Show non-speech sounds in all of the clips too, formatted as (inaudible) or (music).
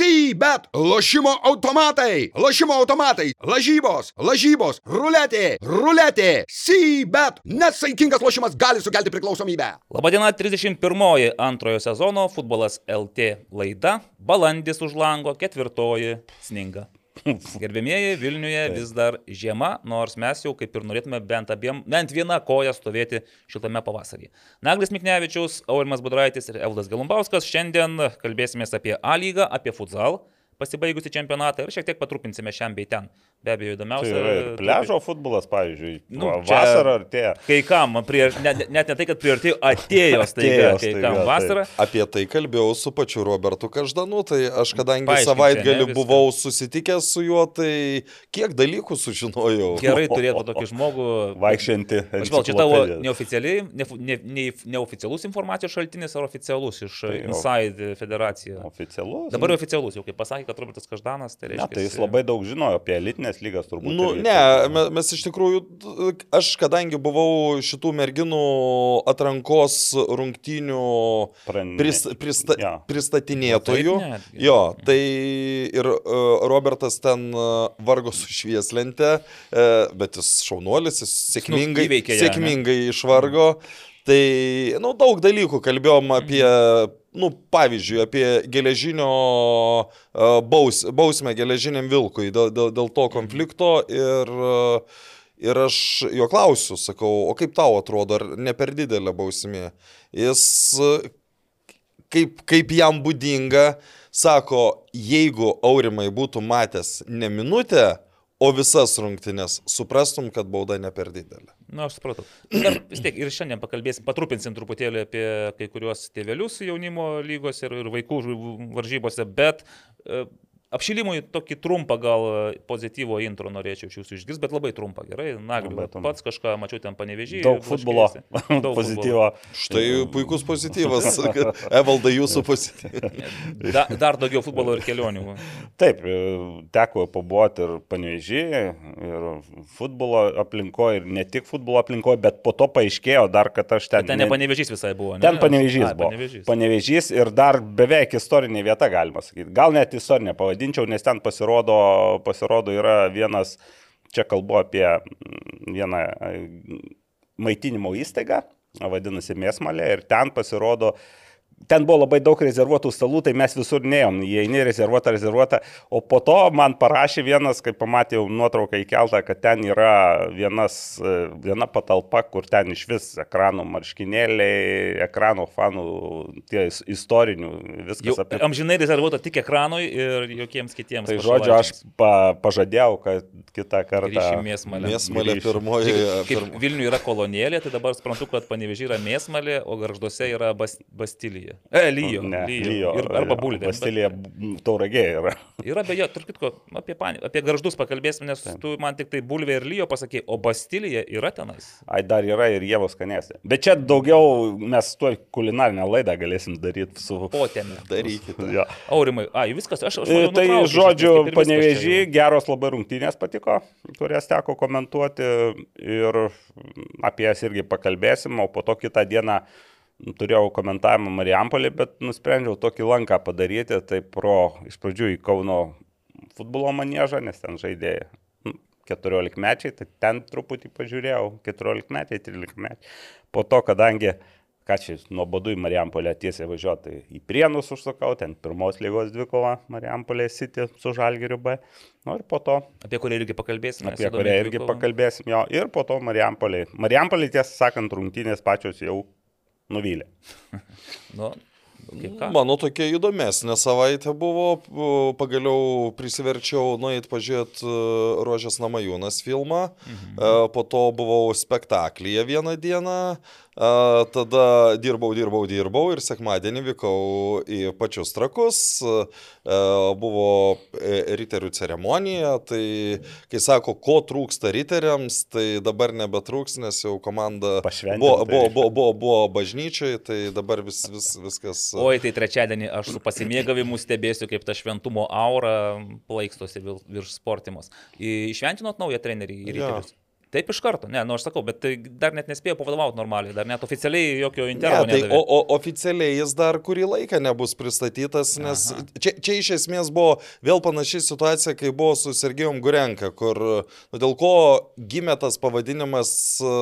Sybet, lošimo automatai, lošimo automatai, lažybos, lažybos, ruletė, ruletė, Sybet. Nesaikingas lošimas gali sukelti priklausomybę. Labadiena, 31 antrojo sezono futbolas LT laida, balandis už lango, ketvirtoji sninga. (laughs) Gerbėmieji, Vilniuje vis dar žiema, nors mes jau kaip ir norėtume bent, abiem, bent vieną koją stovėti šiltame pavasarį. Naglis Miknevičius, Aurimas Budraitis ir Evdas Galumbauskas šiandien kalbėsime apie A lygą, apie futsal pasibaigusi čempionatą ir šiek tiek patrupinsime šiam bei ten. Be abejo, įdomiausia. Tai yra ir pležo futbolas, pavyzdžiui, Nu, vasarą artėja. Kai kam, prie, net, net ne tai, kad priartėjo, atėjo staiga, kai kam taip. vasarą. Apie tai kalbėjau su pačiu Robertu Každanu, tai aš kadangi savaitgalį ne, buvau susitikęs su juo, tai kiek dalykų sužinojau. Gerai turėtų tokį žmogų. Vaikščianti. Aš gal čia tavo neoficialiai, ne, ne, ne, neoficialus informacijos šaltinis ar oficialus iš Tai. Inside federacija. Oficialus. Dabar oficialus, jau kaip pasakė, kad Robertas Každanas, tai Ne, reiškia. tai jis labai daug žinojo apie elitinės lygas, turbūt. Nu, ne, me- mes iš tikrųjų, aš kadangi buvau šitų merginų atrankos rungtynių Prane- pris, prista, Jo. pristatinėtojų, Nu, taip netgi. jo, tai ir uh, Robertas ten uh, vargo su švieslente, uh, bet jis šaunuolis, jis sėkmingai, Nu, įveikė ne? sėkmingai išvargo. Tai, nu, daug dalykų kalbėjom apie, nu, pavyzdžiui, apie geležinio uh, baus, bausmę geležiniam vilkui dėl, dėl, dėl to konflikto ir, uh, ir aš jo klausiu, sakau, o kaip tau atrodo, ar ne per didelė bausmė? Jis, uh, kaip, kaip jam būdinga, sako, jeigu Aurimai būtų matęs ne minutę, o visas rungtynes, suprastum, kad bauda ne per didelė. Na, aš supratau. Dar vis tiek ir šiandien pakalbėsim, patrupinsim truputėlį apie kai kuriuos tėvelius jaunimo lygos ir, ir vaikų varžybose, bet e, apšilimui tokį trumpą gal e, pozityvo intro norėčiau iš jūsų išgirsti, bet labai trumpą, gerai. Trumpa. pats kažką mačiau ten panevežį. Daug futbolo. (laughs) Pozityvo. Štai puikus pozityvas. (laughs) Evaldai, jūsų pozityvas. Da, dar daugiau futbolo ir kelionių. Taip, e, teko pabuvoti ir panevežį, ir futbolo aplinkoje, ir ne tik futbolo aplinkoje, bet po to paaiškėjo dar, kad aš ten... Ten ne panevežys visai buvo. Ne? Ten panevežys buvo. Panevėžys. Panevežys ir dar beveik istorinė vieta, galima sakyti. Gal net istorinė pavadinčiau, nes ten pasirodo, pasirodo yra vienas, čia kalbu apie mm, vieną maitinimo įstaigą, vadinasi Mėsmalė, ir ten pasirodo Ten buvo labai daug rezervuotų stalų, tai mes visur neėjom, jie eini rezervuota, rezervuota, o po to man parašė vienas, kai pamatėjau nuotrauką įkeltą, kad ten yra vienas, e, viena patalpa, kur ten iš vis ekranų marškinėliai, ekranų fanų, tie is- istorinių, Jau viskas apie amžinai rezervuota tik ekranui ir jokiems kitiems. Tai žodžiu, aš pa, pažadėjau, kad kitą kartą. Grįšim mėsmalę. Mėsmalė pirmoji. Kaip Pirm... Vilniuje yra kolonėlė, tai dabar suprantu, kad Panevežė yra mėsmalė, o garžduose yra bas, Bastilija. E, Lyjo. Ne, lyjo. lyjo. Ir, arba bulvė. Vastilija tauragė yra. Yra beje, tarp kitko, apie, pan- apie garždus pakalbėsim, nes tu man tik tai bulvė ir lyjo pasakė, o Bastilija yra tenais. Ai, dar yra ir jėvos skanėsi. Bet čia daugiau mes tuo kulinarinę laidą galėsim daryti su... Potėme. Darykite. Jo. Aurimai, ai, viskas, aš, aš E, Tai žodžiu, panevežį, geros labai rungtynės patiko, kurias teko komentuoti ir apie jas irgi pakalbėsim, o po to kitą dieną turėjau komentavimą Marijampolį, bet nusprendžiau tokį lanką padaryti, tai pro iš pradžių į Kauno futbolo manėžą, nes ten žaidė nu, 14 mečiai, tai ten truputį pažiūrėjau, 14 metai, 13 metai. Po to, kadangi ką čia nuobodu į Marijampolę tiesiai važiuoti, tai į Prienus užsukau, ten pirmos lygos dvikova Marijampolė City su Žalgiriu B. Nu ir po to, Apie kurią irgi pakalbėsime. apie kurią irgi pakalbėsim jo, ir po to Marijampolė. Marijampolė, tiesą sakant, rungtynės pačios jau nuvylė. (laughs) Nu? Mano tokia įdomesnė savaitė buvo, pagaliau prisiverčiau nueiti pažiūrėti Rožės Namajūnas filmą, mhm. po to buvau spektaklyje vieną dieną, Tada dirbau, dirbau, dirbau ir sekmadienį vykau į pačius trakus. A, Buvo e, riterių ceremonija, tai kai sako, ko trūksta riteriams, tai dabar nebetrūks, nes jau komanda buvo, tai buvo, reiškia. buvo, buvo, buvo bažnyčiai, tai dabar vis, vis, viskas. Oi, tai trečiadienį aš su pasimėgavimu stebėsiu, kaip ta šventumo aura plaikstosi virš sportimos. Išventinot naują trenerį į Jo. ryterius. Taip iš karto, ne, nu aš sakau, bet tai dar net nespėjo pavadovauti normaliai, dar net oficialiai jokio Ne, intervo tai, nedavė. o, o oficialiai jis dar kurį laiką nebus pristatytas, nes Aha. čia, čia iš esmės buvo vėl panaši situacija, kai buvo su Sergejum Gurenka, kur nu, dėl ko gimė tas pavadinimas, e,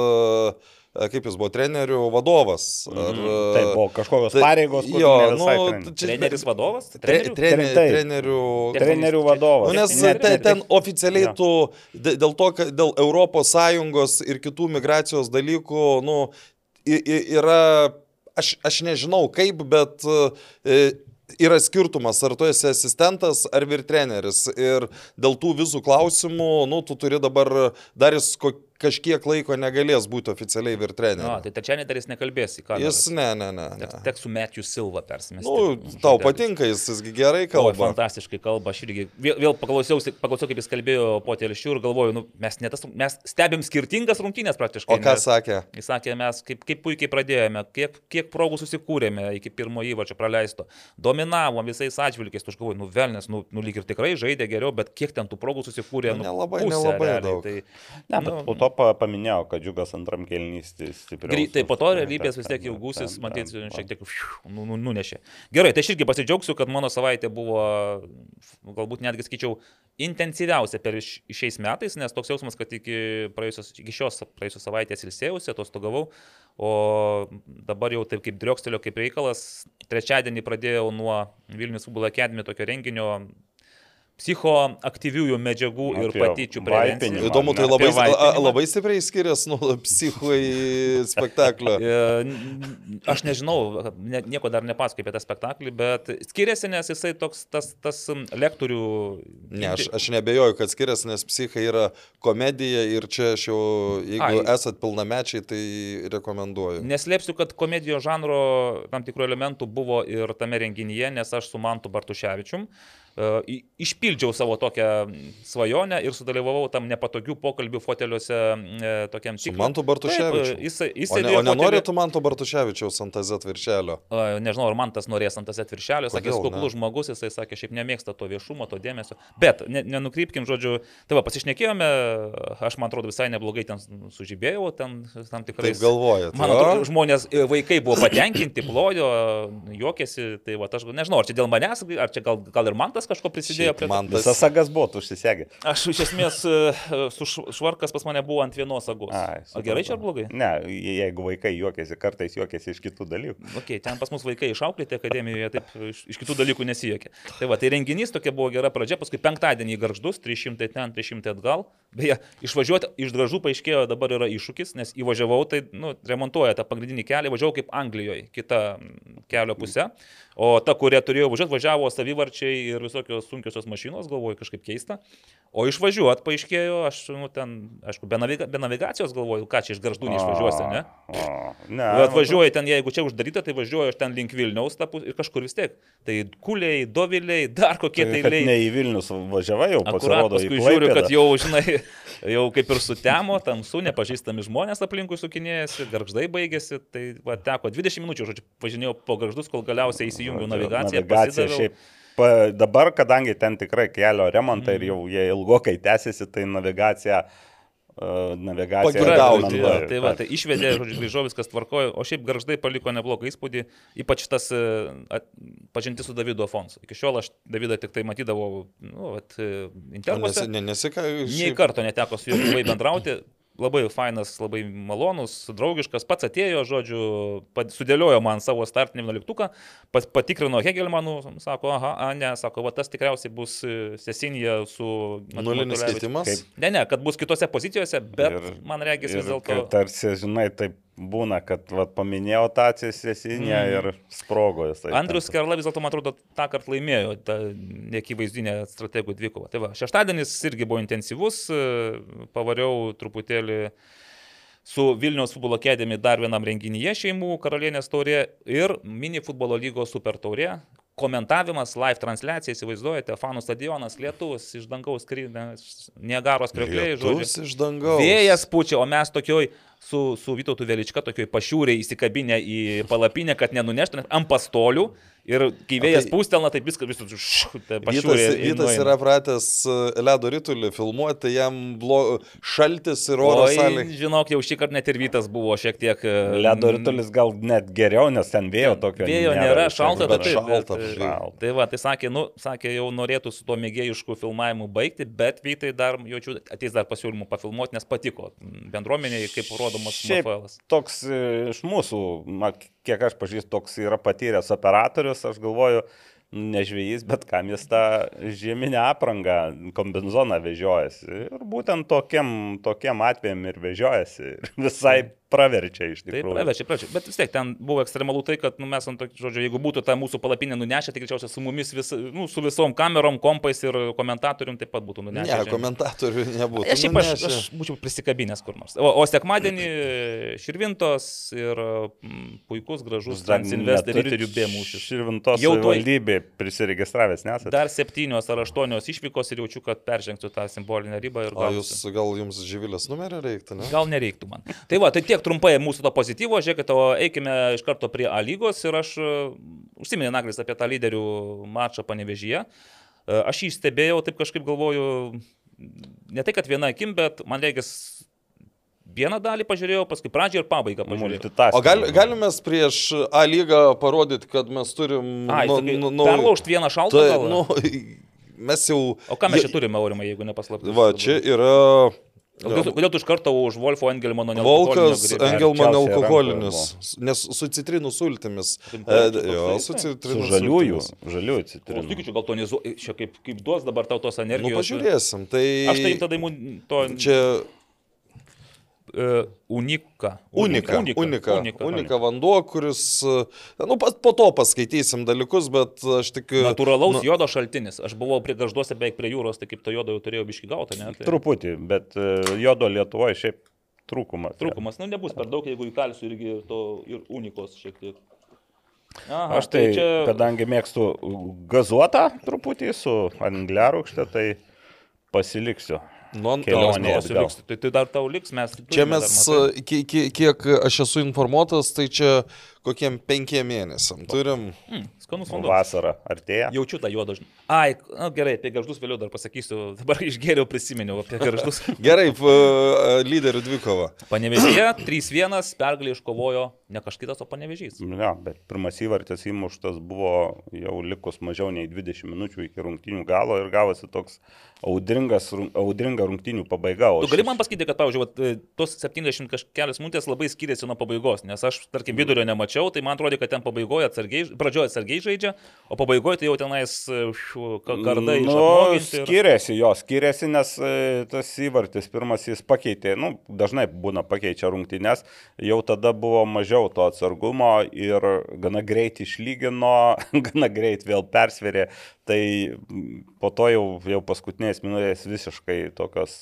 kaip jis buvo, trenerių vadovas. Ar, Mhm. Tai buvo kažkokios tai- pareigos, jo, nu, treneris. Treneris vadovas? Tre, Trenerių? trener, Taip. trenerių. Trenerių vadovas. Nu, nes Ne, ten, ne, ten oficialiai tu dė- dėl to, kad dėl ES ir kitų migracijos dalykų, nu, yra, aš, aš nežinau kaip, bet e, yra skirtumas, ar tu esi asistentas ar vyr treneris. Ir dėl tų vizų klausimų, nu, tu turi dabar, dar jis ko, kažkiek laiko negalės būti oficialiai vyr Na, treneris. tai trečiadienį dar jis nekalbės į ką. Jis ne, ne, ne. ne. Teks tek su Matthew Silva persimesti. Nu, tau patinka, jis, jisgi gerai Oi, kalba. fantastiškai kalba, aš irgi vėl, vėl paklausiau, paklausiau, kaip jis kalbėjo po telšių ir galvoju, nu, mes, tas, mes stebim skirtingas rungtynės praktiškai. O ką nes- sakė? Jis sakė, mes kaip, kaip puikiai pradėjome, kiek, kiek progų susikūrėme iki pirmo įvarčio praleisto. Dominavom visais atžvilgiais, tu aš galvoju, nu velnės, nu, nu lyg ir tikrai žaidė geriau, bet kiek ten tų progų susikūrė, Nu, nu, nelabai- pusę nelabai realiai. daug. Tai, Ne, bet nu, po to pa- paminėjau, kad džiugas antram kelnys stipriau. Gry, tai po to realybės vis tiek jau gūsis, matyt, šiek tiek nu, nu, nunešė. Gerai, tai aš irgi pasidžiaugsiu, kad mano savaitė buvo, galbūt netgi skaičiau, intensyviausia per šiais metais, nes toks jausmas, kad iki, praėjusios, iki šios praėjusios savaitės ilsėjausi, atostogavau, o dabar jau taip kaip driokstelio kaip reikalas, trečiadienį pradėjau nuo Vilnius futbolo akademijos tokio renginio psichoaktyviųjų medžiagų ir Apie patyčių prevenciją. Įdomu, tai labai, a, labai stipriai skiriasi nuo (laughs) psichoi spektaklio. E, Aš nežinau, ne, nieko dar nepasakoju apie tą spektaklį, bet skiriasi, nes jisai toks, tas, tas lektorių... Ne, aš, aš nebejoju, kad skiriasi, nes psichai yra komedija ir čia aš jau, jeigu Ai. esat pilnamečiai, tai rekomenduoju. Neslėpsiu, kad komedijos žanro tam tikrų elementų buvo ir tame renginyje, nes aš su Mantu Bartuševičium išpildžiau savo tokią svajonę ir sudalyvavau tam nepatogių pokalbių foteliuose e, tokiam cikle. Mantu Bartuševičiu. Jis, jis O, ne, o nenori fotely- tu Manto Bartuševičiaus ant TZ viršelio? Nežinau, ar man tas norės ant tas atviršelio, sakė, kuklus žmogus, jisai sakė, šiaip nemėgsta to viešumo, to dėmesio. Bet ne, nenukrypkim, žodžiu, tai va, pasišnekėjome, aš man atrodo visai neblogai ten sužibėjau, ten tam tikrai. Taip galvojat. Man atrodo, žmonės, e, vaikai buvo patenkinti, plojo, juokėsi, tai va, aš nežinau, ar čia dėl manęs, ar čia gal, gal ir man tas kažko prisidėjo Šiaip prie to. man tas- Visas sagas buvo, tu užsisegė. Aš iš esmės, e, su švarkas pas mane buvo ant vienos sagos. Ai, O gerai čia ar blogai? Ne, je- jeigu vaikai juokiasi, kartais juokiasi iš kitų dalykų. Okay, ten pas mus vaikai išauklėti akademijoje, taip iš, iš kitų dalykų nesijokė. Tai va, tai renginys tokia buvo gera pradžia, paskui penktadienį garždus, 300 ten, 300 atgal. Beje, išvažiuoti iš gražų paaiškėjo dabar yra iššūkis, nes įvažiavau, tai nu, remontuoja tą pagrindinį kelią, važiavau kaip Anglijoje, kita mm, kelio pusė. O ta, kuria turėjau važiuoti, važiavo savivarčiai ir visokios sunkiosios mašinos, galvoju, kažkaip keista. O išvažiuoti paaiškėjo, aš, nu, ten, aišku, be, naviga, be navigacijos galvoju, ką čia iš garždų neišvažiuosi, ne? O, ne. Bet važiuoju ten, jeigu čia uždaryta, tai važiuoju aš ten link Vilniaus tapus ir kažkur vis tiek. Tai kuliai, doviliai, dar kokie tai Kad eiliai. ne į Vilnius važiavai, jau Akurat pasirodo į paskui žiūriu, kad jau, žinai, jau kaip ir sutemo, tamsu, nepažįstami žmonės aplinkui sukinėjasi, garždai baigėsi, tai va, teko 20 minučių, žodžiu, važinėjau po garždus, kol galiausiai įsijungiau navigaciją. Navigacija šiaip. Pa, dabar, kadangi ten tikrai kelio remontai Mhm. ir jau jie ilgokai tęsiasi, tai navigacija... Navigacija Pagidauti, Tai, rekomenduoju, tai, va, tai išvedė, žodžiu, grįžau, viskas tvarkojo, o šiaip garždai paliko neblogą įspūdį, ypač tas e, pažintis su Davidu Afonsu. Iki šiol aš Davidą tik tai matydavau, nu, vat, e, Nesi, intervuose. ne, nesika, Nei karto neteko su juo gyvai bendrauti. Labai fainas, labai malonus, draugiškas, pats atėjo, žodžiu, sudėliojo man savo startinį vienuoliktuką, pat- patikrino Hegelmanų, sako, aha, a, ne, sako, va tas tikriausiai bus e, sesinija su... Nulinis keitimas. Kaip- Ne, ne, kad bus kitose pozicijose, bet ir, man regis vis dėlto... Tarsi, žinai, taip būna, kad vat, paminėjau tą atsisinę Mm. ir sprogo jisai. Andrius Kerla vis dėlto, man atrodo, tą kartą laimėjo tą neakivaizdinę strategų dvikovą. Tai va, šeštadienis irgi buvo intensyvus, pavariau truputėlį su Vilniaus futbolo kėdėmi dar vienam renginyje šeimų karalienės taurė ir mini futbolo lygos super taurė. Komentavimas, live transliacija, įsivaizduojate, fanų stadionas, lietus iš dangaus skrydė, Niagaros kriokliai, žodžiu. Iš dangaus. Vėjas pučia, o mes tokioj su, su Vytautu Velička, tokioj pašiūrė įsikabinę į palapinę, kad nenuneštumėt ant pastolių Ir kai vėjas tai- pūstelna, tai viskas Vytas, pašiūrė. Vytas yra pratęs e, ledo rytulį filmuoti, tai jam blo... šaltis ir oro Oi, žinok, jau šį kartą net ir Vytas buvo šiek tiek... e, Ledo rytulis gal net geriau, nes ten vėjo tokio. Vėjo nėra, iš šalta, bet, taip, šalta, bet, šalta. tai va, tai sakė, nu, sakė, jau norėtų su tuo mėgėjišku filmavimu baigti, bet Vytai dar, jaučiu, ateis dar pasiūlymų pafilmuoti, nes patiko bendruomeniai, kaip rodomas Šiaip toks e, iš mūsų, kiek aš pažįstu, toks yra patyręs operatorius, aš galvoju, nežvėjys, bet kam jis tą žieminę aprangą, kombizoną vežiojasi. Ir būtent tokiam, tokiam atvejam ir vežiojasi. Ir visai praverčia iš Taip, tikrųjų. pravečiai, pravečiai. Bet vis tiek ten buvo ekstremalu tai, kad nu, mes ant tokio, žodžio, jeigu būtų tą mūsų palapinę nunešę, tai greičiausiai su mumis, vis, nu, su visom kamerom, kompais ir komentatorium taip pat būtų nunešę. Ne, komentatorių nebūtų. Aš šiaip aš, aš būčiau prisikabinęs kur nors. O, o sekmadienį Širvintos ir mm, puikus, gražus Transinvest riterių B mūšis. Širvintos Jau valdybė prisiregistravęs, nesate? Dar septynios ar aštuonios išvykos ir jaučiu, kad peržengsiu tą simbolinę ribą ir O gal, jūs, gal jums žyvilės numerį reiktų, ne? gal nereiktų man. Tai va, tai tiek trumpai mūsų to pozityvo, žiūrėkite, o eikime iš karto prie A lygos ir aš e, užsiminė Naglis apie tą lyderių mačą panevežyje. E, Aš jį stebėjau, taip kažkaip galvoju, ne tai, kad viena akim, bet man reikės vieną dalį pažiūrėjau, paskui pradžią ir pabaigą pažiūrėjau. Multitasking. O gal, galime prieš A lygą parodyti, kad mes turim... Ai, nu, nu, nu, perlaužt vieną šaltą Tai, nu, (laughs) mes jau... O ką mes čia turime, Aurimai, jeigu nepaslaptis? Va, čia yra... Kodėl, kodėl tu iš karto už Wolfo Engelmano Volkas nealkoholinio Engelman Arčiausiai alkoholinis, nes su citrinų sultimis. E, čia jo, su citrinų žaliųjų, sultimis. žaliųjų O citrinų. tikiu, gal to nezu... Čia kaip, kaip duos dabar tau tos Nu, energijos. pažiūrėsim. Tai... Aš tai tada imu to... Čia Uh, unika. unika, unika, unika, unika vanduo, kuris, nu, po to paskaitysim dalykus, bet aš tik... Natūralaus nu, jodo šaltinis. Aš buvau prie garžduose beveik prie jūros, tai kaip to jodo jau turėjau biški gauti, ne? Tai Truputį, bet jodo Lietuvoje šiaip trūkumas. trūkumas, nu nebus per daug, jeigu įkalsiu irgi to ir unikos šiek tiek. Aha, Aš tai, čia... kadangi mėgstu gazuotą truputį su angliarūkšte, tai pasiliksiu. Nu, nu. Liks, tai, tai dar tau liks, mes. Čia mes, e, ki- ki- kiek aš esu informuotas, tai čia kokiem penkiem mėnesiam turim. Mm, skanus vanduo. Vasara artėja. Jaučiu tą juodą. žinai. Ai, na, gerai, apie garždus vėliau dar pasakysiu. (laughs) Dabar išgėriau, prisiminiau apie garždus. (laughs) Gerai, e, lyderių dvikova. Panevežėje 3-1 pergalį iškovojo ne kažkitas, o panevežys. Ja, bet pirmas įvartis įmuštas buvo jau likus mažiau nei 20 minučių iki rungtinių galo ir gavosi toks audringa rungtinių pabaiga. Tu gali man pasakyti, kad, pavyzdžiui, vat, e, tos 70 kažkelias minutės labai skiriasi nuo pabaigos, nes aš, tarkim, vidurio nemačiau, tai man atrodo, kad ten pabaigoje atsargiai, pradžioje atsargiai žaidžia, o pabaigoje tai jau tenais e, kardai. Nu, skiriasi jo, skiriasi, nes e, tas įvartis pirmas jis pakeitė, nu, dažnai būna pakeičia rungtynės, jau tada buvo mažiau to atsargumo ir gana greit išlygino, (laughs) gana greit vėl persverė, tai po to jau, jau paskutinės minutės visiškai tokios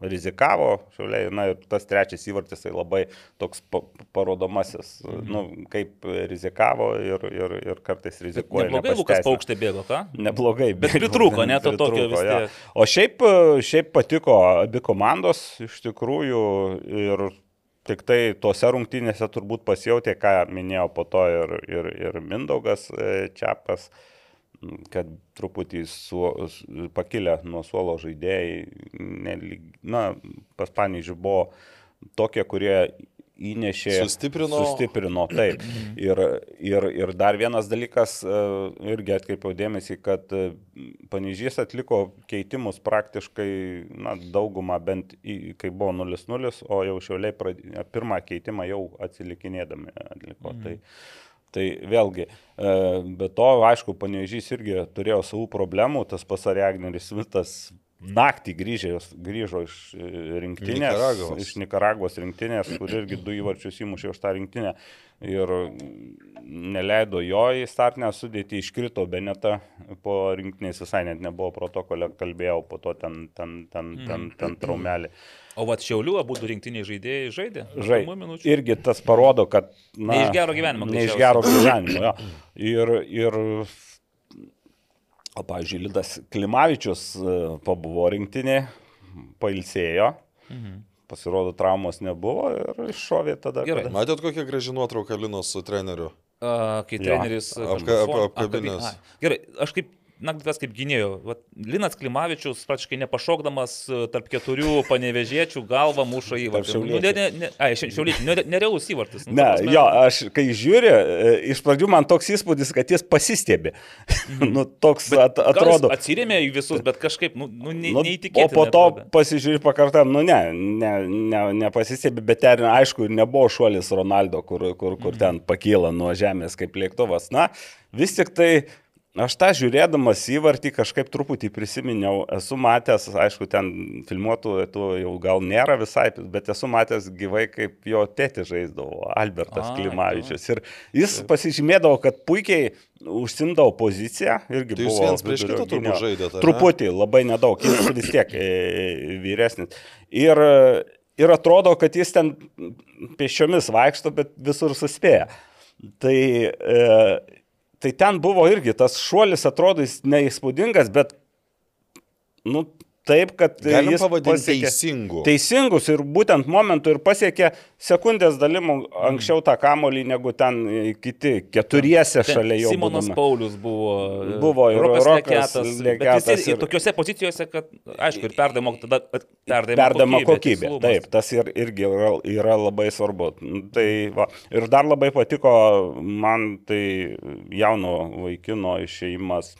rizikavo, šiauliai, na ir tas trečias įvartis tai labai toks pa parodomasis, mhm. nu, kaip rizikavo ir, ir, ir kartais rizikuoja. Neblogai Lukas paukštė bėgo, ką? Neblogai, Bet pritrūko, ne, to tokio vis tiek. O šiaip, šiaip patiko abi komandos iš tikrųjų ir tik tai tuose rungtynėse turbūt pasijauti, ką minėjo po to ir, ir, ir Mindaugas e, Čiapas, m, kad truputį su, su, pakilę nuo suolo žaidėjai, nelyg, na, pas Pavyzdžiui buvo tokie, kurie įnešė. Sustiprino. Sustiprino, taip. Ir, ir, ir dar vienas dalykas, e, irgi atkreipiau dėmesį, kad e, Panežys atliko keitimus praktiškai, na, daugumą bent, kai buvo 0-0, o jau šiauliai pradėjo, pirmą keitimą jau atsilikinėdami atliko. Mm. Tai, Tai vėlgi, e, be to, aišku, Panežys irgi turėjo savų problemų, tas pasariagneris Smitas naktį grįžė, grįžo iš e, rinktinės, Nikaragvos. iš Nikaragvos rinktinės, kur irgi du įvarčius įmušė už tą rinktinę ir neleido jo į startinę sudėtį, iškrito Beneta po rinktinės, visai net nebuvo protokole, kalbėjau po to ten, ten, ten, ten, ten traumelį. O va, Šiaulių abu rinktiniai žaidėjai žaidė. Žai, Pirmų minučių. irgi tas parodo, kad... Na, Ne iš gero gyvenimo, Ne iš gero gyvenimo, jo. Ir, ir o, pavyzdžiui, Lidas Klimavičius e, pabuvo rinktinė, pailsėjo, Mhm. pasirodo, traumos nebuvo ir iššovė tada. Gerai. kada- Matėt kokią graži nuotrauką Linos su treneriu? A, kai treneris... Apka- apkabinęs. apkabi- ai. Gerai, aš kaip Nagdas kaip gynėjo. Vat, Linas Klimavičius praktiškai nepašokdamas e, tarp keturių panevežėčių galvą muša įvartį. Tarp Nu, ne, ne, ne, nerealus įvartis. Nu, Ne, prasme, jo, aš kai žiūriu, e, iš pradžių man toks įspūdis, kad jis pasistėbi. (laughs) nu, toks at, gal jis atrodo. Atsirėmė į visus, bet kažkaip, nu, nu ne, Nu, neįtikėtina. o po to pasižiūrėjau pakartam, nu ne, ne, ne, nepasistėbi, bet ten aišku ir nebuvo šuolis Ronaldo, kur, kur, kur ten pakyla nuo žemės kaip lėktuvas. Na, vis tik tai aš tą žiūrėdamas įvartį kažkaip truputį prisiminiau, esu matęs, aišku, ten filmuotų, tų jau gal nėra visai, bet esu matęs gyvai, kaip jo tėti žaisdavo, Albertas Ai, Klimavičius. Ir jis pasižymėdavo, kad puikiai užsimdavo poziciją. Irgi Tai jūs buvo viens prieš vidurio kitą turbūt žaidėte? Truputį, labai nedaug, jis vis tiek e, vyresnis. Ir, ir atrodo, kad jis ten pėsčiomis vaikšto, bet visur suspėja. Tai, e, tai ten buvo irgi tas šuolis, atrodo, jis neįspūdingas, bet, nu, taip, kad Galim jis pasiekė- teisingu. Teisingus ir būtent momentu ir pasiekė sekundės dalimų anksčiau tą kamolį negu ten kiti keturiese Ten šalia jo. Simonas būdami. Paulius buvo. Buvo ir Rokas Leketas. bet Leketas visi ir... ir- tokiuose pozicijose, kad, aišku, ir perdavimo, tada perdavimo, Perdama kokybė. tikslumas. Taip, tas ir, irgi yra, yra labai svarbu. Tai, va. Ir dar labai patiko man tai jauno vaikino išėjimas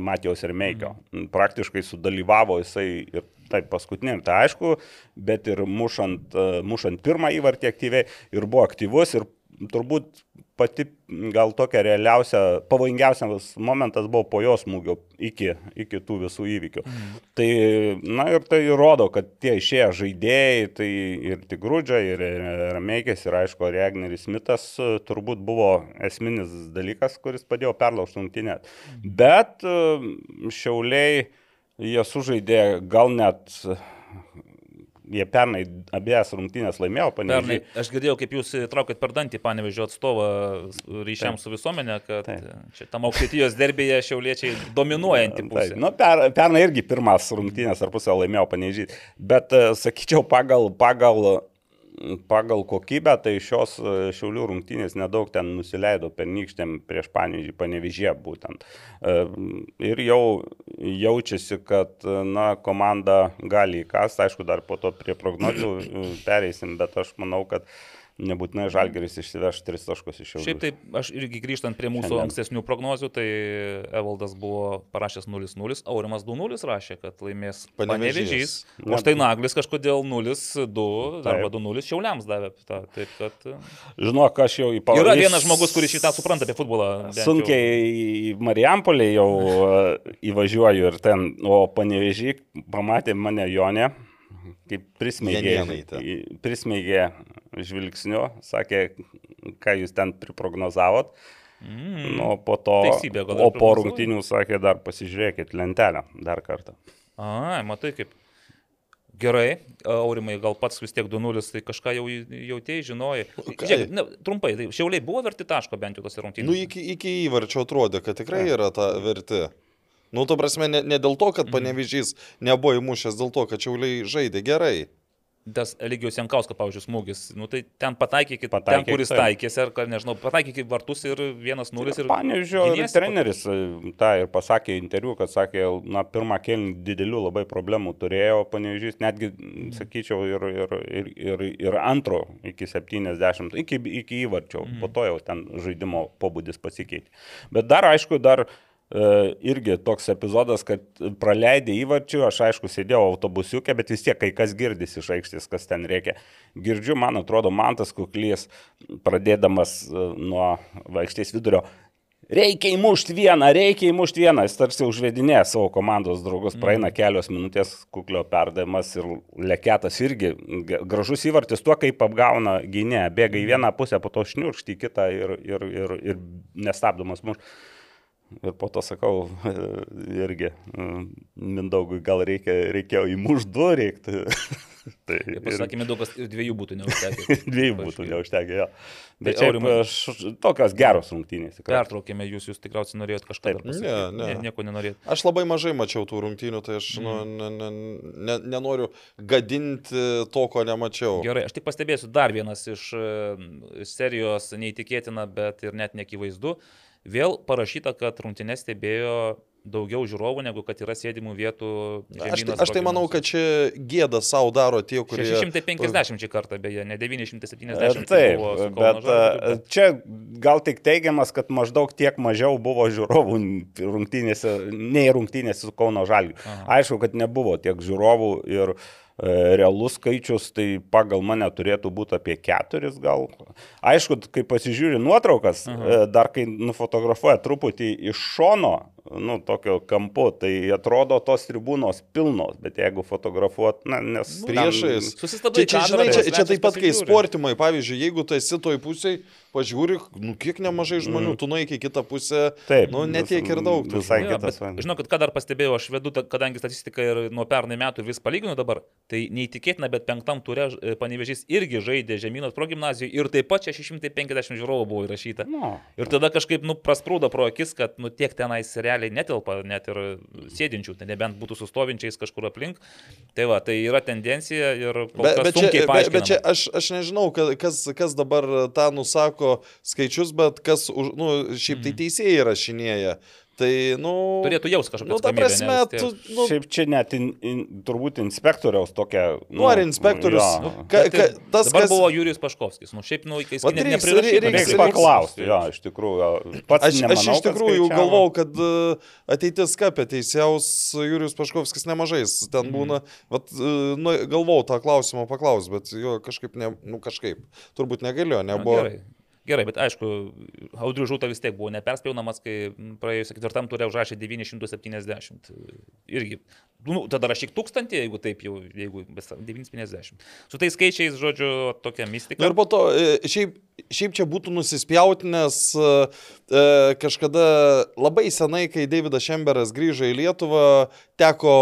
Matijos ir Meikio. Praktiškai sudalyvavo jisai ir taip paskutiniam, tai aišku, bet ir mušant, e, mušant pirmą įvartį aktyviai ir buvo aktyvus ir turbūt pati gal tokia realiausia, pavojingiausias momentas buvo po jos smūgio iki, iki tų visų įvykių. Mm. Tai, na ir tai rodo, kad tie išėję žaidėjai, tai ir Tigrūdžia, ir Rameikės, ir aišku, Regneris Mitas e, turbūt buvo esminis dalykas, kuris padėjo perlaužti rungtynę. Bet e, šiauliai jie sužaidė gal net jie pernai abiejas rungtynės laimėjo, Pernai, panevežė. aš girdėjau, kaip jūs traukėt per dantį panevežio atstovą ryšiams su visuomenė, kad Taip. čia tam aukštytijos derbėje šiauliečiai dominuojanti pusė. Tai, nu, per, pernai irgi pirmas rungtynės ar pusę laimėjau panežyti. Bet, e, sakyčiau, pagal, pagal, pagal kokybę, tai šios e, šiaulių rungtynės nedaug ten nusileido pernykštėm prieš panežį, panevežė būtent. E, Ir jau jaučiasi, kad, e, na, komanda gali įkast, aišku, dar po to prie prognozių pereisim, bet aš manau, kad nebūtinai Žalgeris išsiveš tris taškus iš šiaulių. Šiaip taip, aš irgi grįžtant prie mūsų Šiandien. ankstesnių prognozių, tai Evaldas buvo parašęs 0-0, Aurimas 2-0 rašė, kad laimės. Panevežys. O štai Naglis kažkodėl 0-2 Taip. arba 2-0 Šiauliams davė. Ta, taip, kad e, Žinok, aš jau į yra pavadinimą. vienas žmogus, kuris šitą supranta apie futbolą. Sunkiai į Marijampolį jau e, įvažiuoju ir ten, o panevežį pamatė mane Jonė, kaip prismeigė, prismeigė žvilgsniu, sakė, ką jūs ten priprognozavot. Mm. Nu, po to, Teisybė, o po rungtinių sakė, dar pasižiūrėkit lentelę dar kartą. A, matai kaip. Gerai, Aurimai, gal pats vis tiek 2-0, tai kažką jau jautėjai, žinojai. ką? Žiūrėk, ne, trumpai, tai šiauliai buvo verti taško bent jau tose rungtynėse. Nu, iki, iki įvarčio atrodė, kad tikrai yra ta verti. Nu, to prasme, ne, ne dėl to, kad panevežys nebuvo įmušęs, dėl to, kad čiauliai žaidė gerai. tas Eligijos Jankausko, pavyzdžiui, smūgis, nu, tai ten pataikykit, Pataikė, ten, kuris taikėsi, ar, nežinau, pataikykit vartus ir 1-0 ir... Panežio treneris e, tą ir pasakė interviu, kad sakė, na, pirmą kėlinį didelių labai problemų turėjo panežys, netgi, sakyčiau, ir, ir, ir, ir, ir antro iki 70, iki, iki įvarčio, mm. po to jau ten žaidimo pobūdis pasikeitė. Bet dar, aišku, dar e, irgi toks epizodas, kad praleidė įvarčių, aš aišku sėdėjau autobusiukė, bet vis tiek kai kas girdis iš aikštės, kas ten reikia. Girdžiu, man atrodo, Mantas Kuklys, pradėdamas e, nuo aikštės vidurio, Reikia įmušti vieną, reikia įmušti vieną. Jis tarsi užvedinė savo komandos draugus, praeina kelios minutės kuklio perdavimas ir leketas irgi gražus įvartis tuo, kaip apgauna gynė, bėga į vieną pusę, po to šniurkšti į kitą ir, ir, ir, ir nestabdomas muš. Ir po to sakau, (laughs) irgi, mm, Mindaugui gal reikia, reikėjo įmušti du, reiktų (laughs) Tai ir- pasakė, ir dviejų būtų neužtekę. (laughs) Dviejų būtų neužtekę, jo. Bet Tai šiaip Aurimai- aš- tokios geros rungtynės. tikrai. Pertraukėme jūs, jūs tikriausiai norėjot kažką Taip. pasakyti. Ne, ne. Nieko nenorėjot. Aš labai mažai mačiau tų rungtynių, tai aš nu, ne, ne, ne, nenoriu gadinti to, ko nemačiau. Gerai, aš tik pastebėsiu dar vienas iš serijos neįtikėtina, bet ir net nekivaizdu. Vėl parašyta, kad rungtynės stebėjo daugiau žiūrovų, negu kad yra sėdimų vietų. Aš tai, aš tai manau, kad čia gėda savo daro tie, kurie... 650 šį kartą, beje, ne E, 970. Taip, buvo su Kauno bet e, čia gal tik teigiamas, kad maždaug tiek mažiau buvo žiūrovų rungtynėse, nei rungtynėse su Kauno Žalgiu. Aišku, kad nebuvo tiek žiūrovų ir e, realus skaičius, tai pagal mane turėtų būti apie keturis gal. Aišku, kai pasižiūri nuotraukas, Aha. e, dar kai nufotografuoja truputį iš šono, nu, tokio kampu, tai atrodo tos tribūnos pilnos, bet jeigu fotografuot, na, nes... ten- Priešais. Susistabdai Čia, čia, žinai, čia, čia taip pat, kai pasižiūri. sportimai, pavyzdžiui, jeigu tu esi toj pusėje, pažiūri, nu kiek nemažai žmonių, tu nueik į kitą pusę, Mm. Taip, nu netiek ir daug. tų visai. Jo, kitas bet vaizdas. Žinokit, ką dar pastebėjau, aš vedu, kadangi statistiką ir nuo pernai metų vis palyginu dabar, tai neįtikėtina, bet penktam turė panevežys irgi žaidė žemynos progymnazijoje ir taip pat 650 žiūrovų buvo įrašyta. Nu, Ir tada kažkaip, nu, prasprūdo pro akis, kad, nu, tiek tenais realiai netelpa, net ir sėdinčių, tai nebent būtų sustovinčiais kažkur aplink. Tai va, tai yra tendencija ir Bet, bet, čia, sunkiai bet, bet čia aš, aš nežinau, ka- kas, kas dabar tą nusako skaičius, bet kas, už, nu, šiaip tai teisėjai rašinėja. Tai, nu... Turėtų jaus kažkokią Nu, ta atsakomybę, prasme, tie- tu, nu, Šiaip čia net in, in, turbūt inspektoriaus tokia. Nu, ar inspektorius, jo. ka, Bet ka, ir tas, dabar kas... buvo Jurijus Paškovskis. Nu, šiaip, nu, kai jis ne, Reiks jisai paklausti, jo, iš tikrųjų. Pats Aš, aš nemanau, iš kad tikrųjų galvau, kad uh, ateitis kapė teisėjaus Jurijus Paškovskis nemažai jis ten Mhm. būna. Vat, uh, nu, galvau tą klausimą paklaus, bet jo kažkaip, ne, nu, kažkaip, turbūt negalėjo, Na, nebuvo. Gerai. Gerai, bet aišku, Audrių žūta vis tiek buvo neperspjaunamas, kai praėjusią ketvirtam turė užrašė 970. Irgi, nu, tada rašyk tūkstantį, jeigu taip jau, jeigu vis 950. Su tais skaičiais, žodžiu, tokia mistika. Ir po to, e, šiaip, šiaip čia būtų nusispjauti, nes e, kažkada labai senai, kai Davidas Šemberas grįžo į Lietuvą, teko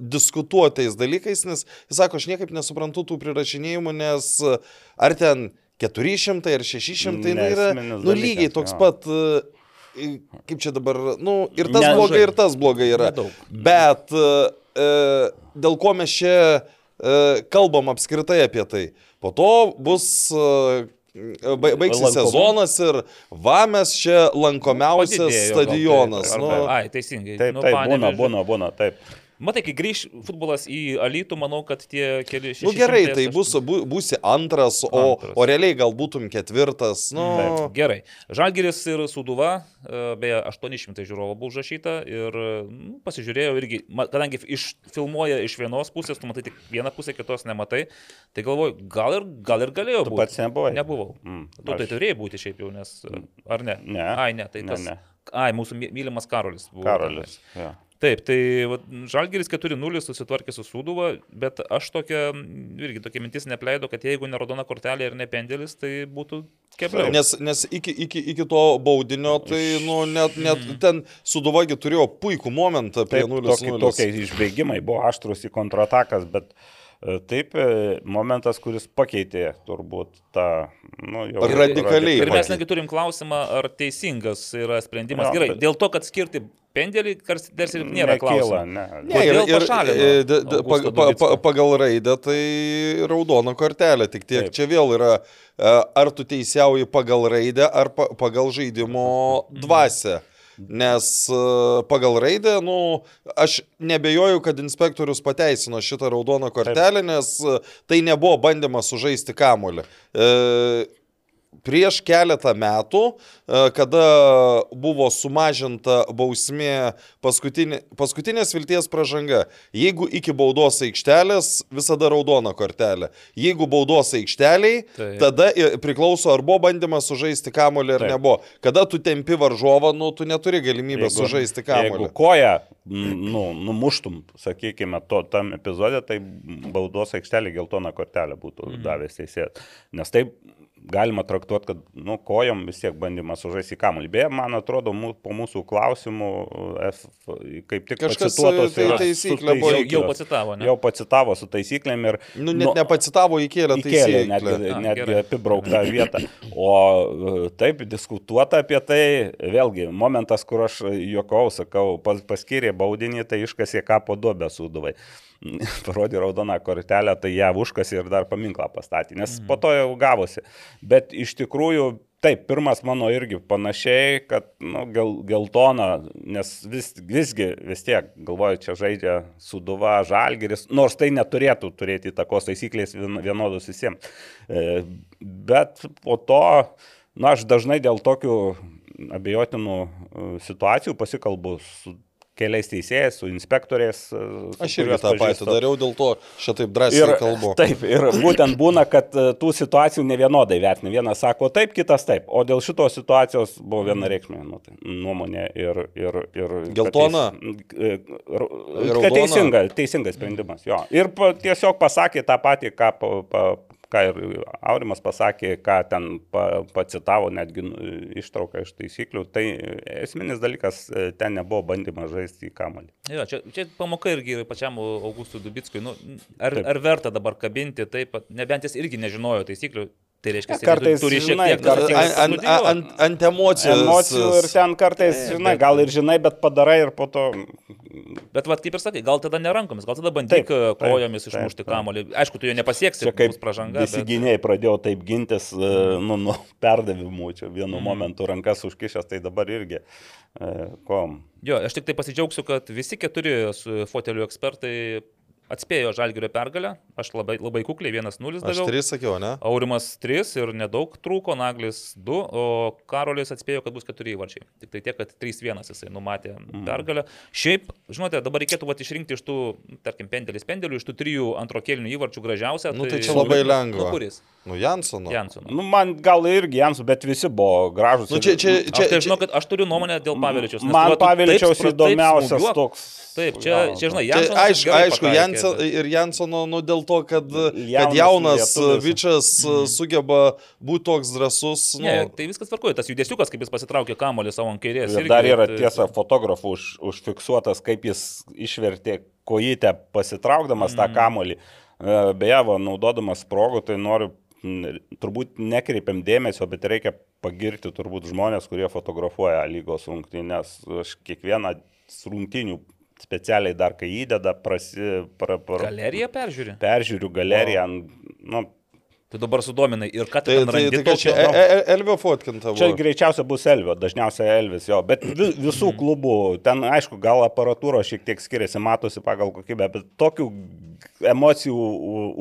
diskutuoti tais dalykais, nes jis sako, aš niekaip nesuprantu tų prirašinėjimų, nes ar ten 400 ar 600 nu, yra nu, lygiai dalykas, toks jo. pat. e, Kaip čia dabar, nu, ir tas Nemažai. blogai, ir tas blogai yra. Nedaug. Bet e, e, dėl ko mes čia e, kalbam apskritai apie tai? Po to bus e, ba- baigsis Lankoma. sezonas ir va mes čia lankomiausias Padidėjo gal, stadionas. taip, Nu, arba- Ai, teisingai. Taip, nu, taip, būna, būna, būna, taip. Matai, kai grįž futbolas į Alytų, manau, kad tie keli nu gerai, tai 600, bus, bu, būsi antras, o, Antras. o realiai gal būtum ketvirtas. Nu, Gerai. Žalgiris ir Suduva, e, beje, 800 žiūrovų buvo užrašyta ir nu, pasižiūrėjau irgi, kadangi iš, filmuoja iš vienos pusės, tu matai tik vieną pusę, kitos nematai, tai galvoju, gal ir, gal ir galėjo Tu būti. pats nebuvai? Nebuvau. Mm, Tu tai aš- turėjai būti šiaip jau, nes. Ar ne? Ne. Ai, ne, tai Ne, tas. ne. Ai, mūsų my- mylimas Karolis. Buvo Karolis. Ja. Taip, tai vat, Žalgiris 4-0 susitvarkė su Sūduva, bet aš tokia, irgi tokia mintis nepleido, kad jeigu ne raudona kortelė ir ne pendelis, tai būtų kebliau. Nes, nes iki, iki, iki to baudinio, tai nu, net, net ten Suduvagi turėjo puikų momentą prie Taip, 0-0. tokie, tokie išbėgimai buvo aštrus į kontratakas, bet taip, e, momentas, kuris pakeitė turbūt tą, nu, jau Radikaliai Ir mes netgi turim klausimą, ar teisingas yra sprendimas. Jo, Gerai, bet- dėl to, kad skirti pendelį, kars- dar ir nėra klausimo. ne. Ne, ir, ir, pašalino e, pa, pa, pa, pagal raidę tai raudona kortelė, tik tiek Taip. čia vėl yra, e, ar tu teisiauji pagal raidę, ar pa, pagal žaidimo dvasę. Nes e, pagal raidę, nu, aš nebejoju, kad inspektorius pateisino šitą raudoną kortelę, nes e, tai nebuvo bandymas sužaisti kamolį. E, prieš keletą metų, e, kada buvo sumažinta bausmė paskutinė, paskutinės vilties pražanga, jeigu iki baudos aikštelės visada raudona kortelė. Jeigu baudos aikšteliai, Taip. tada priklauso ar buvo bandymas sužaisti kamolį ar Taip. nebuvo. Kada tu tempi varžovą, nu, tu neturi galimybės sužaisti kamolį. Jeigu koją m, nu, numuštum, sakykime, to, tam epizode, tai baudos aikštelė geltoną kortelę būtų Mhm. davęs teisėjas. Nes taip galima traktuoti, kad nu, kojom vis tiek bandymas sužaisti kamuolį. Beje, man atrodo, mū, po mūsų klausimų, F, kaip tik Kažkas, pacituotos tai taisyklė su buvo Jau, jau pacitavo, ne? Jau pacitavo su taisyklėm ir... Nu, net nepacitavo įkėlė Įkėlė taisyklę. netgi, A, netgi gerai. apibrauktą vietą. O e, taip, diskutuota apie tai, vėlgi, momentas, kur aš juokau, sakau, pas, paskyrė baudinį, tai iškasė kapo duobę suduvai. (laughs) Parodė raudoną kortelę, tai ją užkasė ir dar paminklą pastatė, nes po to jau gavosi. Bet iš tikrųjų, taip, pirmas mano irgi panašiai, kad nu, gel, geltona, nes vis, visgi vis tiek, galvoju, čia žaidžia suduva, žalgeris, nors tai neturėtų turėti įtakos taisyklės vien- vienodos visiems. E, Bet po to, na, aš dažnai dėl tokių abejotinų e, situacijų pasikalbu su keliais teisėjais, su inspektoriais. e, su Aš irgi tą patį pažįstu. dariau, dėl to šitaip drąsiai Ir, kalbu. taip, ir būtent būna, kad e, tų situacijų ne vienodai vertina. Vienas sako taip, kitas taip. O dėl šitos situacijos buvo viena reikšmė nu, tai, nuomonė ir... ir, ir Geltona? Teis, Ir kad teisinga, teisingas sprendimas. Jo. Ir tiesiog pasakė tą patį, ką, pa, pa, ką ir Aurimas pasakė, ką ten pa, pacitavo, netgi nu, ištrauką iš taisyklių. Tai esminis dalykas, e, ten nebuvo bandymas žaisti į kamalį. Jo, čia, čia pamoka irgi yra pačiam Augustui Dubickui. Nu, ar, Taip. ar verta dabar kabinti taip, nebent jis irgi nežinojo taisyklių. Tai reiškia, Ja, kartais, turi šiek tiek kar- ant- Ant, ant, ant, ant, emocijų. Emocijų ir ten kartais, žinai, gal ir žinai, bet padarai ir po to Bet vad kaip ir sakai, gal tada ne rankomis, gal tada bandyk Taip, taip, kojomis taip, išmušti kamolį. Aišku, tu jo nepasieksi, Čia kaip bus pražanga. Visi bet- gyniai pradėjo taip gintis e, nu, nuo perdavimų, čia vienu mm. momentu rankas užkišęs, tai dabar irgi. E, kom. Jo, aš tik tai pasidžiaugsiu, kad visi keturi fotelių ekspertai atspėjo Žalgirio pergalę. Aš labai, labai kukliai 1-0 Aš daviau. trys sakiau, ne? Aurimas 3 ir nedaug trūko, Naglis 2, o Karolis atspėjo, kad bus 4 įvarčiai. Tik tai tiek, kad 3-1 jisai numatė Mhm. pergalę. Šiaip, žinote, dabar reikėtų vat, išrinkti iš tų, tarkim, pendelis pendelių, iš tų trijų antro kėlinių įvarčių gražiausią. Nu, tai čia labai lengva. Nu, kuris? Nu, Jansono. Jansono. Nu, man gal irgi Jansų, bet visi buvo gražus. Nu, čia, čia, Aš čia, tai čia, žinau, kad aš turiu nuomonę dėl Paveličiaus. nes man va, taip Paveličiaus taip įdomiausias smūgiuok. toks. Taip, čia, jo, čia žinai, čia Jansonas aišku, aišku pataikė, Janso, bet- ir Jansono, nu, dėl to, kad, kad Jaunas jaunas lietuvis. Vičas mm. sugeba būti toks drasus. Nu, Ne, tai viskas tvarkoja, tas judesiukas, kaip jis pasitraukė kamolį savo ant kairės. Ir irgi, dar yra tai- tiesa fotografų už, užfiksuotas, kaip jis išvertė kojytę pasitraukdamas Mhm. mm. tą kamolį. E, Beje, naudodamas progų, tai noriu, turbūt nekreipiam dėmesio, bet reikia pagirti turbūt žmonės, kurie fotografuoja lygos rungtynės. Aš kiekvieną rungtynių specialiai dar kai įdeda, prasi, pra, pra, Galeriją peržiūri. peržiūriu galeriją. Nu, Tu dabar sudominai ir ką Tai, ten tai, randi tai kad čia tokio? e, e, Elvio fotkinta. Čia buvo. greičiausia bus Elvio, dažniausiai Elvis jo, bet vi, visų klubų, ten aišku, gal aparatūros šiek tiek skiriasi, matosi pagal kokybę, bet tokių emocijų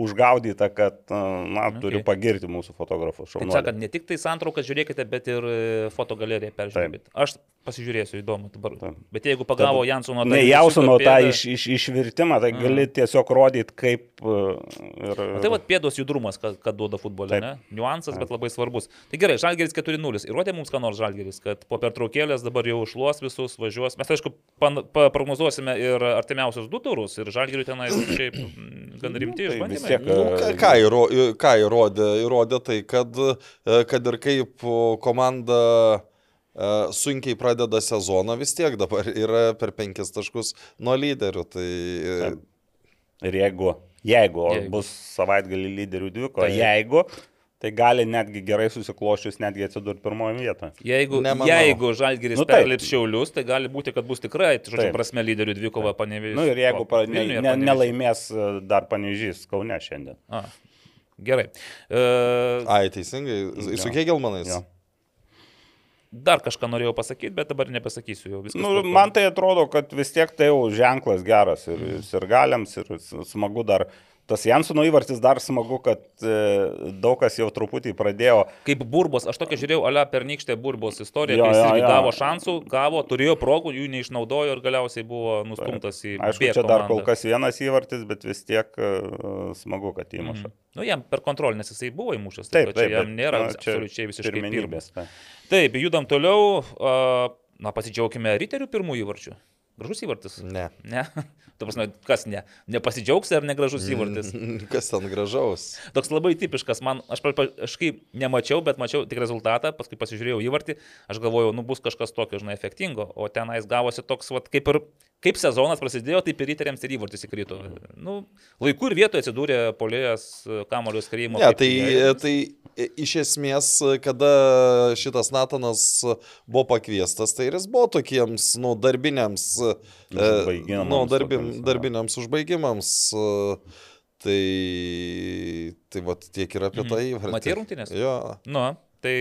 užgaudyta, kad, na, Okay. turiu pagirti mūsų fotografus. Taip sakant, ne tik tai santraukas žiūrėkite, bet ir fotogaleriją peržiūrėkite. Aš pasižiūrėsiu, įdomu dabar. Taip. Bet jeigu pagavo Jansono tą Ne, jausuno tą iš, iš, išvirtimą, tai gali tiesiog rodyti, kaip... Ir, Tai vad pėdos judrumas, kad, kad duoda futbolė, Taip. ne? Niuansas, bet labai svarbus. Tai gerai, Žalgeris 4-0. Įrodė mums, ką nors Žalgeris, kad po pertraukėlės dabar jau užluos visus, važiuos. Mes, aišku, paprognozuosime ir artimiausius du turus. Ir Žalgeriui tenai šiaip (clears throat) gan rimti tai vis išbandymai. tiek, Nu, ką, ką, įro, ką įrodė? Įrodė tai, kad, e, kad ir kaip komanda e, sunkiai pradeda sezoną, vis tiek dabar yra per penkis taškus nuo lyderių. Tai e, Taip. Ir jeigu, jeigu, Jeigu. bus savaitgalį lyderių dviko, Taip. jeigu, tai gali netgi gerai susiklošius, netgi atsidurti pirmoje vietoje. Jeigu, Nemanau. jeigu Žalgeris Nu, taip. perlips šiaulius, tai gali būti, kad bus tikrai, tai žodžiu, prasme lyderių dvikova panevėžys. Na nu, ir jeigu pa, ne, ne, nelaimės e, dar panežys Kaune šiandien. A, gerai. E, ai, teisingai, su Kegelmanais. Jo. Dar kažką norėjau pasakyti, bet dabar nepasakysiu jau. viskas Nu, man tai atrodo, kad vis tiek tai jau ženklas geras ir, ir sirgaliams, ir smagu dar. Tas Jansono įvartis dar smagu, kad e, daug kas jau truputį pradėjo Kaip burbos, aš tokia žiūrėjau, ale pernykštė burbos istorija, Jo, kai jis jo, irgi jo. gavo šansų, gavo, turėjo progų, jų neišnaudojo ir galiausiai buvo nustumtas į... Aišku, B čia dar komandą. kol kas vienas įvartis, bet vis tiek uh, smagu, kad įmuša. Mhm. Nu, jam per kontrolę, nes jisai buvo įmušęs. Taip, kad čia taip. Jam nėra na, čia absoliučiai visiškai pirmas. pirmenybės. taip. Taip, judam toliau. Na, pasidžiaugime Riterių pirmųjų varčių. Gražus įvartis? Ne. Ne. (laughs) Tu prasme, kas ne? Nepasidžiaugs ar negražus įvartis? (laughs) Kas ten gražaus? Toks labai tipiškas, man, aš pa- pa- aš kaip nemačiau, bet mačiau tik rezultatą, paskui pasižiūrėjau įvartį, aš galvojau, nu bus kažkas tokio, žinai, efektingo, o tenais gavosi toks, vat, kaip ir kaip sezonas prasidėjo, taip ir įtariams ir įvartis įkrito. Nu, laiku ir vietoje atsidūrė polėjas kamulio skrėjimo. Ne, tai, jie- tai iš esmės, kada šitas Natanas buvo pakviestas, tai ir jis buvo tokiems, nu, darbiniams, e, Užbaigimams nu, darbim, darbiniams užbaigimams. e, Tai, tai va tiek ir apie Mhm. tai įvartį. Matei rungtynės? Jo. Nu, tai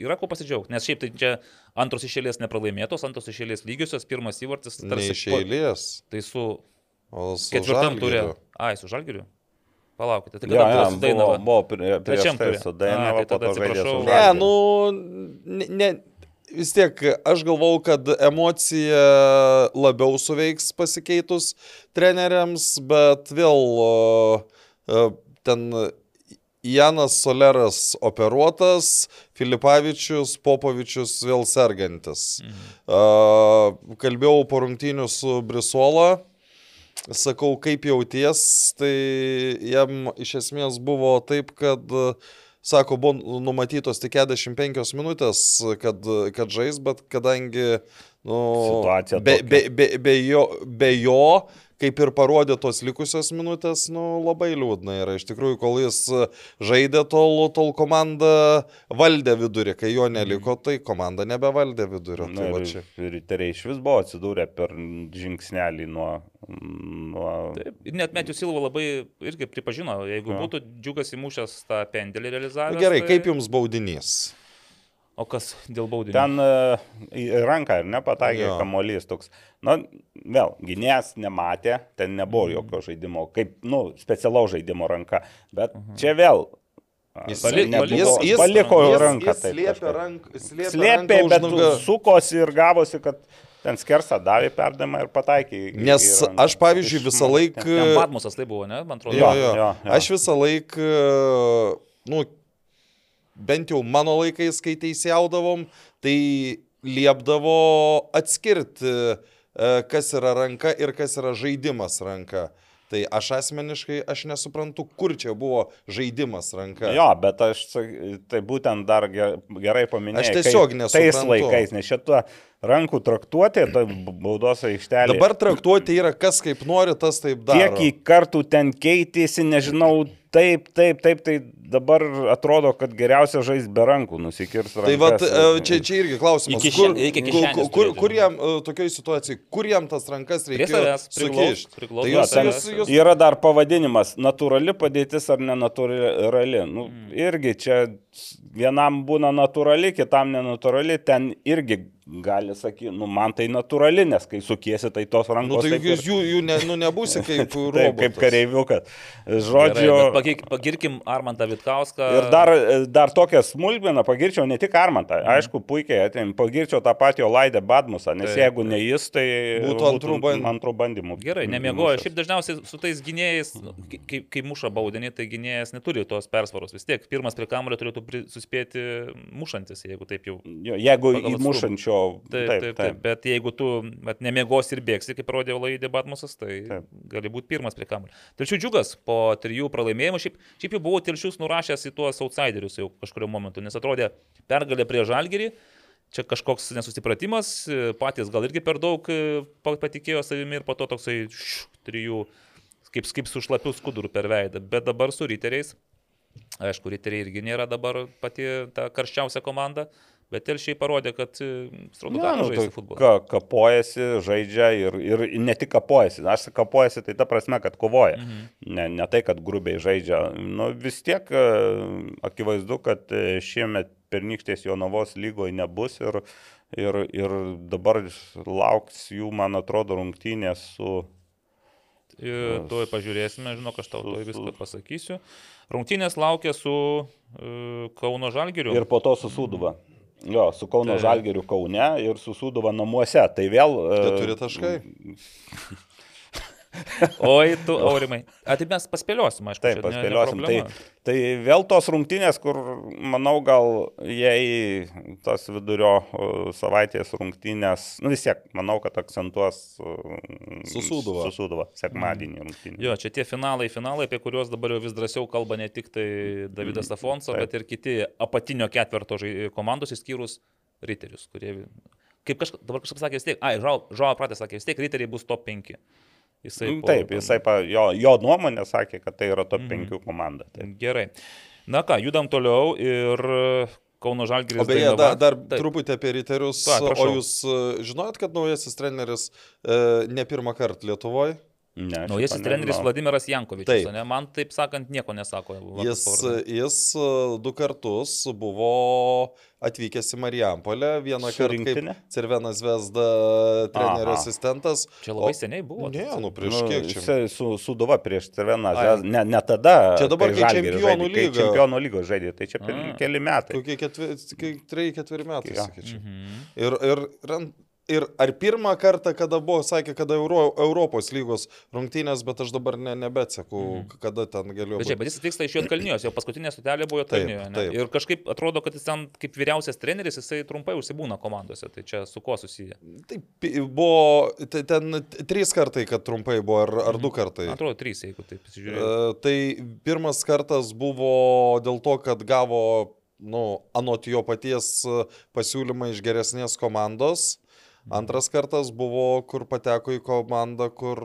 yra ko pasidžiaugti, nes šiaip tai čia antros išėlės nepralaimėtos, antros išėlės lygiosios, pirmas įvartis tarsi iš po- eilės. Tai su su ketvirtam turė. Ai, su žalgiriu. Palaukite, tai kada buvo su buvo, buvo prie- prieš Trečiam tai su A, Dainava, tai po tada to atsiprašau. Ne, nu, ne, ne, vis tiek aš galvau, kad emocija labiau suveiks pasikeitus treneriams, bet vėl e, ten Janas Soleras operuotas, Filipavičius, Popovičius vėl sergantis. Mhm. Kalbėjau po rungtynių su Brisola. Sakau, kaip jauties, tai jam iš esmės buvo taip, kad, sako, buvo numatytos tik 45 minutės, kad, kad žais, bet kadangi nu, be, be, be, be, jo, be jo, kaip ir parodė tos likusios minutės, nu, labai liūdna yra. Iš tikrųjų, kol jis žaidė, tol, tol komanda valdė vidurį, kai jo neliko, tai komanda nebevaldė vidurio. Na, Tai ir, ir riteriai iš vis buvo atsidūrę per žingsnelį nuo... nuo... Taip, ir net Metijus Silva labai irgi pripažino, jeigu Jo. būtų džiugas įmušęs tą pendelį realizavęs. Nu, gerai, tai... kaip jums baudinys? O kas dėl baudinio? Ten e, į ranką ir nepataikė Jo. kamuolys toks. Na, vėl, gynėjas nematė, ten nebuvo Mhm. jokio žaidimo, kaip, nu, specialaus žaidimo ranka. Bet čia vėl. Jis- Pali- nebuvo- paliko- jis paliko jis- ranką. Jis slėpė ranką. Slėpė, Slėpė, ranką bet nugar- sukosi ir gavosi, kad ten skersą davė perdamą ir pataikė. į- į Nes ranką. aš, pavyzdžiui, visą laiką... Ten Batmusas tai buvo, ne? Man atrodo. Jo, Jo, jo. jo, jo. Aš visą laiką, nu, bent jau mano laikais, kai teisėjaudavom, tai liepdavo atskirti, e, kas yra ranka ir kas yra žaidimas ranka. Tai aš asmeniškai, aš nesuprantu, kur čia buvo žaidimas ranka. Jo, bet aš, tai būtent dar ge- gerai paminėjau. Aš tiesiog Tais nesuprantu. laikais, nes šitą rankų traktuotė, tai baudos aikštelė. Dabar traktuoti yra kas kaip nori, tas taip daro. Kiek į kartų ten keitėsi, nežinau, taip, taip, taip, tai dabar atrodo, kad geriausia žais be rankų, nusikirs rankas. Tai vat, ir- e, čia, čia irgi klausimas, kur, kišen- reikia kur, kur, kur žinai. jam, e, tokioj situacijai, kur jam tas rankas priglaust, sukišti. Tai jūs, jūs, jūs, Yra dar pavadinimas - natūrali padėtis ar nenatūrali. Nu, Mm. irgi čia vienam būna natūrali, kitam nenatūrali, ten irgi gali sakyti, nu man tai natūrali, nes kai sukiesi, tai tos rankos. nu, tai taip jūs ir- jų, jų ne, nu, nebūsi kaip (laughs) Taip, robotas. kaip kareiviukas. Gerai, Žodžiu. pagir- Pagirkim Armantą Vitkauską. Ir dar, dar tokią smulkmeną pagirčiau ne tik Armantą, Mhm. aišku, puikiai atėjim, pagirčiau tą patį Olaidę Badmusą, nes Taip, jeigu ne jis, tai Būtų antrų bandymų. antrų bandymų. Gerai, nemiegojo. Šiaip dažniausiai su tais gynėjais, nu, kai- kai, muša baudinį, tai gynėjas neturi tos persvaros. Vis tiek, pirmas prie kamulio turėtų suspėti mušantis, jeigu taip jau. Jo, Jeigu Pagal įmušančio. Taip, taip, taip, taip. Bet jeigu tu nemiegos ir bėgsi, kaip rodė Laidė Batmusas, tai Taip. gali būti pirmas prie kamulio. Tačiau džiugas po trijų pralaimėjimų, šiaip, šiaip jau buvau telšius nurašęs į tuos outsiderius jau kažkurio momentu, nes atrodė pergalė prie žalgerį. Čia kažkoks nesusipratimas, patys gal irgi per daug e, pa- patikėjo savimi ir po to toksai šiu, trijų, kaip, kaip su šlapiu skuduru per veidą. Bet dabar su riteriais, aišku, riteriai irgi nėra dabar pati ta karščiausia komanda, bet telšiai parodė, kad straudu Ne, gali nu, žaisti tai futbolą. ka, kapojasi, žaidžia ir, ir ne tik kapojasi. Aš kapojasi tai ta prasme, kad kovoja. Mhm. Ne, ne tai, kad grubiai žaidžia. Nu, vis tiek e, akivaizdu, kad e, šiemet pernykštės Jonavos lygoje nebus ir, ir, ir dabar lauks jų, man atrodo, rungtynės su... Tuoj pažiūrėsime, žinok, aš tau tuoj viską pasakysiu. Rungtynės laukia su Kauno Žalgiriu. Ir po to su Suduva. Jo, su Kauno Tai- Žalgiriu Kaune ir su Suduva namuose. Tai vėl... e, Keturi taškai. (laughs) Oi, tu, aurimai. A, tai mes paspėliosim, aišku. Taip, čia ne- ne paspėliosim. Tai, tai vėl tos rungtynės, kur, manau, gal jei tas vidurio savaitės rungtynės, nu vis tiek, manau, kad akcentuos uh, Su Sūduva. Su Sūduva, sekmadienį rungtynės. Jo, čia tie finalai, finalai, apie kuriuos dabar jau vis drąsiau kalba ne tik tai Davidas Afonso, Taip. bet ir kiti apatinio ketverto komandos, išskyrus riterius, kurie, kaip kažkas, dabar kažkas sakė, vis tiek, ai, Žao Pratė sakė, vis tiek riteriai bus top 5. Jisai Mm, po- Taip, jisai, pa, jo, jo nuomonė sakė, kad tai yra top Mhm. 5 komanda. Taip. Gerai. Na ką, judam toliau ir Kauno Žalgiris. O beje, dar, dar Taip. truputį apie riterius. Va, o jūs e, žinojot, kad naujasis treneris e, ne pirmą kartą Lietuvoje? Ne, Naujasis treneris. Vladimiras Jankovičius, Taip. ne? man taip sakant nieko nesako. Jis, jis e, du kartus buvo atvykęs į Marijampolę, vieną kartą kaip? Cervenas Vesda trenerio Aha. asistentas. Čia labai o- seniai buvo. Ne, tai- nu prieš Nu, kiek čia? Su, suduva prieš Cerveną, Ai. ne, ne tada. Čia dabar, kai Čempionų žaidė, kai. Čempionų lygos žaidė, tai čia per A. keli metai. Kokie ketveri, treji, ketveri metai, Jo. sakyčiau. Mhm. Ir, ir, ir, ir ar pirmą kartą, kada buvo, sakė, kada Euro, Europos lygos rungtynės, bet aš dabar ne, nebetseku, mhm. kada ten galėjo Bet, čia, bet jis atvyksta iš Jotkalnijos, jo paskutinė stotelė buvo Jotkalnijoje. Taip, taip. Ir kažkaip atrodo, kad jis ten kaip vyriausias treneris, jisai trumpai užsibūna komandose. Tai čia su kuo susiję? Taip, buvo te- ten trys kartai, kad trumpai buvo, ar, ar du kartai. Man atrodo, trys, jeigu taip pasižiūrėjau. E, tai pirmas kartas buvo dėl to, kad gavo, nu, anot jo paties pasiūlymą iš geresnės komandos. Antras kartas buvo, kur pateko į komandą, kur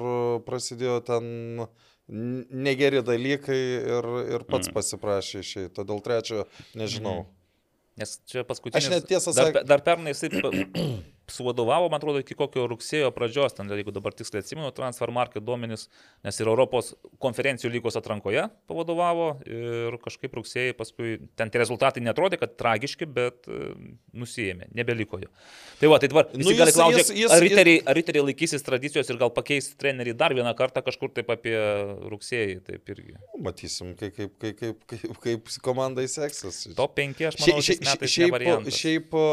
prasidėjo ten negeri dalykai ir, ir pats Mm. pasiprašė išėjti. Todėl trečio nežinau. Nes čia paskutinis. Aš net tiesą dar, sak- pe- dar pernai jisai suvadovavo, man atrodo, iki kokio rugsėjo pradžios, ten, jeigu dabar tiksliai atsimenu, transfer market duomenys, nes ir Europos konferencijų lygos atrankoje pavadovavo ir kažkaip rugsėjai paskui ten tie rezultatai netrodė, kad tragiški, bet e, nusijėmė, nebeliko jo. Tai va, tai dabar visi Nu, nu, gali jis- klausyti, jis- jis- ar, riteriai, ar riteriai laikysis tradicijos ir gal pakeis trenerį dar vieną kartą kažkur taip apie rugsėjį, taip irgi. Matysim, kaip, kaip, kaip, kaip, kaip, komandai seksis. Top 5, aš manau, šia- šiais metais ne Šiaip, variantas. šiaip o,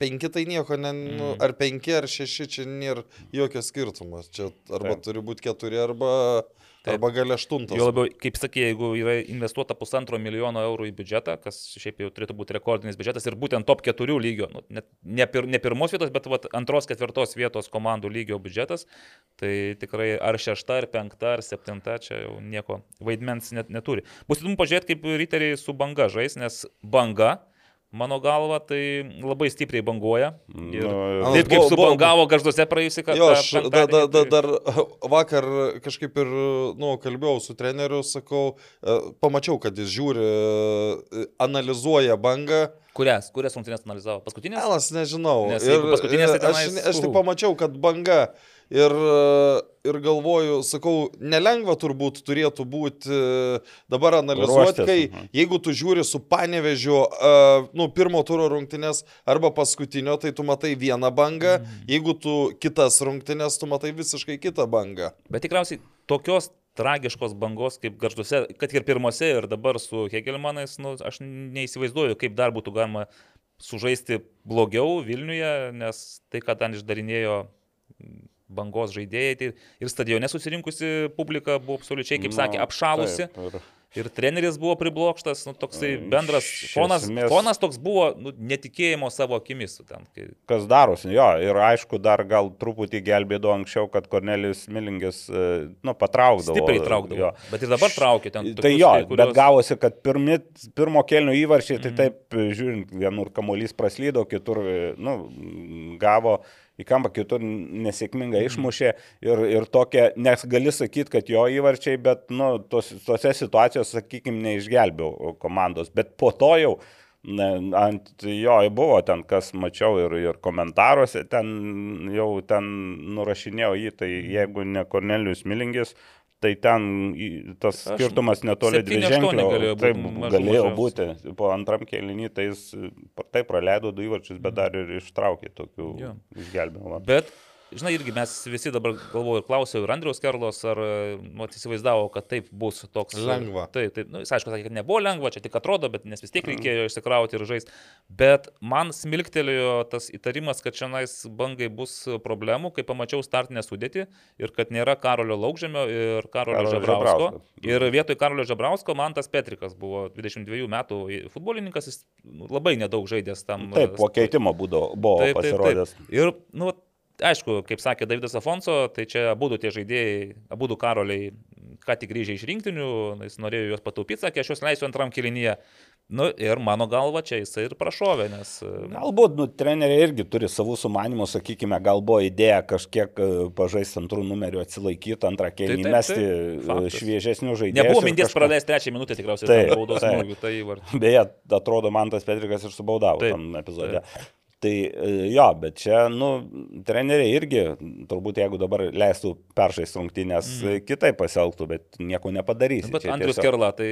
penki tai nieko, ne, nu, Mm. ar penki, ar šeši, čia nėra jokio skirtumo. Čia arba Taip. turi būti keturi, arba, Taip. arba gal aštuntas. Jo labiau, kaip sakė, jeigu yra investuota pusantro milijono eurų į biudžetą, kas šiaip jau turėtų būti rekordinis biudžetas ir būtent top 4 lygio, nu, net, ne, pir, ne pirmos vietos, bet vat, antros, ketvirtos vietos komandų lygio biudžetas, tai tikrai ar šešta, ar penkta, ar septinta, čia jau nieko vaidmens net, neturi. Bus įdomu pažiūrėti, kaip riteriai su banga žais, nes banga, mano galva, tai labai stipriai banguoja. Ir Nu, taip kaip subangavo garžduose praėjusį kartą. Jo, aš da, da, da, tai- dar vakar kažkaip ir, nu, kalbėjau su treneriu, sakau, e, pamačiau, kad jis žiūri, e, analizuoja bangą. Kurias, kurias rungtynės analizavo? Paskutinės? Elas, nežinau. Nes jeigu paskutinės, tai e, aš, aš tik pamačiau, kad banga ir, e, ir galvoju, sakau, nelengva turbūt turėtų būti e, dabar analizuoti, kai jeigu tu žiūri su panevežiu, uh, nu, pirmo turo rungtynės arba paskutinio, tai tu matai vieną bangą, Mhm. jeigu tu kitas rungtynės, tu matai visiškai kitą bangą. Bet tikriausiai tokios tragiškos bangos kaip garžduose, kad ir pirmose ir dabar su Hegelmanais, nu, aš neįsivaizduoju, kaip dar būtų galima sužaisti blogiau Vilniuje, nes tai, ką ten išdarinėjo bangos žaidėjai, tai ir stadione susirinkusi publika buvo absoliučiai, kaip sakė, nu, apšalusi. taip, ir- Ir treneris buvo priblokštas, nu, toksai Mm, bendras fonas, esmės- fonas toks buvo nu, netikėjimo savo akimis. Ten, kai, kas darosi. Jo, ir aišku, dar gal truputį gelbėdavo anksčiau, kad Kornelijus Milingis, e, nu, patraukdavo. stipriai traukdavo. Jo. Bet ir dabar traukia ten. Tai jo, kai kurios... bet gavosi, kad pirmi, pirmo kelnių įvarčiai, tai Mhm. taip, žiūrint, vienur kamuolys praslydo, kitur, e, nu, gavo į kampą, kitur nesėkmingai Mhm. išmušė ir, ir tokia, nes gali sakyti, kad jo įvarčiai, bet, nu, tos, tose situacijose, sakykime, neišgelbėjau komandos, bet po to jau ant jo buvo ten, kas mačiau ir, ir komentaruose, ten jau ten nurašinėjau jį, tai jeigu ne Kornelijus Milingis, tai ten tas Aš- skirtumas netoli dviženklio. galėjo būt, Taip, mažų galėjo mažiausiai. būti. Po antram kelnį tai jis taip praleido du įvarčius, bet dar ir ištraukė tokių Jo. išgelbėjimų. Bet žinai, irgi mes visi dabar galvoju ir klausiau ir Andriaus Kerlos, ar nu, įsivaizdavo, kad taip bus toks. Lengva. Taip, taip, nu, jis aišku, sakė, kad nebuvo lengva, čia tik atrodo, bet nes vis tiek reikėjo išsikrauti ir žaisti. Bet man smilktelėjo tas įtarimas, kad šiandien bangai bus problemų, kai pamačiau startinę sudėtį ir kad nėra Karolio Laukžemio ir Karolio, Karolio Žabrausko. Žabrausko. Ir vietoj Karolio Žabrausko man tas Petrikas buvo 22 metų futbolininkas, jis nu, labai nedaug žaidęs tam. Taip, po keitimo būdo, buvo Taip, taip, pasirodęs. taip. Ir, nu, aišku, kaip sakė Davidas Afonso, tai čia abu tie žaidėjai, abu karoliai, ką tik grįžę iš rinktinių, jis norėjo juos pataupyti, sakė, aš juos leisiu antram kilinyje. Nu, ir mano galva čia jisai ir prašovė, nes... Galbūt, nu, treneriai irgi turi savų sumanimų, sakykime, gal buvo idėja kažkiek pažaisti antrų numerių, atsilaikyti antrą kėlinį, taip, taip, mesti faktas. šviežesnių žaidėjų. Nebuvo minties kažką... praleisti trečią minutę tikriausiai Taip, tam baudos taip. smūgių, tai vart. Beje, atrodo, man tas Petrikas ir subaudavo Taip, tam epizode. Tai e, jo, bet čia, nu, treneriai irgi, turbūt jeigu dabar leistų peršais rungtynės, mm. kitaip pasielgtų, bet nieko nepadarysi. Bet Čia Andrius tiesiog- Kerla tai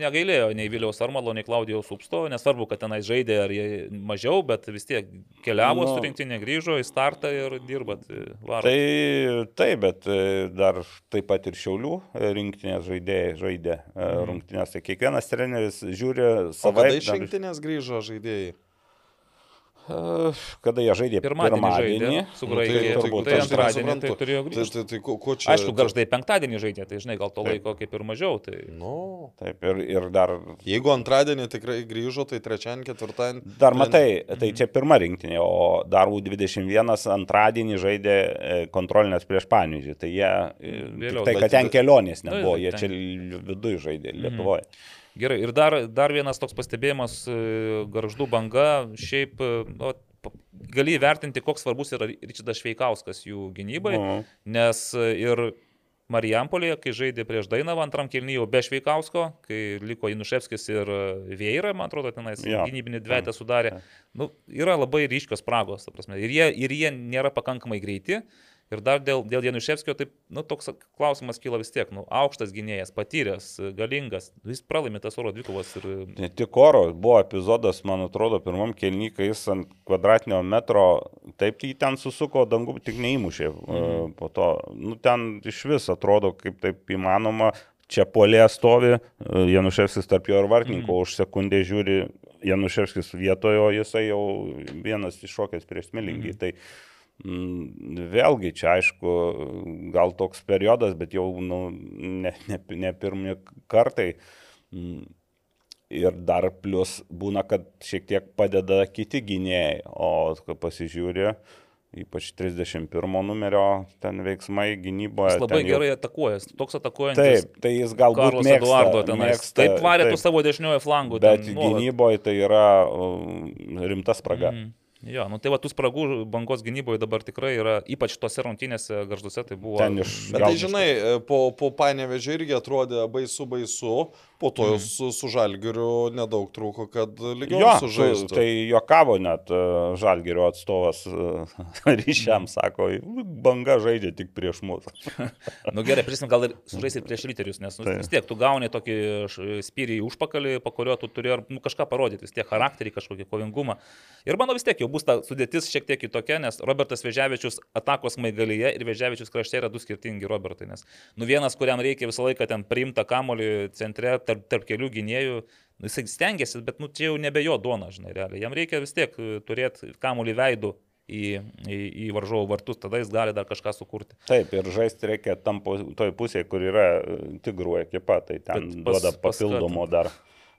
negailėjo nei Viliaus Armalo, nei Klaudijaus Upsto, nesvarbu, kad tenais žaidė ar jie mažiau, bet vis tiek keliavo Nu. su rinktinė, grįžo į startą ir dirbat. Varo. Tai taip, bet e, dar taip pat ir Šiaulių e, rinktinės žaidėjai žaidė mm. rungtynės. Tai kiekvienas treneris žiūri O kada savaip. iš rinktinės grįžo žaidėjai? Kada jie žaidė Pirmadienį, pirmadienį. žaidė su Nu, tai Graikija. turbūt Tai aš antradienį tai turėjo Tai, grįžti. tai, tai, ko, ko čia? Aišku, garždai penktadienį žaidė, tai žinai, gal to Taip. laiko kaip ir mažiau. Tai... Nu, Taip, ir, ir dar, jeigu antradienį tikrai grįžo, tai trečiadienį, ketvirtadienį. dar matai, tai čia pirma rinktinė, o dar U21 antradienį žaidė kontrolinės prieš Pavyzdžių. Tai jie, Vėliau, tai, kad ten kelionės nebuvo, jie čia viduje žaidė Lietuvoje. Gerai, ir dar, dar vienas toks pastebėjimas, e, garždų banga, šiaip e, nu, gali įvertinti, koks svarbus yra Ričidas Šveikauskas jų gynybai, Mhm. nes e, ir Marijampolėje, kai žaidė prieš Dainavą antram kilnyje be Šveikausko, kai liko Inuševskis ir Vėra, man atrodo, tenais Jo. gynybinį dvietę sudarė, nu, yra labai ryškios spragos, ta prasme, ir jie, ir jie nėra pakankamai greiti. Ir dar dėl, dėl Januševskio, taip, nu, toks klausimas kyla vis tiek, nu, aukštas gynėjas, patyręs, galingas, jis pralaimė tas oro dvikovas ir... Ne tik oro, buvo epizodas, man atrodo, pirmam kelnykai jis ant kvadratinio metro, taip jį ten susuko, dangų tik neįmušė. Mhm. Po to, nu, ten iš vis atrodo, kaip taip įmanoma. Čia polė stovi, e, Januševskis tarp jo ir vartininko, mhm. už sekundę žiūri Januševskis vietoje, o jisai jau vienas iššokęs prieš smilingį. Mhm. Tai mm, vėlgi čia aišku, gal toks periodas, bet jau nu, ne, ne, ne pirmi kartai. Mm, Ir dar plus būna, kad šiek tiek padeda kiti gynėjai, o kai pasižiūri, ypač 31 numerio ten veiksmai gynyboje. Jis labai jau- gerai atakuoja, toks atakuojantis. Taip, tai jis galbūt Karlos mėgsta, Eduardo tenais. mėgsta, Taip varė tu taip, savo dešiniojo flangų. Bet ten gynyboje tai yra um, rimta spraga. Mm. Jo, nu tai va, tų spragų bangos gynyboje dabar tikrai yra, ypač tose rungtynėse garžduose, tai buvo... Ten iš- Bet tai žinai, e, po, po panevežė irgi atrodė baisu baisu, po to Mhm. mm. su, su žalgiriu nedaug trūko, kad lygiau Jo, sužaistų. tai juokavo net uh, Žalgerio atstovas uh, (laughs) ryšiam, sako, banga žaidžia tik prieš mus. (laughs) Nu gerai, prisim, gal ir sužaisit prieš ryterius, nes nu, Taip. vis tiek tu gauni tokį spyrį į užpakalį, po kurio tu turi ar, nu, kažką parodyti, vis tiek charakterį, kažkokį kovingumą. Ir manau vis tiek jau bus ta sudėtis šiek tiek kitokia, nes Robertas Veževičius atakos maigalyje ir Veževičius krašte yra du skirtingi Robertai. Nes nu vienas, kuriam reikia visą laiką ten priimta kamolį centre tarp, tarp kelių gynėjų, nu, jisai stengiasi, bet nu, čia jau nebe jo duona, žinai, realiai. Jam reikia vis tiek e, turėti kamolį veidų. Į, į, į varžovų vartus, tada jis gali dar kažką sukurti. Taip, ir žaisti reikia tam toj pusėje, kur yra e, tigrų ekipa, tai ten Bet pas- duoda papildomo dar.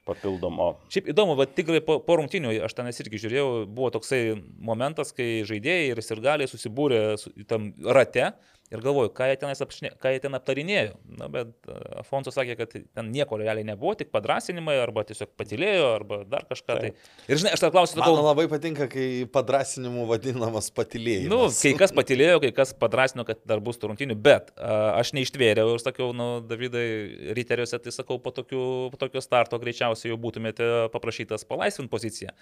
Papildomo. Šiaip įdomu, bet tikrai po, po rungtinių, aš ten irgi žiūrėjau, buvo toksai momentas, kai žaidėjai ir sirgaliai susibūrė su, tam rate ir galvoju, ką jie, tenais apšnė, ką jie ten aptarinėjo. Na, bet e, Afonso sakė, kad ten nieko realiai nebuvo, tik padrasinimai, arba tiesiog patilėjo, arba dar kažką. Tai. Ir žinai, aš tą klausiu, Man sakau, labai patinka, kai padrasinimu vadinamas patilėjimas. Nu, kai kas patilėjo, kai kas padrasino, kad dar bus tų rungtynių, bet a, aš neištvėriau ir sakiau, nu, Davidai, riteriuose, tai sakau, po, tokių, po tokio starto greičiausiai jau būtumėte paprašytas palaisvinti poziciją.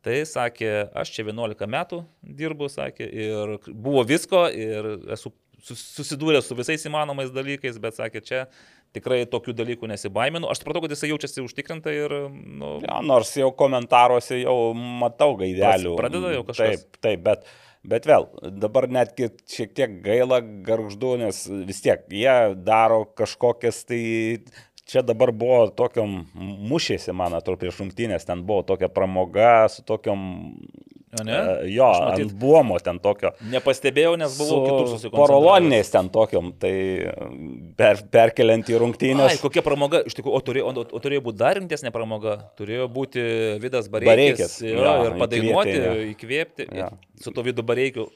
Tai sakė, aš čia 11 metų dirbu, sakė, ir buvo visko, ir esu sus- susidūręs su visais įmanomais dalykais, bet sakė, čia tikrai tokių dalykų nesibaiminu. Aš supratau, kad jisai jaučiasi užtikrintai ir, nu, Ja, nors jau komentaruose jau matau gaidelių. Pradeda jau kažkas. Taip, taip, bet Bet vėl, dabar netgi šiek tiek gaila garždu, nes vis tiek jie daro kažkokias tai čia dabar buvo tokiam mušėsi, man atrodo, prieš rungtynės, ten buvo tokia pramoga su tokiam... Ne? e, Jo, matyt- ant buomo ten tokio. Nepastebėjau, nes buvau kitur susikoncentravęs. Poroloniniais ten tokiam, tai per, perkeliant į Ai, rungtynės. kokia pramoga, iš tikrųjų, o turėjo, o, o turėjo būti dar rimtesnė pramoga, turėjo būti Vidas Bareikis, jo, jo, ir padainuoti, įkvėpti, įkvėpti. Jo. Su to Vidu Bareikiu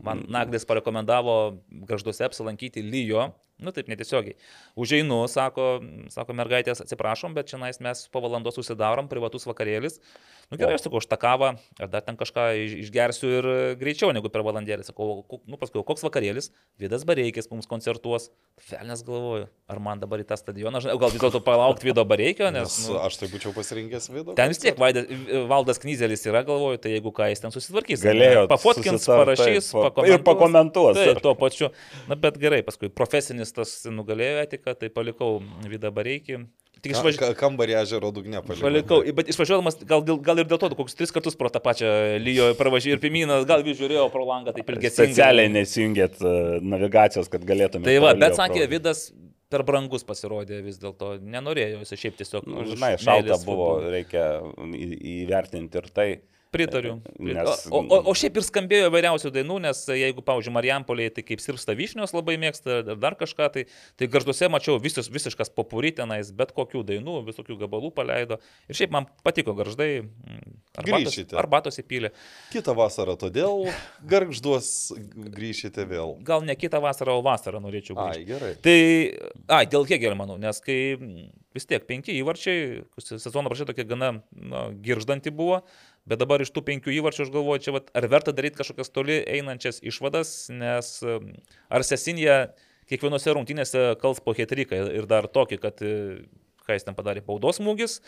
man Naglis parekomendavo garžduose apsilankyti Lyjo, nu taip netiesiogiai. Užeinu, sako, sako mergaitės, atsiprašom, bet čia mes po valandos susidarom, privatus vakarėlis. Nu gerai, aš sakau, aš tą kavą, ar dar ten kažką iš- išgersiu ir greičiau negu per valandėlį. Sakau, "O, nu paskui, koks vakarėlis, Vidas Bareikis mums koncertuos. Felnes galvoju, ar man dabar į tą stadioną, o gal vis dėlto palaukti Vido Bareikio, nes... Nes Nu, aš tai būčiau pasirinkęs vidų. Ten vis tiek Vaidas, Valdas Knyzelis yra, galvoju, tai jeigu ką jis ten susitvarkys. Galėjo Pafotkins, parašys, taip, pa- pakomentuos. ir pakomentuos. Taip, tuo pačiu. Na, bet gerai, paskui profesinis tas nugalėjo etiką, tai palikau Vidą Bareikį. Tik išvažiavau. Ka, kambarį ežero dugne palikau. Palikau, bet išvažiuodamas, gal, gal, ir dėl to, kokius tris kartus pro tą pačią lyjo pravažiavau ir Pimynas, gal vis žiūrėjau pro langą, taip ilgesingai. Specialiai nesijungėt e, navigacijos, kad galėtumėte. Tai va, bet sakė, Vidas per brangus pasirodė vis dėlto, nenorėjo, jis šiaip tiesiog... Nu, žinai, šalta buvo, reikia įvertinti ir tai. Pritariu. Nes- O, o, o šiaip ir skambėjo įvairiausių dainų, nes jeigu, pavyzdžiui, Marijampolėje, tai kaip sirpsta vyšnios labai mėgsta ir dar kažką, tai, tai garžduose mačiau visus, visiškas popuri tenais, bet kokių dainų, visokių gabalų paleido. Ir šiaip man patiko garždai. mm, Grįšite. arbatos įpylė. Kitą vasarą, todėl gargžduos grįšite vėl. Gal ne kitą vasarą, o vasarą norėčiau Ai, grįžti. gerai. Tai, ai, dėl Hegelio manau, nes kai mm, vis tiek penki įvarčiai, sezono prašė tokia gana na, girždanti buvo, bet dabar iš tų penkių įvarčių aš galvoju, čia vat, ar verta daryti kažkokias toli einančias išvadas, nes ar Sesinė kiekvienose rungtynėse kals po hetriką ir dar tokį, kad e, ką jis ten padarė, baudos smūgis.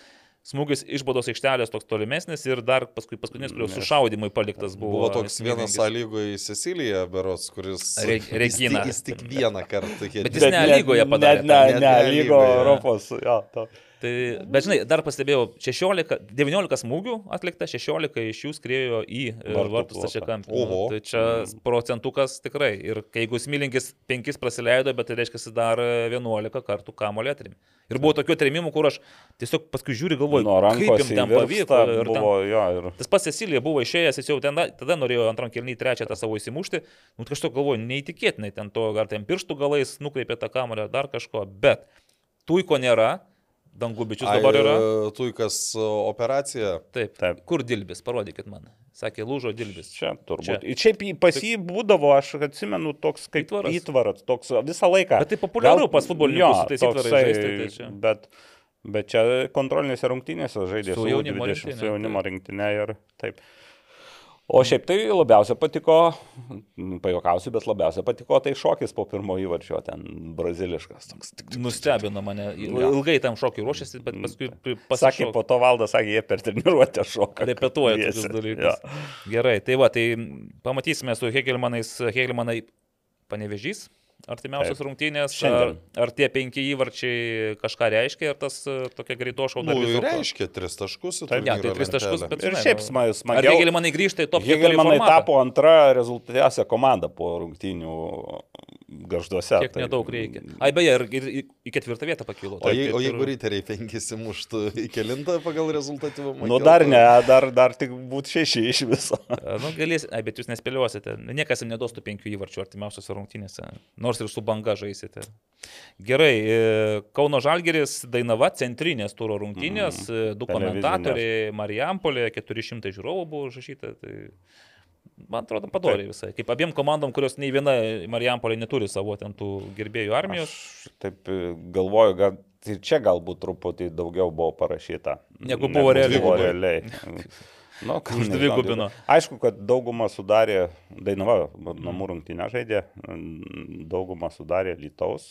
Smūgis iš baudos aikštelės toks tolimesnis ir dar paskui paskutinis, kurio sušaudimui paliktas buvo. Buvo toks vienas sąlygoje į Siciliją, berots, kuris... Re- Regina. Jis, tik- jis tik vieną kartą. Bet jis ne lygoje padarė Ne, ne, Ne- ne, ne lygo lygoje. Europos. Jo, to. Tai, bet žinai, dar pastebėjau, 16, 19 smūgių atlikta, 16 iš jų skriejo į e, plotą. stačiakampį. Oho. Tai čia procentukas tikrai. Ir jeigu smilinkis 5 praleido, bet tai reiškia, dar 11 kartų kamolį atrimė. Ir buvo tokių atrimimų, kur aš tiesiog paskui žiūri galvoju, Nuo kaip rankos jam ten pavyko. ir ten- Buvo, jo, ir Tas pats Cecilija buvo išėjęs, jis jau ten, tada norėjo antram kelnį trečią tą savo įsimušti. Nu, kažkaip galvoju, neįtikėtinai ten to, ar ten pirštų galais nukreipė tą kamuolį, ar dar kažko. Bet tuiko nėra, dangubičius dabar yra. Tuikas operacija. Taip, Taip. Kur dilbis, parodykit man. Sakė, lūžo dilbis. čia turbūt. Čia. Ir Šiaip pas jį būdavo, aš atsimenu, toks kaip Įtvaras. įtvaras, toks visą laiką. Bet tai populiaru pas futbolininkus įtvarais toksai, žaisti, tai čia. Bet, bet čia kontrolinėse rungtynėse žaidė Su su jaunimo U20, rinktine, su jaunimo taip. rinktinė ir taip. O šiaip tai labiausia patiko, pajokausiu, bet labiausia patiko tai šokis po pirmo įvarčio, ten braziliškas. Toks, tik, tik, Nustebino mane. Ilgai tam šokiui ruošėsi, bet paskui sakė, pasišokė. po to valdas sakė, jie per treniruotę šoka. Repetuoja tokius dalykus. Jo. Gerai, tai va, tai pamatysime su Hegelmanais, Hegelmanai panevežys. Artimiausios Taip. rungtynės, ar, Šiandien. ar tie penki įvarčiai kažką reiškia, ar tas e, tokia greito šauda Nu, reiškia tris taškus. į Ne, tai tris taškus, bet Ir šiaip nu, sma- Ar smagiau. Hegelmanai grįžta į top 4 Hegelmanai formatą? tapo antra rezultatyviausia komanda po rungtynių garžduose. Kiek tai- nedaug reikia. Ai, beje, ir, ir į- ketvirtą vietą pakilo. O, jei, Taip, o jeigu riteriai penkis įmuštų į kelintą pagal rezultatyvumą? Nu dar ne, dar, dar tik būt šeši iš viso. E, Nu, galės, ai, bet jūs nespėliosite. Niekas jums neduos tų penkių įvarčių artimiausiose rungtynėse. Nors ir su banga žaisite. Gerai, e, Kauno Žalgeris Dainava centrinės turo rungtynės, mm, du komentatoriai, Marijampolė, 400 žiūrovų buvo užrašyta. Tai... Man atrodo, padoriai visai. Kaip abiem komandom, kurios nei viena Marijampolė neturi savo ten tų gerbėjų armijos. Aš taip e, galvoju, kad ir čia galbūt truputį daugiau buvo parašyta. Negu buvo realiai. Buvo realiai. (laughs) Nu, ką Už nežinau, dvigubino. Aišku, kad daugumą sudarė, Dainava namų rungtynę žaidė, daugumą sudarė Lietuvos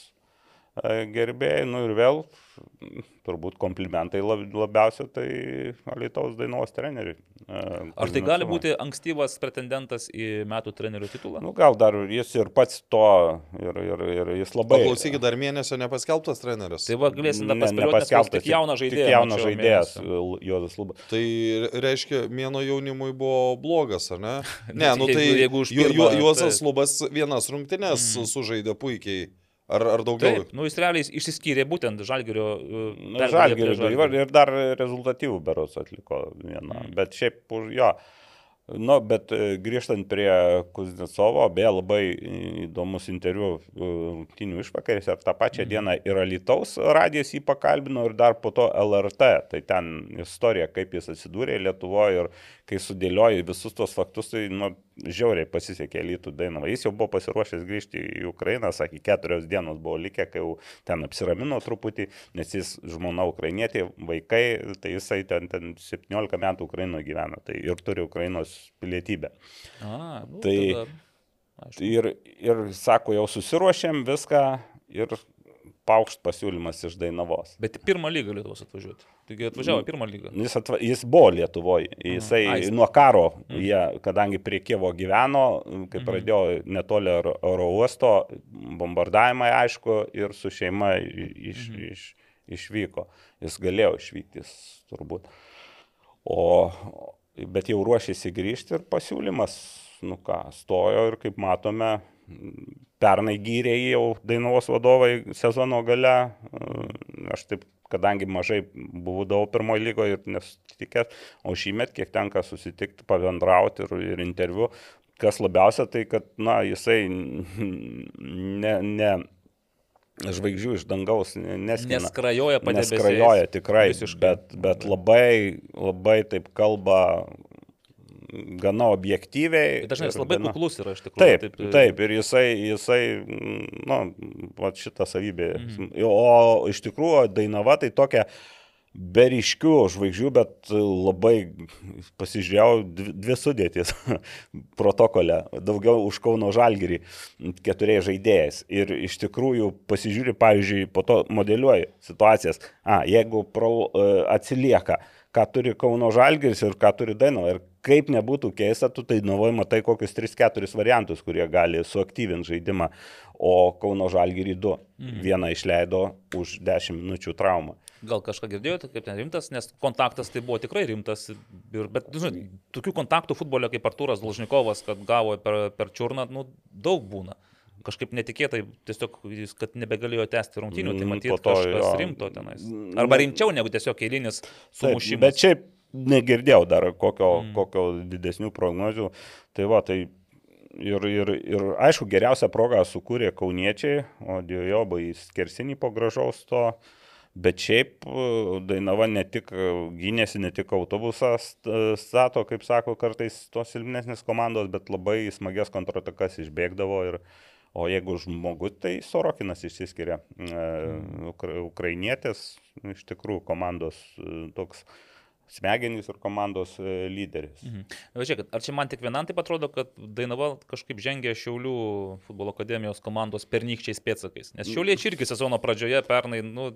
gerbėjai, nu ir vėl turbūt komplimentai lab, labiausiai tai Alitaus dainos treneriui. Ar tai gali būti ankstyvas pretendentas į metų trenerių titulą? Nu, gal dar jis ir pats to, ir, ir, ir jis labai... Paklausykit, dar mėnesio nepaskelbtas treneris. Tai va, galėsim dar nepaskelbtas, tik jaunas tik žaidėjas. jaunas mačiau žaidėjas. Juozas Luba. Tai reiškia, mėno jaunimui buvo blogas, ar ne? (laughs) Ne, nu Jeigu- tai jeigu už Ju- Ju- pirmą, Juozas taip. Lubas vienas rungtynės mm. sužaidė puikiai. Ar, ar daugiau? Taip, nu jis realiai išsiskyrė būtent Žalgirio. Nu, Žalgiris ir, ir dar rezultatyvų beros atliko vieną. Mm. Mm. Bet šiaip jo. Nu, bet e, grįžtant prie Kuznecovo, beje, labai įdomus interviu e, rungtinių išvakarės, ar tą pačią Mhm. dieną ir Alitaus radijas jį pakalbino ir dar po to LRT. Tai ten istorija, kaip jis atsidūrė Lietuvoje ir kai sudėlioji visus tos faktus, tai nu, žiauriai pasisekė Lytų Dainava. Jis jau buvo pasiruošęs grįžti į Ukrainą, sakė, keturios dienos buvo likę, kai jau ten apsiramino truputį, nes jis žmona ukrainietė, vaikai, tai jisai ten, ten 17 metų Ukrainoje gyvena tai ir turi Ukrainos pilietybę. A, nu, Tai- tada, aišku. Ir, ir sako, jau susiruošėm viską ir paukšt pasiūlymas iš Dainavos. Bet į pirmą lygą Lietuvos atvažiuoti. Taigi atvažiavo į pirmą lygą. Jis, atva, jis buvo Lietuvoje, jisai A, jis- nuo karo, jie, kadangi prie Kievo gyveno, kai Mhm. pradėjo netoli oro uosto, bombardavimai aišku, ir su šeima iš, Mhm. iš, išvyko. Jis galėjo išvykti, jis turbūt. O, bet jau ruošėsi grįžti ir pasiūlymas, nu ką, stojo ir kaip matome, pernai gyrė jau Dainavos vadovai sezono gale. Aš taip, kadangi mažai buvau pirmojo lygoje ir nesitikęs, o šįmet kiek tenka susitikti, pabendrauti ir, ir interviu, kas labiausia tai, kad, na, jisai ne, ne žvaigždžių iš dangaus neskina. Neskrajoja padėbėsiais. Neskrajoja tikrai, Visiškai. bet, bet labai, labai taip kalba gana objektyviai. Dažnai jis ir labai gana- kuklus yra iš tikrųjų. Taip, taip, taip, ir jisai, jisai mm, nu, va šitą savybę. Mhm. O iš tikrųjų Dainava tai tokia be ryškių žvaigždžių, bet labai pasižiūrėjau dvi, dvi sudėtis (laughs) protokole, daugiau už Kauno Žalgirį, keturiais žaidėjais. Ir iš tikrųjų pasižiūri, pavyzdžiui, po to modeliuoji situacijas, a, jeigu pro, e, atsilieka, ką turi Kauno Žalgiris ir ką turi Dainava. Ir kaip nebūtų keista, tu tai nuvoji matai kokius 3-4 variantus, kurie gali suaktyvinti žaidimą, o Kauno Žalgirį 2. Mhm. Vieną išleido už 10 minučių traumą. Gal kažką girdėjote, kaip ten rimtas, nes kontaktas tai buvo tikrai rimtas. Ir, bet, nu, žinai, tokių kontaktų futbole kaip Artūras Dolžnikovas, kad gavo per, per čiurną, nu, daug būna. Kažkaip netikėtai, tiesiog jis, kad nebegalėjo tęsti rungtynių, tai Mm, matyt, po to kažkas jo. rimto tenais. Mm, Arba rimčiau negu tiesiog eilinis sumušimas. bet šiaip negirdėjau dar kokio, mm. kokio didesnių prognozių. Tai va, tai ir, ir, ir aišku, geriausią progą sukūrė kauniečiai, o Diojobai skersinį po gražaus to. Bet šiaip e, Dainava ne tik e, gynėsi, ne tik autobusą st- stato, kaip sako kartais tos silpnesnės komandos, bet labai smagias kontratakas išbėgdavo. Ir, o jeigu žmogus, tai Sorokinas išsiskiria. E, ukra, ukrainietis, iš tikrųjų, komandos e, toks smegenys ir komandos e, lyderis. Mhm. Bet žiūrėkit, ar čia man tik vienam taip atrodo, kad Dainava kažkaip žengia Šiaulių futbolo akademijos komandos pernykščiais pėdsakais? Nes Šiauliečiai irgi sezono pradžioje pernai, nu,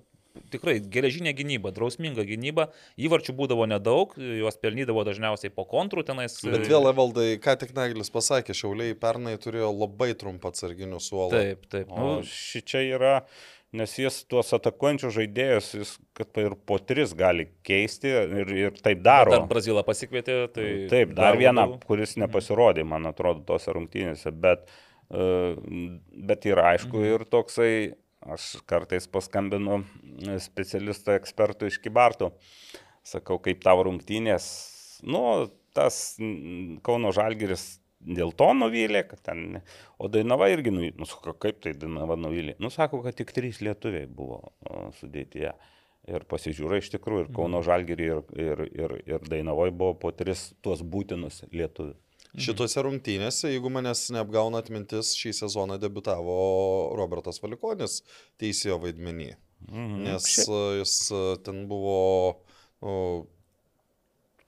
tikrai geležinė gynyba, drausminga gynyba, įvarčių būdavo nedaug, juos pelnydavo dažniausiai po kontrų tenais. Bet vėl, Evaldai, ką tik Naglis pasakė, Šiauliai pernai turėjo labai trumpą atsarginių suolą. Taip, taip. O Nu, ši čia yra, nes jis tuos atakuojančius žaidėjus, jis kad ir po tris gali keisti ir, ir taip daro. dar Brazilą pasikvietė, tai... Taip, dar vieną, labiau- kuris nepasirodė, man atrodo, tose rungtynėse, bet, e, bet yra aišku ir toksai, aš kartais paskambinu specialistą ekspertų iš Kibartų, sakau, kaip tavo rungtynės, nu, tas Kauno Žalgiris dėl to nuvylė, kad ten, o Dainava irgi nuvylė, nu, sako, kaip tai Dainava nuvylė, nu, sako, kad tik trys lietuviai buvo sudėtyje. Ir pasižiūrė iš tikrųjų, ir Kauno Žalgirį, ir, ir, ir, ir Dainavoje buvo po tris tuos būtinus lietuvius. Šituose rungtynėse, jeigu manęs neapgauna atmintis, šį sezoną debitavo Robertas Valikonis teisėjo vaidmenį. Mhm. Nes jis ten buvo,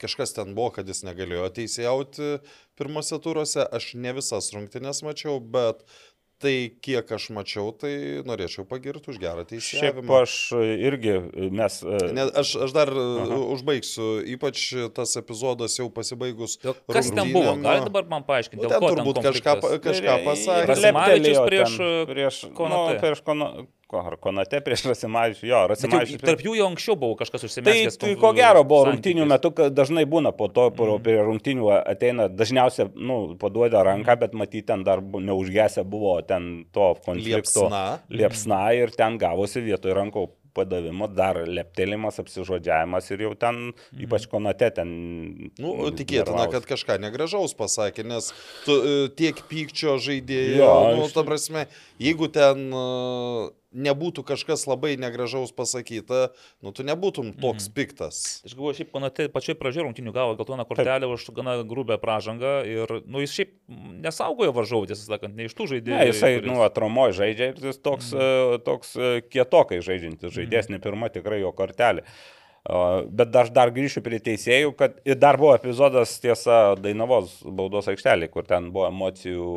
kažkas ten buvo, kad jis negalėjo teisėjauti pirmose turuose. Aš ne visas rungtynės mačiau, bet Tai kiek aš mačiau, tai norėčiau pagirti už gerą Šiaip teisėjimą. aš irgi, mes... e, Ne, aš, aš dar Aha. Užbaigsiu, ypač tas epizodas jau pasibaigus. O Kas ten buvo? rungtynėm, Gali dabar man paaiškinti, Nu, dėl ten ko turbūt ten kažką, kažką pasakė. Leptelėjo prieš, prieš. Nu, prieš kono, ko, ar Konate prieš Rasimavičių. Jo, Rasimavičius. tarp jų jau anksčiau buvo kažkas Tai, užsimesgęs. tai konf- ko gero buvo santykis. rungtinių metu, kad dažnai būna po to, po, Mhm. prie rungtinių ateina, dažniausiai, nu, paduoda ranką, bet matyti ten dar neužgesę buvo ten to konflikto Liepsna. liepsna ir ten gavosi vietoj rankų padavimo dar leptelimas, apsižodžiavimas ir jau ten, ypač konate ten. Nu, tikėtina, kad kažką negražaus pasakė, nes tu, e, tiek pykčio žaidėjo, Jo, nu, ta prasme, jeigu ten e, nebūtų kažkas labai negražaus pasakyta, nu, tu nebūtum toks piktas. Aš galvoju, šiaip Konate pačioj pradžioje rungtinių gavo geltoną kortelę už gana grubę pražangą ir, nu, jis šiaip nesaugojo varžovų, tiesą sakant, ne iš tų žaidėjų. Ne, jisai, kuris- nu, atromoje žaidžia ir jis toks, mm. toks e, kietokai žaidžiantis žaidėjas, ne pirma tikrai jo kortelė. O, Bet aš dar grįšiu prie teisėjų, kad ir dar buvo epizodas tiesa Dainavos baudos aikštelė, kur ten buvo emocijų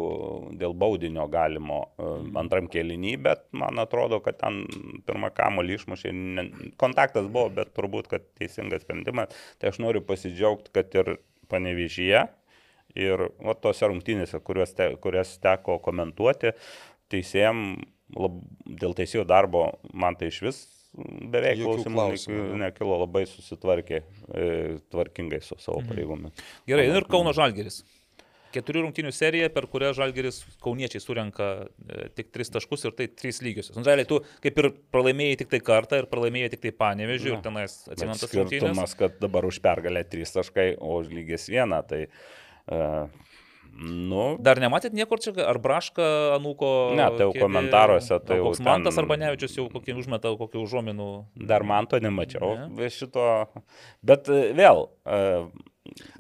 dėl baudinio galimo e, antram kelinį, bet man atrodo, kad ten pirmą kamolį išmušė, kontaktas buvo, bet turbūt, kad teisingas sprendimas. Tai aš noriu pasidžiaugti, kad ir panevyžyje Ir va, tose rungtynėse, kurias, te, kurias teko komentuoti, teisėjim, lab, dėl teisėjų darbo man tai iš vis beveik klausimų klausimų, nekilo, jo. nekilo labai susitvarkė e, tvarkingai su savo pareigomis. Gerai, ir Kauno Žalgeris. Keturių rungtinių serija, per kurią Žalgeris kauniečiai surenka e, tik tris taškus ir tai trys lygiosios. Nu, realiai tu kaip ir pralaimėjai tik tai kartą ir pralaimėjai tik tai panevežiu ir tenais Bet atsimentas rungtynės. skirtumas, kad dabar už pergalę 3 taškai, o už lygės 1. Tai, uh, nu, Dar nematėt niekur čia, ar Braška, Anuko. Ne, tai jau komentaruose, tai jau Koks Mantas ten- arba Nevičius jau kokį užmeta, kokį užuominų. dar man to nemačiau Ne. šito. Bet e, vėl, uh,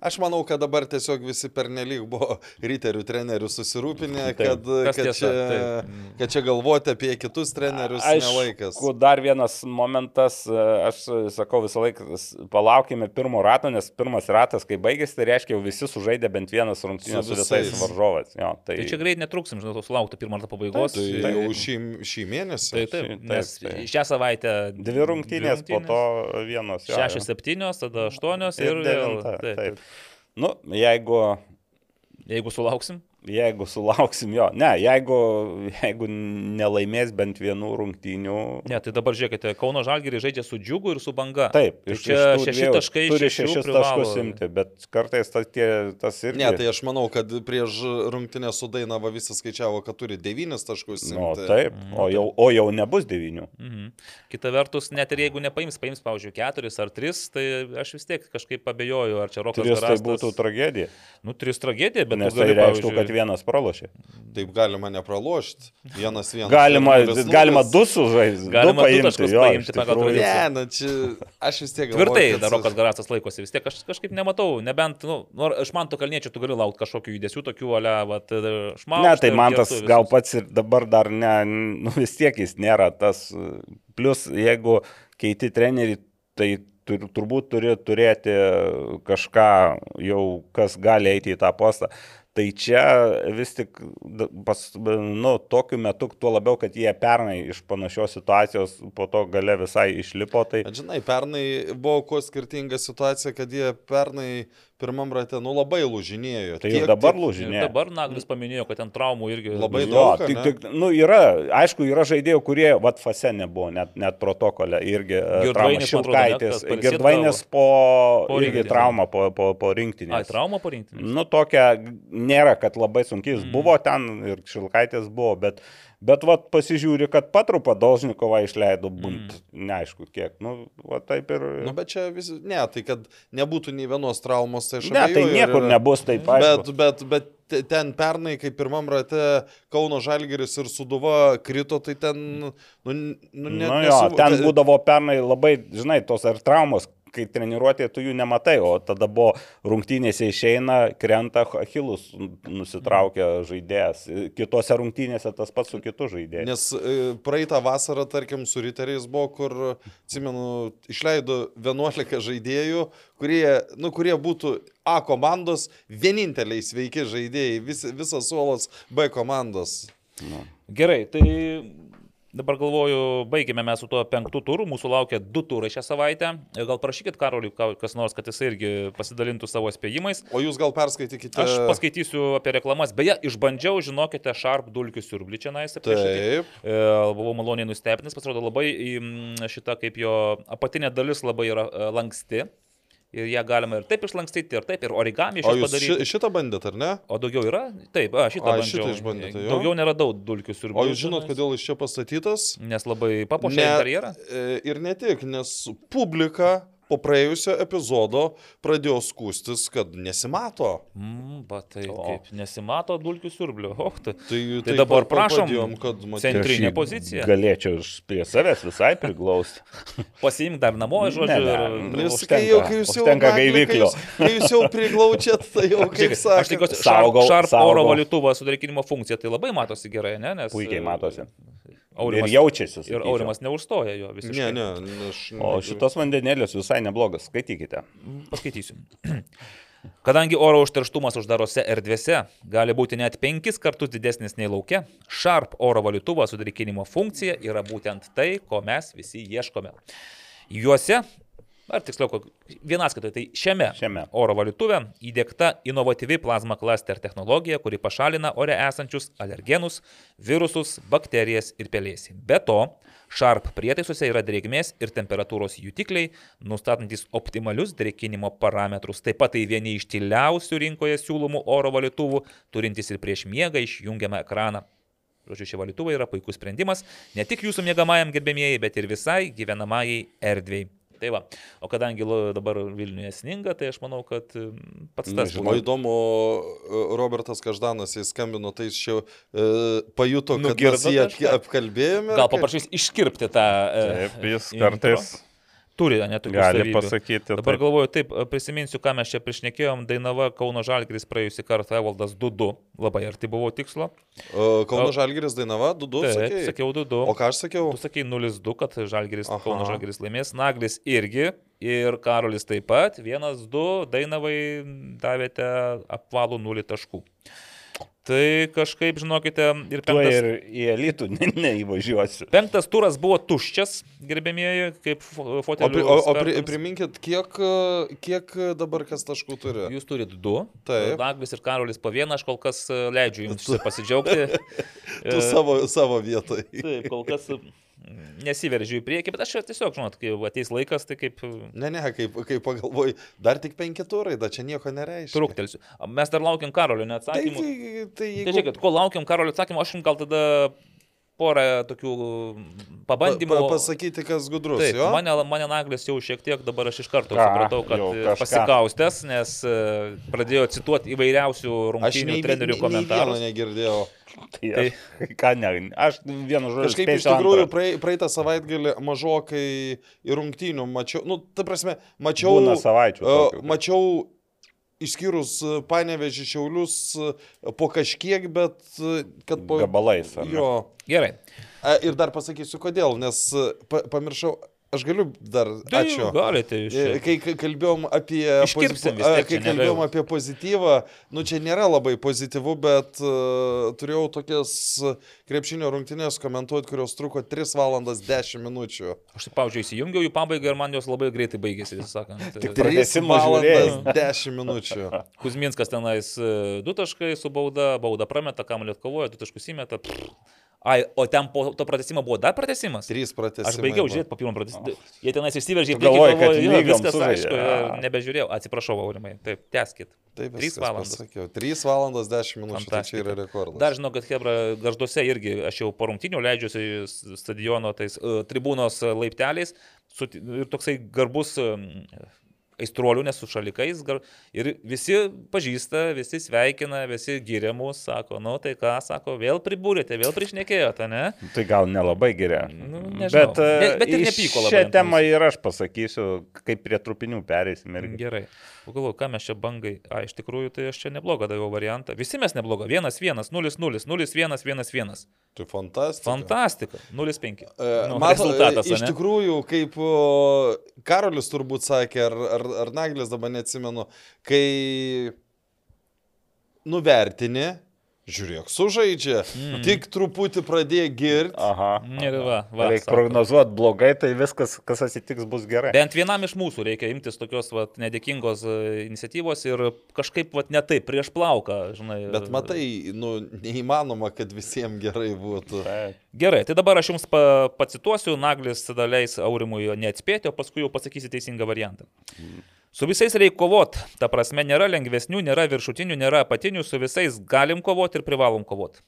Aš manau, kad dabar tiesiog visi pernelyg buvo riterių trenerių susirūpinę, kad, kad, tiesa, čia, taip. kad čia galvoti apie kitus trenerius nelaikas. Aišku, dar vienas momentas, e, aš sakau visą laiką, palaukime pirmo rato, nes pirmas ratas, kai baigėsi, tai reiškia, jau visi sužaidė bent vienas rungtynės Su su visais visais. varžovais. Jo, tai, Tai čia greit netruksim, žinau, sulaukti pirmą ratą pabaigos. Tai Tai- jau šį, šį mėnesį. Taip, taip, Taip, nes taip. šią savaitę dvi rungtynės, po to vienos. jo. Šešios, septynios, tada aštuonios ir, Ir vėl. devinta. Taip, Taip. taip. Nu, jeigu Jeigu sulauksim, Jeigu sulauksim jo, ne, jeigu, jeigu nelaimės bent vienų rungtynių. ne, tai dabar žiūrėkite, Kauno Žalgirį žaidžia su džiugu ir su banga. Taip, tai iš- čia iš šeši dviejų taškai turi iš šešių šešis privalo. taškus imti, bet kartais tas, tie, tas irgi. Ne, tai aš manau, kad prieš rungtinę su Dainava visi skaičiavo, kad turi 9 taškus. Nu, imti. taip, o jau, o jau nebus devynių. Mhm. Kita vertus, net ir jeigu nepaims, paims, pavyzdžiui, keturis ar tris, tai aš vis tiek kažkaip abejoju, ar čia Rokas Tris tai Garastas- būtų tragedija, Nu, tris tragedija, bet nes tai reikštų, kad vienas pralošė. Taip galima nepralošti. Vienas vienas. Galima, nulis. galima du sužaisti, Galima du taškus jo, paimti tikrųjų. tradiciją. Ne, na čia aš vis tiek galvoju. Tvirtai kad dar Rokas Garastas laikosi, vis tiek aš kažkaip nematau, nebent, nu, nu iš man to kalniečio tu gali laukti kažkokių judesių, tokių, ale, vat, šmau. Ne, tai man tas gal pats ir dabar dar ne, nu vis tiek jis nėra tas. Plus, jeigu keiti treneriį, tai tur, turbūt turi turėti kažką jau, kas gali eiti į tą postą. Tai čia vis tik, pas, nu, tokiu metu, tuo labiau, kad jie pernai iš panašios situacijos po to gale visai išlipo, tai Bet žinai, pernai buvo kuo skirtinga situacija, kad jie pernai pirmam rate, nu labai lūžinėjo. tai ir Tiek- dabar tiek- lūžinė. Dabar Naglis paminėjo, kad ten traumų irgi Labai Jo, daug, tik, ane? tik, nu, yra, aišku, yra žaidėjų, kurie, vad, fase nebuvo, net, net protokole irgi. net, Šilkaitis, Girdvainis po, Po irgi rinktinės. trauma po, po, po Ai, rinktinės. traumą parinkti. Nu, tokia nėra, kad labai sunkiai Mm. jis buvo ten ir Šilkaitis buvo, bet, bet vat, pasižiūri, kad patrupą Dolžnikovą išleido bunt, Mm. neaišku kiek. Nu, va, taip ir... Nu, bet čia vis, ne, tai kad nebūtų nei vienos traumos, tai aš ne, tai niekur yra- nebus taip aišku. Bet, bet, bet te- ten pernai, kai pirmam rate Kauno Žalgeris ir Suduva krito, tai ten, nu, nu ne, Na nu, jo, nesuvo- ten te- būdavo pernai labai, žinai, tos ar traumos, kai treniruotėje tu jų nematai, o tada buvo rungtynėse išeina, krenta Achilus nusitraukia žaidėjas. Kitose rungtynėse tas pats su kitu žaidėju. Nes e, praeitą vasarą, tarkim, su Riteriais buvo, kur, atsimenu, išleido 11 žaidėjų, kurie, nu, kurie būtų A komandos vieninteliai sveiki žaidėjai, vis, visas suolas B komandos. Nu. Gerai, tai dabar galvoju, baigėme mes su tuo penktų turų, mūsų laukia du turai šią savaitę. Gal prašykit Karoliui ką- kas nors, kad jis irgi pasidalintų savo spėjimais. O jūs gal perskaitykite. Aš paskaitysiu apie reklamas. Beje, išbandžiau, žinokite, Sharp dulkių siurblį čia naisa. Taip. E, Buvau maloniai nustebinęs, pasirodo labai mm, šita kaip jo apatinė dalis labai yra e, lanksti. Ir ją galima ir taip išlankstyti, ir taip, ir origami iš O jos jūs ši, padaryti. šitą bandėt, ar ne? O daugiau yra? Taip, a, šitą bandžiau. šitą išbandėte, jo? Daugiau neradau dulkių siurblių. O jūs žinot, kodėl jis čia pastatytas? Nes labai papuošė interjerą. e, ir ne tik, nes publika po praėjusio epizodo pradėjo skūstis, kad nesimato. Mm, bet tai O. kaip nesimato dulkių siurblių. (laughs) O, tai, Tai, Tai dabar pa- prašom, padėjom, kad cent- Centrinė jį pozicija. Galėčiau iš prie savęs visai priglausti. (laughs) pasiimk dar namo, žodžiu. Ne, ne, ir- ne. Nes užtenka- kai jau, kai jūs jau, kai gaiviklio. jūs, kai jūs jau priglaučiat, tai jau kaip Žiūrėkit, Aš tikiuosi, Sharp saugau. oro valytuvo sudrėkinimo funkcija, tai labai matosi gerai, ne? Nes, Puikiai matosi. Aurimas, Ir jaučiasi. ir sakyčiau. Aurimas neužstoja jo visiškai. ne, ne, aš. O šitos vandenėlės visai neblogas, skaitykite. Paskaitysiu. (clears throat) Kadangi oro užterštumas uždarose erdvėse gali būti net penkis kartus didesnis nei laukia, Sharp oro valytuvo sudrėkinimo funkcija yra būtent tai, ko mes visi ieškome. Juose, ar tiksliau, vienaskaitoje, tai šiame, Šiame. oro valytuve įdėkta inovatyvi plazma cluster technologija, kuri pašalina ore esančius alergenus, virusus, bakterijas ir pelėsį. Be to, Sharp prietaisuose yra drėgmės ir temperatūros jutikliai, nustatantis optimalius drėkinimo parametrus. Taip pat tai vieni iš tyliausių rinkoje siūlomų oro valytuvų, turintys ir prieš miegą išjungiamą ekraną. Žodžiu, šie valytuvai yra puikus sprendimas ne tik jūsų mėgamajam gerbėmėjai, bet ir visai gyvenamajai erdvėjai. Tai va, o kadangi dabar Vilniuje sninga, tai aš manau, kad mm, pats tas O įdomu, e, Robertas Každanas įskambino, tai jis čia e, pajuto, kad Nugirdo mes jį apkalbėjome. Gal paprašys iškirpti tą... e, Taip, jis intro. Turi, ne, tokių gali savybių. pasakyti. Dabar taip. galvoju, taip, prisiminsiu, ką mes čia priešnekėjom, Dainava Kauno Žalgris praėjusį kartą Evaldas 2-2, labai arti buvo tikslo. Kauno Žalgiris Dainava, 2-2, Taip, sakei. sakiau 2-2. O ką aš sakiau? Tu sakai 0-2, kad Žalgiris, Aha. Kauno Žalgiris laimės, Naglis irgi ir Karolis taip pat, 1-2, Dainavai davėte apvalų 0 taškų. Tai kažkaip, žinokite, ir penktas, ir į elitų ne, neįvažiuosiu. penktas turas buvo tuščias, gerbėmieji, kaip fo- O, o, o pri, priminkit, kiek, kiek dabar kas taškų turi? Jūs turite du. Taip. Naglis ir Karolis po vieną, aš kol kas e, leidžiu jums pasidžiaugti. (laughs) Tu savo, savo vietoj. Taip, kol kas nesiveržiu į priekį, bet aš tiesiog, žinot, kai ateis laikas, tai kaip Ne, ne, kaip, kaip pagalvoju, dar tik penki turai, da čia nieko nereiškia. truktelsiu. Mes dar laukiam Karolio Tai, neatsakymų. tai, tai Tai jeigu... žiūrėkit, kol laukiam Karolio atsakymų, aš jums gal tada porą tokių Pa, pabandymų. pa, pasakyti, kas gudrus, Taip, jo? mane, mane Naglis jau šiek tiek dabar aš iš karto Ką, supratau, kad e, pasikaustęs, nes e, pradėjo cituoti įvairiausių Aš rungtynių nei, trenerių nei, vieno komentarus. negirdėjau. Tai aš, (laughs) ką ne, aš vienu žodžiu. Kažkaip iš tikrųjų praei- praeitą savaitgalį mažokai į rungtynių mačiau, nu, ta prasme, mačiau, Būna savaičių tokių. mačiau išskyrus e, panevežį šiaulius e, po kažkiek, bet e, kad po... Gabalais. Jo. Gerai. E, Ir dar pasakysiu kodėl, nes pa, pamiršau, aš galiu dar, Tai ačiū. Galite jūs. E. Kai kalbėjom apie, tiek, kai kalbėjom apie pozityvą, nu čia nėra labai pozityvu, bet uh, turėjau tokias e, krepšinio rungtynės komentuoti, kurios truko 3 valandas 10 minučių. Aš, tai, pavyzdžiui, įsijungiau į pabaigą ir man jos labai greitai baigėsi, sakant. Tik 3 Pratęsimo valandas žiūrėjai. 10 minučių. (laughs) Kuzminskas tenais e, du taškai su bauda, bauda prameta, kamuolį atkovoja, du taškus įmeta. Pff. Ai, o ten po to pratesimo buvo dar pratesimas? 3 pratęsimai. Aš baigiau žiūrėti po pirmo pratesimo. Jie tenais išsiveržė galvoji, kad galvoju, jo, viskas sužaidė. aišku, nebežiūrėjau. Atsiprašau, Aurimai. Taip, teskit. Taip, Trys viskas valandos. pasakiau. 3 valandas 10 minučių, tai čia yra rekordas. Dar žinau, kad Hebra garžduose irgi aš jau po rungtinių leidžiuosi stadiono tais uh, tribūnos e, laipteliais su, ir toksai garbus um, aistruolių, nes su šalikais. Ir visi pažįsta, visi sveikina, visi giria mus, sako, nu tai ką, sako, vėl pribūrėte, vėl prišnekėjote, ne? Tai gal nelabai geria. Nu, nežinau. bet, Ne- bet ir nepyko labai Šią temą ir aš pasakysiu, kaip prie trupinių perėsim irgi. Gerai. Pagalvoju, ką mes čia bangai. A, iš tikrųjų, tai aš čia neblogą daviau variantą. Visi mes neblogą. 1-1, 0-0, 0-1, 1-1. Tai fantastika. Fantastika. 0-5. E, Nu, Mato, rezultatas, iš ane? tikrųjų, kaip Karolis turbūt sakė, ar, ar, ar Naglis dabar neatsimenu, kai nuvertini Žiūrėk, sužaidžia, mm. tik truputį pradėjo girti. Aha. Ir va, va, Reikia prognozuoti blogai, tai viskas, kas atsitiks, bus gerai. Bent vienam iš mūsų reikia imtis tokios vat, nedėkingos e, iniciatyvos ir kažkaip vat, ne taip, prieš plauką, žinai. Bet matai, nu, neįmanoma, kad visiems gerai būtų. Gerai, tai dabar aš jums pa, pacituosiu, Naglis tada leis Aurimui neatspėti, o paskui jau pasakysi teisingą variantą. Su visais reikia kovot, ta prasme nėra lengvesnių, nėra viršutinių, nėra apatinių, su visais galim kovot ir privalom kovot.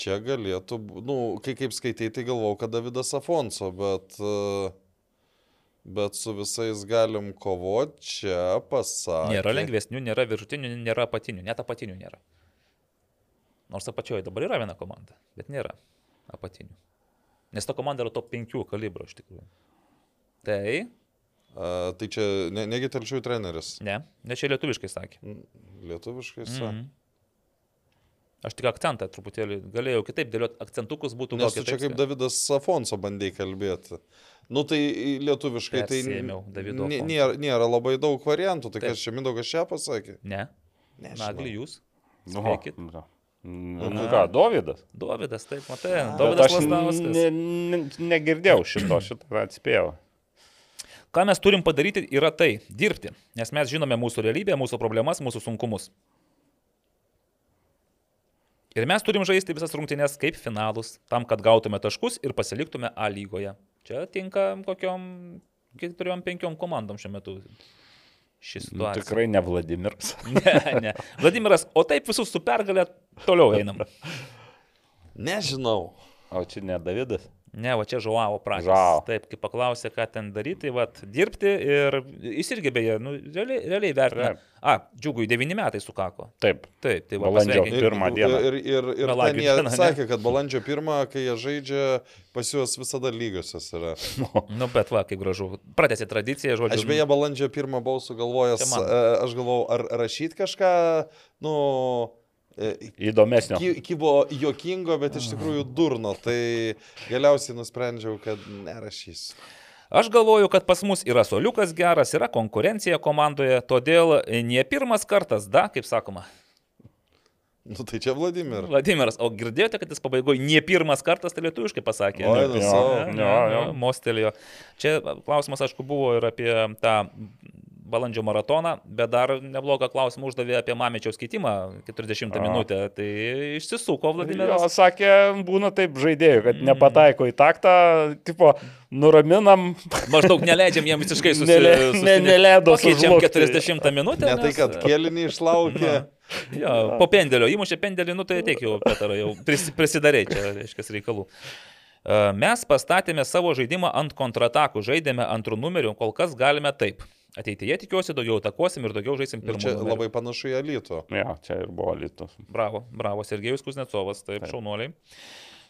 Čia galėtų, nu, kai kaip skaitai, tai galvau, kad Davidas Afonso, bet, e, bet su visais galim kovoti, čia pasakė. Nėra lengvesnių, nėra viršutinių, nėra apatinių, net apatinių nėra. Nors apačioje dabar yra viena komanda, bet nėra apatinių. Nes ta komanda yra top 5 kalibro iš tikrųjų. Tai, A, tai čia ne, negi telšių treneris. ne, ne čia lietuviškai sakė. Mm, Lietuviškai sa. Mhm. Aš tik akcentą truputėlį galėjau kitaip dėlioti, akcentukus būtų Nes gal tu čia kaip Davidas Afonso bandėjai kalbėti. Nu tai lietuviškai tai Persėmiau Afonso. nėra, nėra labai daug variantų. Tai kas čia Mindaugas čia pasakė? Ne, Nežinau. Nagli jūs. Nu, Spėkit. nu, nu, ką, Dovydas? Dovydas, taip, matai. Dovydas aš Lastauskas. ne, ne, negirdėjau šito, šitą atspėjau. Ką mes turim padaryti yra tai - dirbti, nes mes žinome mūsų realybę, mūsų problemas, mūsų sunkumus. Ir mes turim žaisti visas rungtynės kaip finalus, tam, kad gautume taškus ir pasiliktume A lygoje. Čia tinka kokiom keturiom, penkiom komandom šiuo metu. Šis Nu, situacija. tikrai ne Vladimiras. (laughs) Ne, ne. Vladimiras, o taip visus su pergalė toliau einam. Nežinau. O čia ne Davidas. Ne, va čia žuavo prašau. Žuavo. Taip, kai paklausė, ką ten daryti, tai va, dirbti ir jis irgi beje, nu, realiai, realiai vertina. Taip. A, džiugui 9 metai sukako. Taip. Taip, tai va, Balandžio pasveikinti. Ir, Pirmą dieną. Ir, ir, ir Melagio ten jie dieną, ne? sakė, kad balandžio pirmą, kai jie žaidžia, pas juos visada lygiosios yra. (laughs) Nu, bet va, kaip gražu. Pratėsi tradiciją, žodžiu. Aš beje balandžio pirmą buvau sugalvojęs, e, aš galvojau, ar rašyti kažką, nu, Įdomesnio. ki- kibo jokingo, bet iš tikrųjų durno, tai galiausiai nusprendžiau, kad nerašysiu. Aš galvoju, kad pas mus yra soliukas geras, yra konkurencija komandoje, todėl ne pirmas kartas, da, kaip sakoma. Nu tai čia Vladimir. Vladimiras, o girdėjote, kad jis pabaigoje ne pirmas kartas, tai lietuviškai pasakė. Oi, Ne? nu. Ne, ne, ne, Mostelėjo. Čia klausimas, aišku, buvo ir apie tą balandžio maratoną, bet dar neblogą klausimą uždavė apie Mamečiaus keitimą 40 A. minutę. Tai išsisuko Jo, Vladimiras. sakė, būna taip žaidėjų, kad nepataiko į taktą, tipo, nuraminam, Maždaug neleidžiam jiem visiškai susi- Nele- ne- neleido Pakeičiam sužlugti. 40 minutę. Ne tai, nes- kad kėlinį išlaukė. Jo, po pendelio, įmušė pendelį, nu tai ateik jau, Petara, jau pris, prisidarai čia, reiškia, reikalų. E, Mes pastatėme savo žaidimą ant kontratakų, žaidėme antrų numerių, kol kas galime taip. Ateityje tikiuosi daugiau atakuosim ir daugiau žaisim Nu, pirmą. čia labai panašu į Alytų. jo, čia ir buvo litus. Bravo, bravo, Sergejus Kuznecovas, taip, taip. šaunuoliai.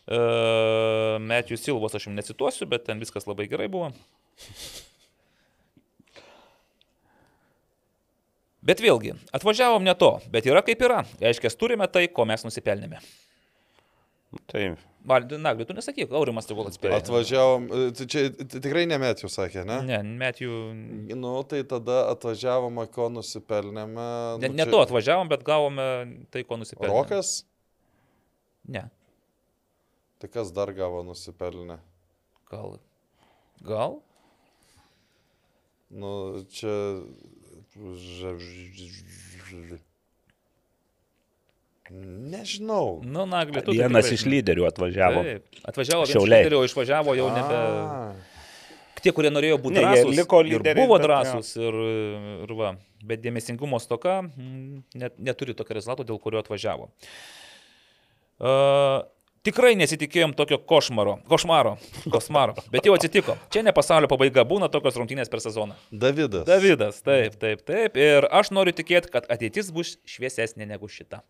Uh, Metijų Silvos aš jums necituosiu, bet ten viskas labai gerai buvo. Bet vėlgi, atvažiavom ne to, bet yra kaip yra. Reiškia, turime tai, ko mes nusipelnėme. Tai Nagli, tu nesakyk, Aurimas tegul atspėjo. Atvažiavom, e, tai čia tikrai nemetijų sakė, ne? Ne, Metijų. Nu, tai tada atvažiavome, ko nusipelnėme. Ne, nu, ne čia- to atvažiavom, bet gavome tai, ko nusipelnėme. Rokas? Ne, Tai kas dar gavo nusipelnę? gal. Gal? Nu, čia. Ža- ž- Nežinau. Nu, Nagli, tu. tai vienas tikrai iš lyderių atvažiavo. Taip. Atvažiavo vienas Šiauliai. lyderių, išvažiavo jau nebe. A, Tie, kurie norėjo būti Ne, drąsūs, liko ir lyderiais, buvo drąsūs ir, ir va. Bet dėmesingumo stoka mm, net, neturi tokio rezultato, dėl kurio atvažiavo. Uh, tikrai nesitikėjom tokio košmaro, košmaro, košmaro, bet jau atsitiko. Čia ne pasaulio pabaiga, būna tokios rungtynės per sezoną. Davidas. Davidas, taip, taip, taip. Ir aš noriu tikėti, kad ateitis bus šviesesnė negu šita.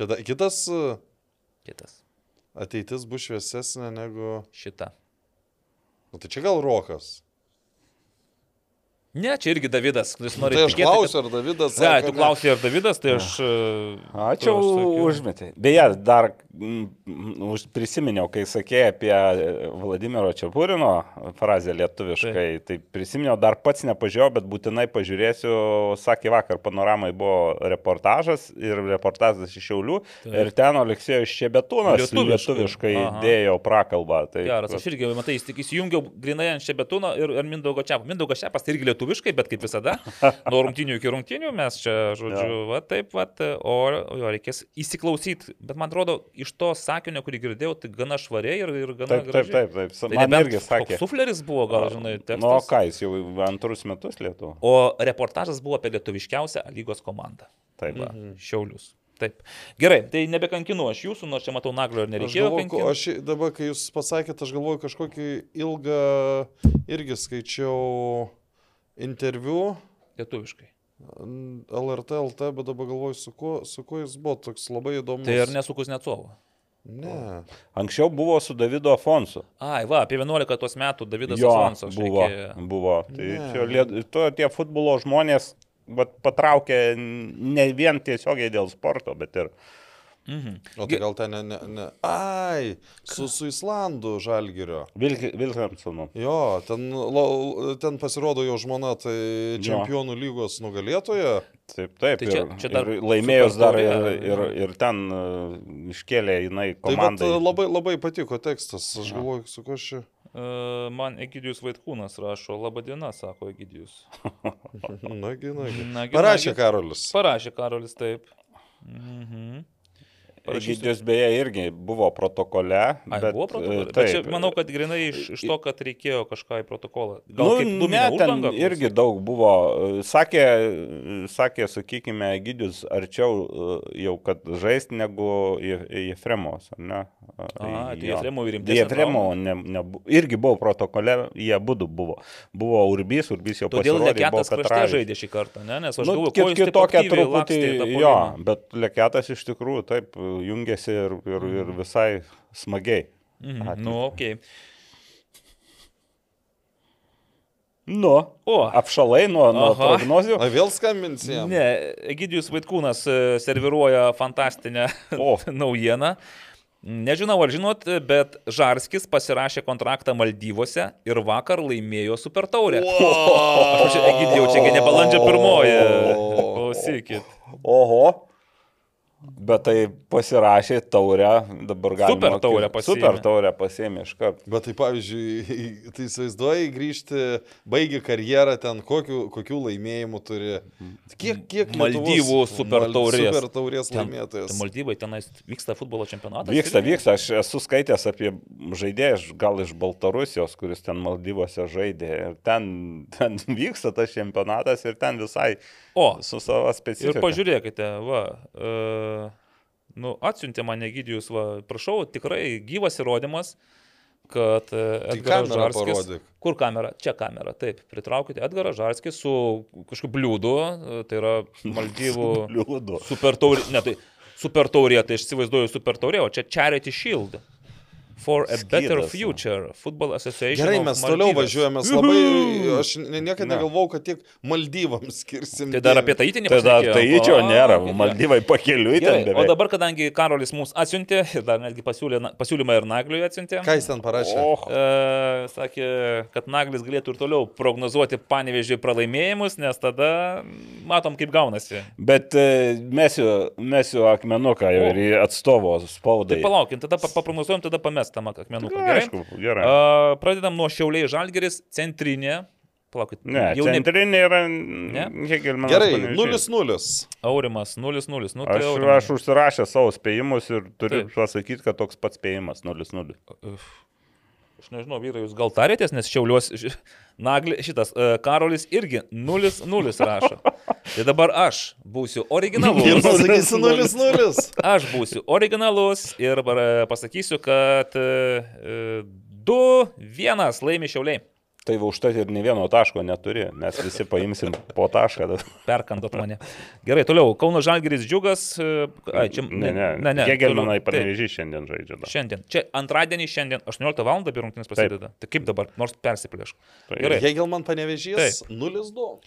Čia da, kitas e, Kitas. ateitis bus šviesesnė negu. Šita. Nu, tai čia gal Rokas. Ne, čia irgi Davidas, kuris nori Tai aš tikėti, klausiu, ar Davidas... Kad... Ne, sako, tu klausai, ar Davidas, tai aš... e, Ačiū užmetė. Beje, dar už- prisiminiau, kai sakė apie Vladimiro Čiapurino frazę lietuviškai, tai prisiminiau, dar pats nepažiūrėjau, bet būtinai pažiūrėsiu, sakė vakar panoramai buvo reportažas ir reportažas iš Šiaulių Taip. ir ten Aleksėjus Šebetūnas Lietuviškai. lietuviškai Aha. dėjo prakalbą. Tai, Geras, aš irgi, matai, įstik- įsijungiau grinai ant Šebetūno ir, ir Mindaugo Čiapo. Mindaugo Čiapas tai irgi lietuviškai, bet kaip visada, (laughs) nuo rungtinių iki rungtinių mes čia, žodžiu, va taip, va, o, jo reikės įsiklausyti. Bet man atrodo, iš to sakinio, kurį girdėjau, tai gana švariai ir, ir gana Taip, taip, gražiai. taip, taip. Tai Man nebent irgi sakė. Sufleris buvo, gal, žinai, tekstas. Nu, ką, jis jau antrus metus lietuvo. O reportažas buvo apie lietuviškiausią lygos komandą. Taip. Va, Šiaulius. Taip. Gerai, tai nebekankinu aš jūsų, nors čia matau naglio ir Aš, nereikėjo galvoju, ko- kankinti. aš dabar, kai jūs pasakėte, aš galvoju kažkokį ilgą irgi skaičiau interviu Lietuviškai. LRT LT, bet dabar galvoju, su kuo, su kuo jis buvo toks labai įdomus. Tai ar nesukus neatsovo? Ne. Anksčiau buvo su Davidu Afonsu. Ai, va, apie 11 tuos metų Davidas Jo, Afonso buvo, šnekėjo. buvo. Tai Ne. čia liet, to, tie futbolo žmonės vat, patraukė ne vien tiesiogiai dėl sporto, bet ir... Mhm. O tai gal ten ne, ne, ne. Ai, su, su Islandu Žalgirio. Vilhelmsonu. Jo, ten, lo, ten pasirodo jo žmona, tai Jo. čempionų lygos nugalėtoja. Taip, taip. Tai čia- ir, čia dar ir laimėjus dar ir, ir, jo. ir ten uh, iškėlė jinai Tai vat, komandai. labai, labai patiko tekstas. Aš galvoju, su kuo čia. Uh, man Egidijus Vaitkūnas rašo, laba diena, sako Egidijus. (laughs) Nagi, nagi. Nagi, Parašė nagi. Karolis. Parašė Karolis, taip. Mhm. Egidijus beje irgi buvo protokole. Ai, bet, buvo protokolas. e, Bet čia, taip. manau, kad grinai iš, iš to, kad reikėjo kažką į protokolą. Gal Nu, ne, ten uždanga bus? irgi daug buvo. Sakė, sakė sakykime, Gidžius arčiau e, jau, kad žaisti negu Jefremos, ne? A, tai Jo. Jefremovui rimtesnė Jefremo trauma. ne, ne, irgi buvo protokole, jie būdu buvo. Buvo Urbys, Urbys jau Todėl pasirodė, buvo Leketas krašte žaidė šį kartą, ne? Nes aš Nu, galvoju, taip kitokia truputį, jo, bet Leketas iš tikrųjų taip jungiasi ir, ir, Mhm. ir visai smagiai. Mhm. atliko. Nu, okei. Nu, O, apšalai nuo, nuo prognozių. Na vėl skambinsi jam. Ne, Egidijus Vaitkūnas e, serviruoja fantastinę (laughs) naujieną. Nežinau, ar žinot, bet Žarskis pasirašė kontraktą Maldyvose ir vakar laimėjo Super Taurę. (laughs) Aš čia, Egidijau, čia ne balandžio pirmoji. Klausykit. Oho. Bet tai pasirašė taurę, dabar galima. Super taurę pasiėmė. Super taurę pasėmė iš karto. Bet tai pavyzdžiui, (laughs) tai įsivaizduoji grįžti, baigi karjerą ten, kokių, kokių laimėjimų turi. Kiek, kiek Maldyvų super Mal- taurės. Super taurės Ten, laimėtojas. ten Maldyvai tenais vyksta futbolo čempionatas. Vyksta, irgi? vyksta. Aš esu skaitęs apie žaidėją, gal iš Baltarusijos, kuris ten Maldyvose žaidė. Ir ten, ten (laughs) vyksta tas čempionatas ir ten visai O, su savo Ir specifika. pažiūrėkite, va, uh, nu, atsiuntė mane Gydijus, va, prašau, tikrai gyvas įrodymas, kad uh, Tai Edgaras kamerą Žarskis. parodyk. Kur kamera? Čia kamera, taip. Pritraukite Edgarą Žarskį su kažkokiu bliūdu, e, tai yra (laughs) Maldyvų Liūdu. super taurė, ne tai super taurė, tai aš įsivaizduoju super taurė, o čia Charity Shield. For a better Skydas, future. Football Association. Gerai, mes toliau važiuojame. Labai, aš ne- niekada Na. negalvojau, kad tiek Maldyvams skirsim. Tai dar apie dėmesį. tai Tai dar tai čia nėra, Maldyvai. Pakeliui ten o beveik. dabar, kadangi Karolis mums atsiuntė, ir dar netgi pasiūlė, pasiūlymą ir Nagliui atsiuntė, Ką jis ten parašė? Oh, e, sakė, kad Naglis galėtų ir toliau prognozuoti panevežiai pralaimėjimus, nes tada matom, kaip gaunasi. bet e, mesiu, mesiu akmenuką jau O. ir į atstovo spaudai. Tai palaukim, tada pa- paprognozuojam, tada pamestam akmenuką. Gerai. Aišku, gerai. A, pradedam nuo Šiauliai Žalgeris, centrinė. Palaukit, Ne, jau ne. centrinė yra Ne? Hegelmanas. Gerai, Panevėžys. 0-0. Aurimas 0-0. Nu, tai Aš, Aurimai. aš užsirašęs savo spėjimus ir turiu Taip. pasakyti, kad toks pats spėjimas 0-0. Uf. Aš nežinau, vyrai, jūs gal tarėtės, nes šiauliuos ši- Nagli, šitas uh, Karolis irgi 0-0 rašo. (laughs) Tai dabar aš būsiu Ir originalus. pasakysi 0-0. Aš būsiu originalus ir dabar, e, pasakysiu, kad uh, 2-1 laimi šiauliai. Tai va užtat ir ne vieno taško neturi, mes visi paimsim po tašką. Perkandot mane. Gerai, toliau. Kauno Žalgiris džiugas. e, Ai, čia, Ne, ne, ne, ne. Taip, panevežį šiandien žaidžia. dar. Šiandien. Čia antradienį šiandien 18 val. apie rungtynės prasideda. Tai kaip dabar, nors persiplėšk. Tai Gerai. Hegelman panevežys 0-2.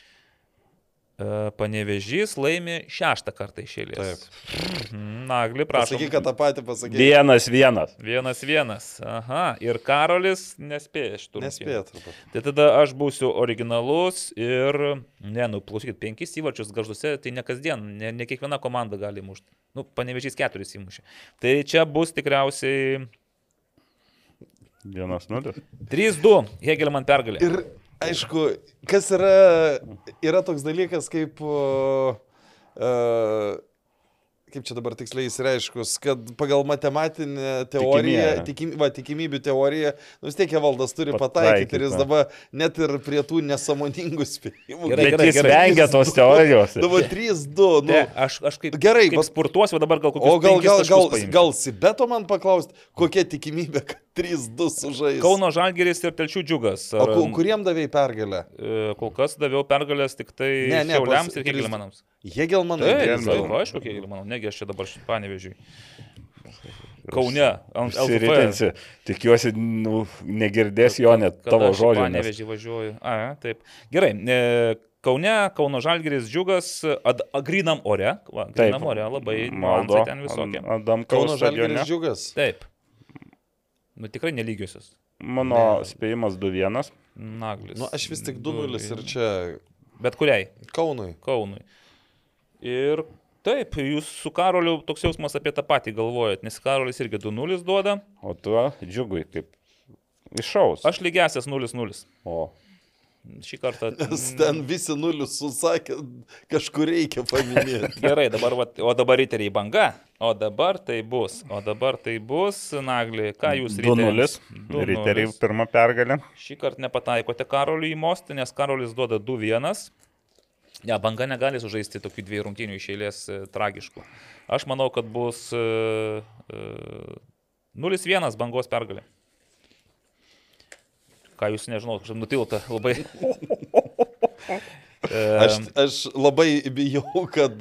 Panevežys laimi šeštą kartą iš eilės. Taip. Mhm, Nagli, prašau. Pasakyk, kad tą patį pasakyk. Vienas vienas. Vienas vienas. Aha. Ir Karolis nespėja šitų. Nespėja turbūt. Tai tada aš būsiu originalus ir, ne, nu, klausykit, penkis įvarčius garžduose, tai ne kasdien, ne, ne kiekviena komanda gali mušti. Nu, panevežys keturis įmušė. Tai čia bus tikriausiai Vienas nulis. 3-2 Hegelman pergalė. Ir aišku, kas yra, yra toks dalykas kaip, uh, kaip čia dabar tiksliai įsireiškus, kad pagal matematinę teoriją, Tikimybė. tikim, va, tikimybių teoriją, nu vis tiek valdas turi Pataikyti, pataikyti ir jis va. dabar net ir prie tų nesąmoningų spėjimų. Gerai, gerai, jis gerai. vengia tos teorijos. Dabar 3-2. Nu, Ne, aš, aš kaip, Gerai, kaip sportuosiu, o dabar gal kokius o gal, gal, gal, paimsiu. gal Sibeto man paklausti, kokia tikimybė, kad 3-2 sužais. Kauno Žalgeris ir Telčių džiugas. O ku, kuriem davėjai pergalę? E, Kol kas daviau pergalės tik tai Ne, ne, Šiauliams pas- ir Hegelmanams. Hegelmanai. Taip, Hegelmanai. taip, aišku, Hegelmanų, negi aš čia dabar panevežiu. Kaune, ant. Užsiritinsi. Tikiuosi, nu, negirdės jo net Kada tavo aš į žodžių. Nes... Panevėžį važiuoju. A, taip. Gerai. E, Kaune, Kauno Žalgeris, Džiugas, ad, grinam ore. Va, grinam ore, labai maldo. ten visokie. Adamkaus Kauno. Žalgiris džiugas. Taip. Nu tikrai nelygiosios. Mano spėjimas 2-1. Naglis. Nu, aš vis tik Du 2-0 ir čia Bet kuriai? Kaunui. Kaunui. Ir taip, jūs su Karoliu toks jausmas apie tą patį galvojat, nes Karolis irgi 2-0 duoda, O tu džiugui kaip iššaus. aš lygiasias 0-0. O. Šį kartą. Nes ten visi nulius susakė, kažkur reikia paminėti. (laughs) Gerai, dabar, vat, o dabar riteriai banga. O dabar tai bus. O dabar tai bus, Nagli. Ką jūs 2-0. Du Riteriai nulis. pirmą pergalę. Šį kartą nepataikote Karoliui į mostą, nes Karolis duoda 2-1. Ne, banga negali sužaisti tokių dviejų rungtynių iš eilės e, tragiškų. Aš manau, kad bus e, e, 0-1 bangos pergalė. Ką jūs nežinau, kažkaip nutilta labai. (laughs) Aš, aš labai bijau, kad,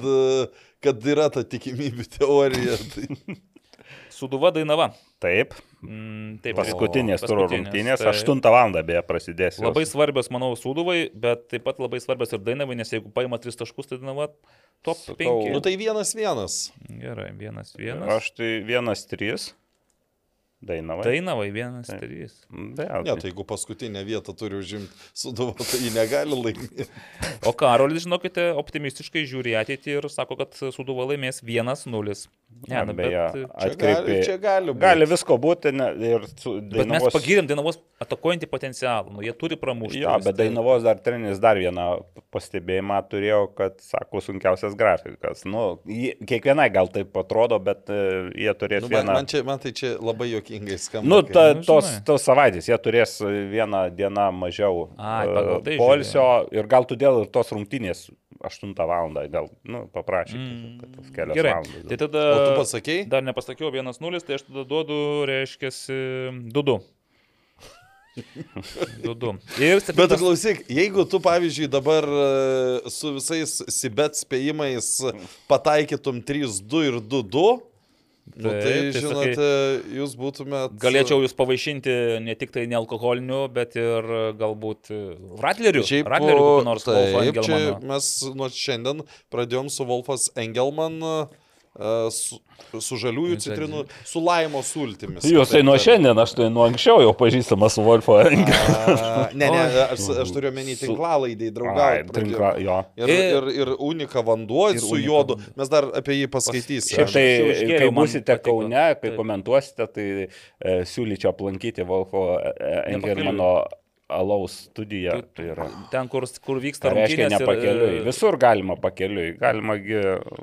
kad yra ta tikimybių teorija. Tai... Suduva Dainava. Taip. Mm, taip, Paskutinės paskutinės, rungtynės. tai 8 val. beje prasidės. jos. Labai svarbios, manau, Suduvai, bet taip pat labai svarbios ir Dainavai, nes jeigu paima 3 taškus, tai Dainava top Sakau, 5. Nu tai vienas vienas. Gerai, vienas, vienas. Aš tai 1-3. Dainavai. Dainavai, vienas, Taip. trys. Be, Ne, tai jeigu paskutinę vietą turi užimti suduvo, tai jį negali laimėti. O Karolis, žinokite, optimistiškai žiūri ateitį ir sako, kad Suduva laimės 1-0. Ne, Na, nu, beje, bet, Čia atkreipi. gali, čia gali būti. Gali visko būti ne, ir su bet mes Dainavos. pagirėm Dainavos atakuojantį potencialą. Nu, jie turi pramušti. Jo, bet tai- Dainavos dar treneris dar vieną pastebėjimą turėjo, kad, sako, sunkiausias grafikas. Nu, jie- kiekvienai gal taip atrodo, bet e, jie turės Nu, man, vieną... man, čia, man tai čia labai jokingai skamba. Nu, ta, Nu, tos, tos savaitės jie turės vieną dieną mažiau Ai, e, tai poilsio ir gal todėl ir tos rungtynės 8 val. gal, nu, paprašykite, Mm, kad tos kelios Gerai. valandos. Tai tada... O tu pasakėjai? Dar nepasakiau 1-0, tai aš tada duodu, reiškia, 2-2. 2-2. Ir Bet septintas... klausyk, jeigu tu, pavyzdžiui, dabar e, su visais Sibet spėjimais pataikytum 3-2 ir 2-2, nu, Taip, tai, tai žinote, jūs būtumėt... Galėčiau jūs pavaišinti ne tik tai nealkoholiniu, bet ir galbūt Ratleriu. Šiaip, Ratleriu nors taip, čia mes nuo šiandien pradėjom su Wolfas Engelman e, su, su žaliųjų citrinų, su laimo sultimis. Jūs tai nuo šiandien, aš tai nuo anksčiau jau pažįstamas su Wolfo Engel. (laughs) Ne, ne, aš, aš turiu tinklalaidai, Ai, draugauti. tinkla, jo. Ir, ir, ir unika vanduo Ir su Unika jodu. Mes dar apie jį paskaitysime. Šiaip tai, Anksčiau išgėriau, kai būsite. Kaune, kai komentuosite, tai e, siūlyčiau aplankyti Wolfo Engelmano alaus studiją. Tu- Tai yra. Ten, kur, kur vyksta Tai reiškia rungtynės ne ir, pakeliui. e, Visur galima pakeliui. Galima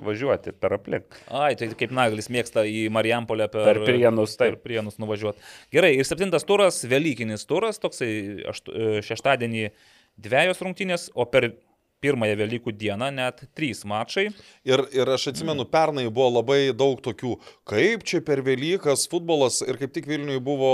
važiuoti per aplink. Ai, tai kaip Naglis mėgsta į Marijampolę per, Per Prienus, per taip. Prienus nuvažiuoti. Gerai, ir septintas turas, Velykinis turas, toksai e, šeštadienį dviejos rungtynės, o per pirmąją Velykų dieną net trys mačai. Ir, ir aš atsimenu, pernai buvo labai daug tokių, kaip čia per Velykas futbolas ir kaip tik Vilniui buvo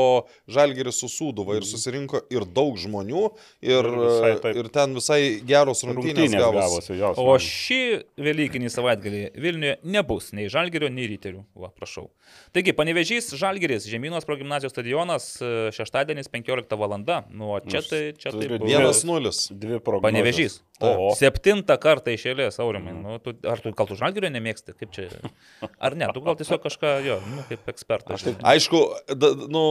Žalgeris su Sūduva ir susirinko ir daug žmonių ir, Ir visai taip. ir ten visai geros rungtynės, Rungtynės gavosi. jos. O šį Velykinį savaitgalį Vilniuje nebus nei Žalgerio, nei Ryterių. Va, prašau. Taigi, panevežys Žalgeris, Žemynos progymnazijos stadionas, e, šeštadienis 15 val. Nu, o čia tai, čia tai Vienas nulis. Dvi prognozės. Panevežys. O, Septintą kartą išėlės, Aurimai. Nu, tu, ar tu gal tu žalgerio nemėgsti? Kaip čia? Ar ne? Tu gal tiesiog kažką, jo, nu, kaip ekspertas. Aišku, da, nu,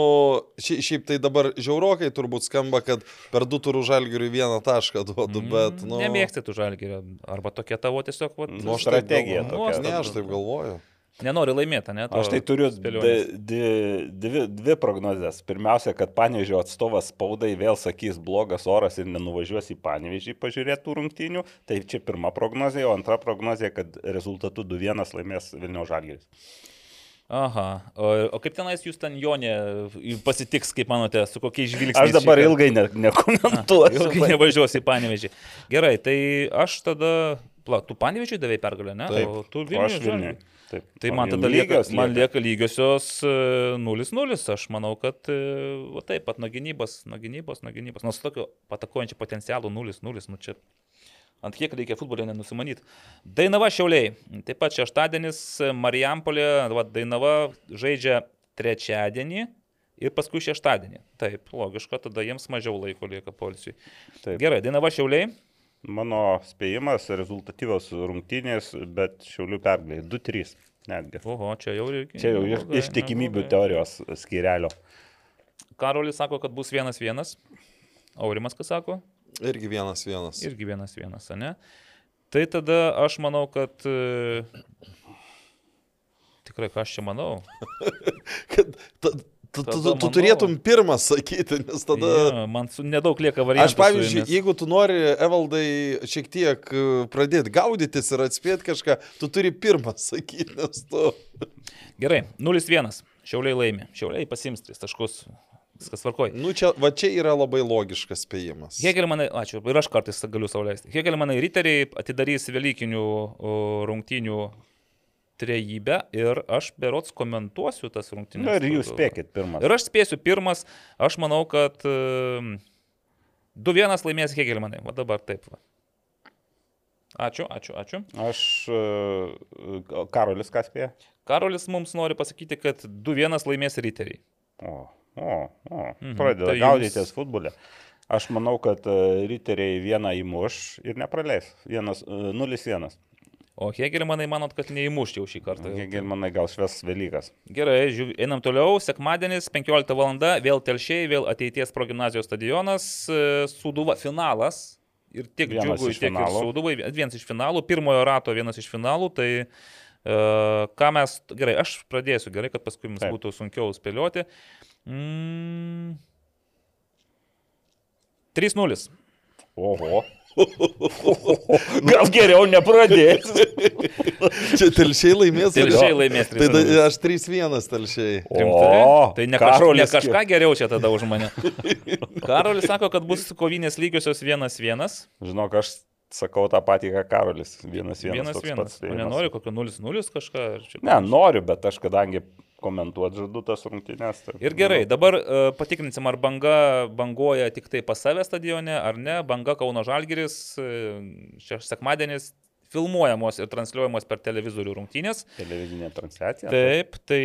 šia- šiaip tai dabar žiaurokai turbūt skamba, kad per du turų Žalgiriui vieną tašką duodu, bet, nu... Nemėgsti tu žalgerio. Arba tokia tavo tiesiog, va, Nu, strategija tokia. Ne, aš taip galvoju. Nenori laimėti, ne? to Aš tai turiu di- dvi, dvi prognozes. Pirmiausia, kad Panevežio atstovas spaudai vėl sakys blogas oras ir nenuvažiuos į Panevežį pažiūrėti tų rungtynių. Tai čia pirma prognozė, o antra prognozė, kad rezultatu 2-1 laimės Vilniaus Žalgiris. Aha. O, o kaip tenais jūs ten Jonė pasitiks, kaip manote, su kokiais žvilgsniais? Aš dabar šįkart? ilgai ne, nekomentuosiu. Ilgai nevažiuosi į Panevežį. Gerai, tai aš tada... Pla, tu Panevežiui davai pergalę, ne? Taip. O tu Vilniui. Taip. Tai O man jum tada lieka, lygios man lieka lygiosios e, 0-0. Aš manau, kad e, va taip pat nuo gynybos, nuo gynybos, nuo gynybos, nors tokio patakuojančio potencialo 0-0. Nu čia ant kiek reikia futbolė nenusimanyti. Dainava Šiauliai. Taip pat šeštadienis e, Marijampolė, va, Dainava žaidžia trečiadienį. Ir paskui šeštadienį. Taip, logiška, tada jiems mažiau laiko lieka polisiui. Gerai, Dainava Šiauliai. Mano spėjimas rezultatyvios rungtynės, bet šiaulių pergalė 2-3 netgi. Oho, čia jau reikia. Čia jau iš, iš tikimybių teorijos skirelio. Karolis sako, kad bus vienas vienas. Aurimas, kas sako? Irgi vienas vienas. Irgi vienas vienas, ne? Tai tada aš manau, kad... e, Tikrai, ką aš čia manau? (laughs) Kad, ta, tu, tu, tu, tu turėtum pirmas sakyti, nes tada... Ja, man su, nedaug lieka variantų. Aš pavyzdžiui, jumis. jeigu tu nori, Evaldai, šiek tiek e, pradėti gaudytis ir atspėti kažką, tu turi pirmą (laughs) sakyti, nes tu... Gerai, 0-1. Šiauliai laimi. Šiauliai pasims 3 taškus. Viskas tvarkoja. Nu, čia, va čia yra labai logiškas spėjimas. Hegelmanai, ačiū, ir aš kartais galiu sauliaisti. Hegelmanai riteriai atidarys Velykinių rungtynių trejybę ir aš berots komentuosiu tas rungtynės. Na ir jūs spėkit pirmas. Ir aš spėsiu pirmas, aš manau, kad um, 2-1 laimės Hegelmanai. Va dabar taip. Va. Ačiū, ačiū, ačiū. Aš. e, Karolis ką spėja? Karolis mums nori pasakyti, kad 2-1 laimės riteriai. O, o, o. Mhm, Pradeda tai tai jums- gaudytis futbole. Aš manau, kad e, riteriai vieną įmuš ir nepraleis. Vienas, e, 0-1. O Hegelmanai manot, kad neįmuš jau šį kartą. Taigi, manai, gal šves Velykas. Gerai, žiū, einam toliau. Sekmadienis, 15 val. vėl telšiai, vėl ateities progymnazijos stadionas, e, Sūduva finalas. Ir tiek džiugui, tiek ir finalų. Sūduvai, vienas iš finalų, pirmojo rato vienas iš finalų. Tai uh, ką mes, gerai, aš pradėsiu, gerai, kad paskui mums Taip. būtų sunkiau spėlioti. Mm. 3-0. Oho. Gal geriau nepradėti. (laughs) Čia telšiai laimės. Telšiai laimės Tai da, 3-0. aš 3-1 telšiai. O, tai ne, kaž, ne kažką geriau čia tada už mane. (laughs) Karolis sako, kad bus kovinės lygiosios 1-1. Žinok, aš sakau tą patį, ką Karolis. Vienas vienas. Vienas toks vienas. pats O spėjimas. nenori kokio 0-0 kažką? Ne, noriu, bet aš kadangi komentuoti žadu tas rungtynės. Tai, Ir gerai, dabar uh, patikrinsim, ar banga banguoja tik tai pas save stadione, ar ne. Banga Kauno Žalgiris, uh, šeš sekmadienis filmuojamos ir transliuojamos per televizorių rungtynės. Televizinė transliacija. Taip, tai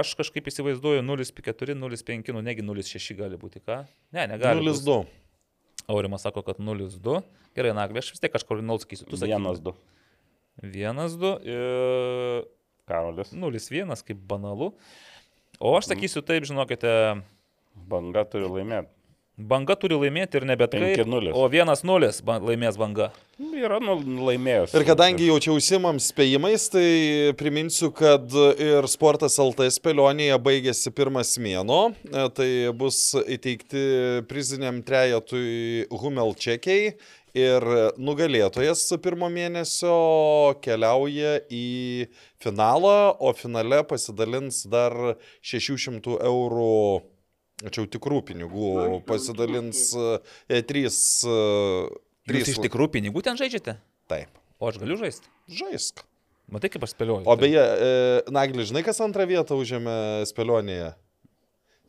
aš kažkaip įsivaizduoju 0,4, 0,5, nu negi 0,6 gali būti ką. Ne, negali. būt. 0-2. Aurimas sako, kad 0,2. Gerai, Naglė, aš vis tiek kažkur 0 sakysiu. Tu sakai. Vienas, du. 1,2 ir Karolis. 0,1, kaip banalu. O aš sakysiu taip, žinokite, Banga turi laimėti. banga turi laimėti ir ne bet kaip. 5:0. O 1-0 ba- laimės banga. Yra nu, laimėjus. Ir kadangi jau čia užsimam spėjimais, tai priminsiu, kad ir Sportas LT spėlionėje baigėsi pirmas mėno. E, Tai bus įteikti priziniam trejetui Humel čekiai. Ir nugalėtojas pirmo mėnesio keliauja į finalą, o finale pasidalins dar 600 eurų, čia jau tikrų pinigų, pasidalins e, trys e, Jūs iš tikrųjų pinigų ten žaidžiate? Taip. O aš galiu žaisti? Žaisk. Matai, kaip aš spėliuoju. O beje, e, Nagli, žinai, kas antrą vietą užėmė spėlionėje?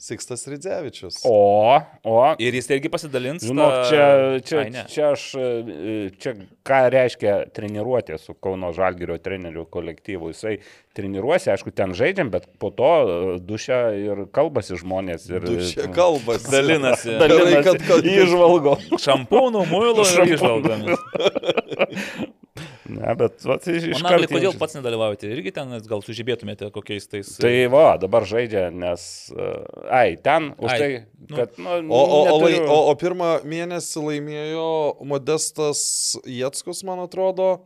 Sikstas Ridzevičius. O, o. Ir jis irgi pasidalins. Žinok, tą- čia, čia, Ai, ne. čia aš, e, čia ką reiškia treniruotė su Kauno Žalgirio trenerių kolektyvu. Jisai treniruosi, aišku, ten žaidžiam, bet po to e, dušia ir kalbasi žmonės. Ir, Tu čia kalbas. Dalinasi. (laughs) Dalinasi kad- kad- įžvalgo. Šampūnų, muilų ir Šampūnų. (laughs) Ne, bet vat, iš, iš karto kodėl jaučiasi. pats nedalyvaujate? Irgi ten gal sužibėtumėte kokiais tais... Tai va, dabar žaidžia, nes... Uh, ai, ten už Ai, tai, nu. kad... Nu, O, o, o, neturiu- o, o pirmą mėnesį laimėjo Modestas Jetskus, man atrodo.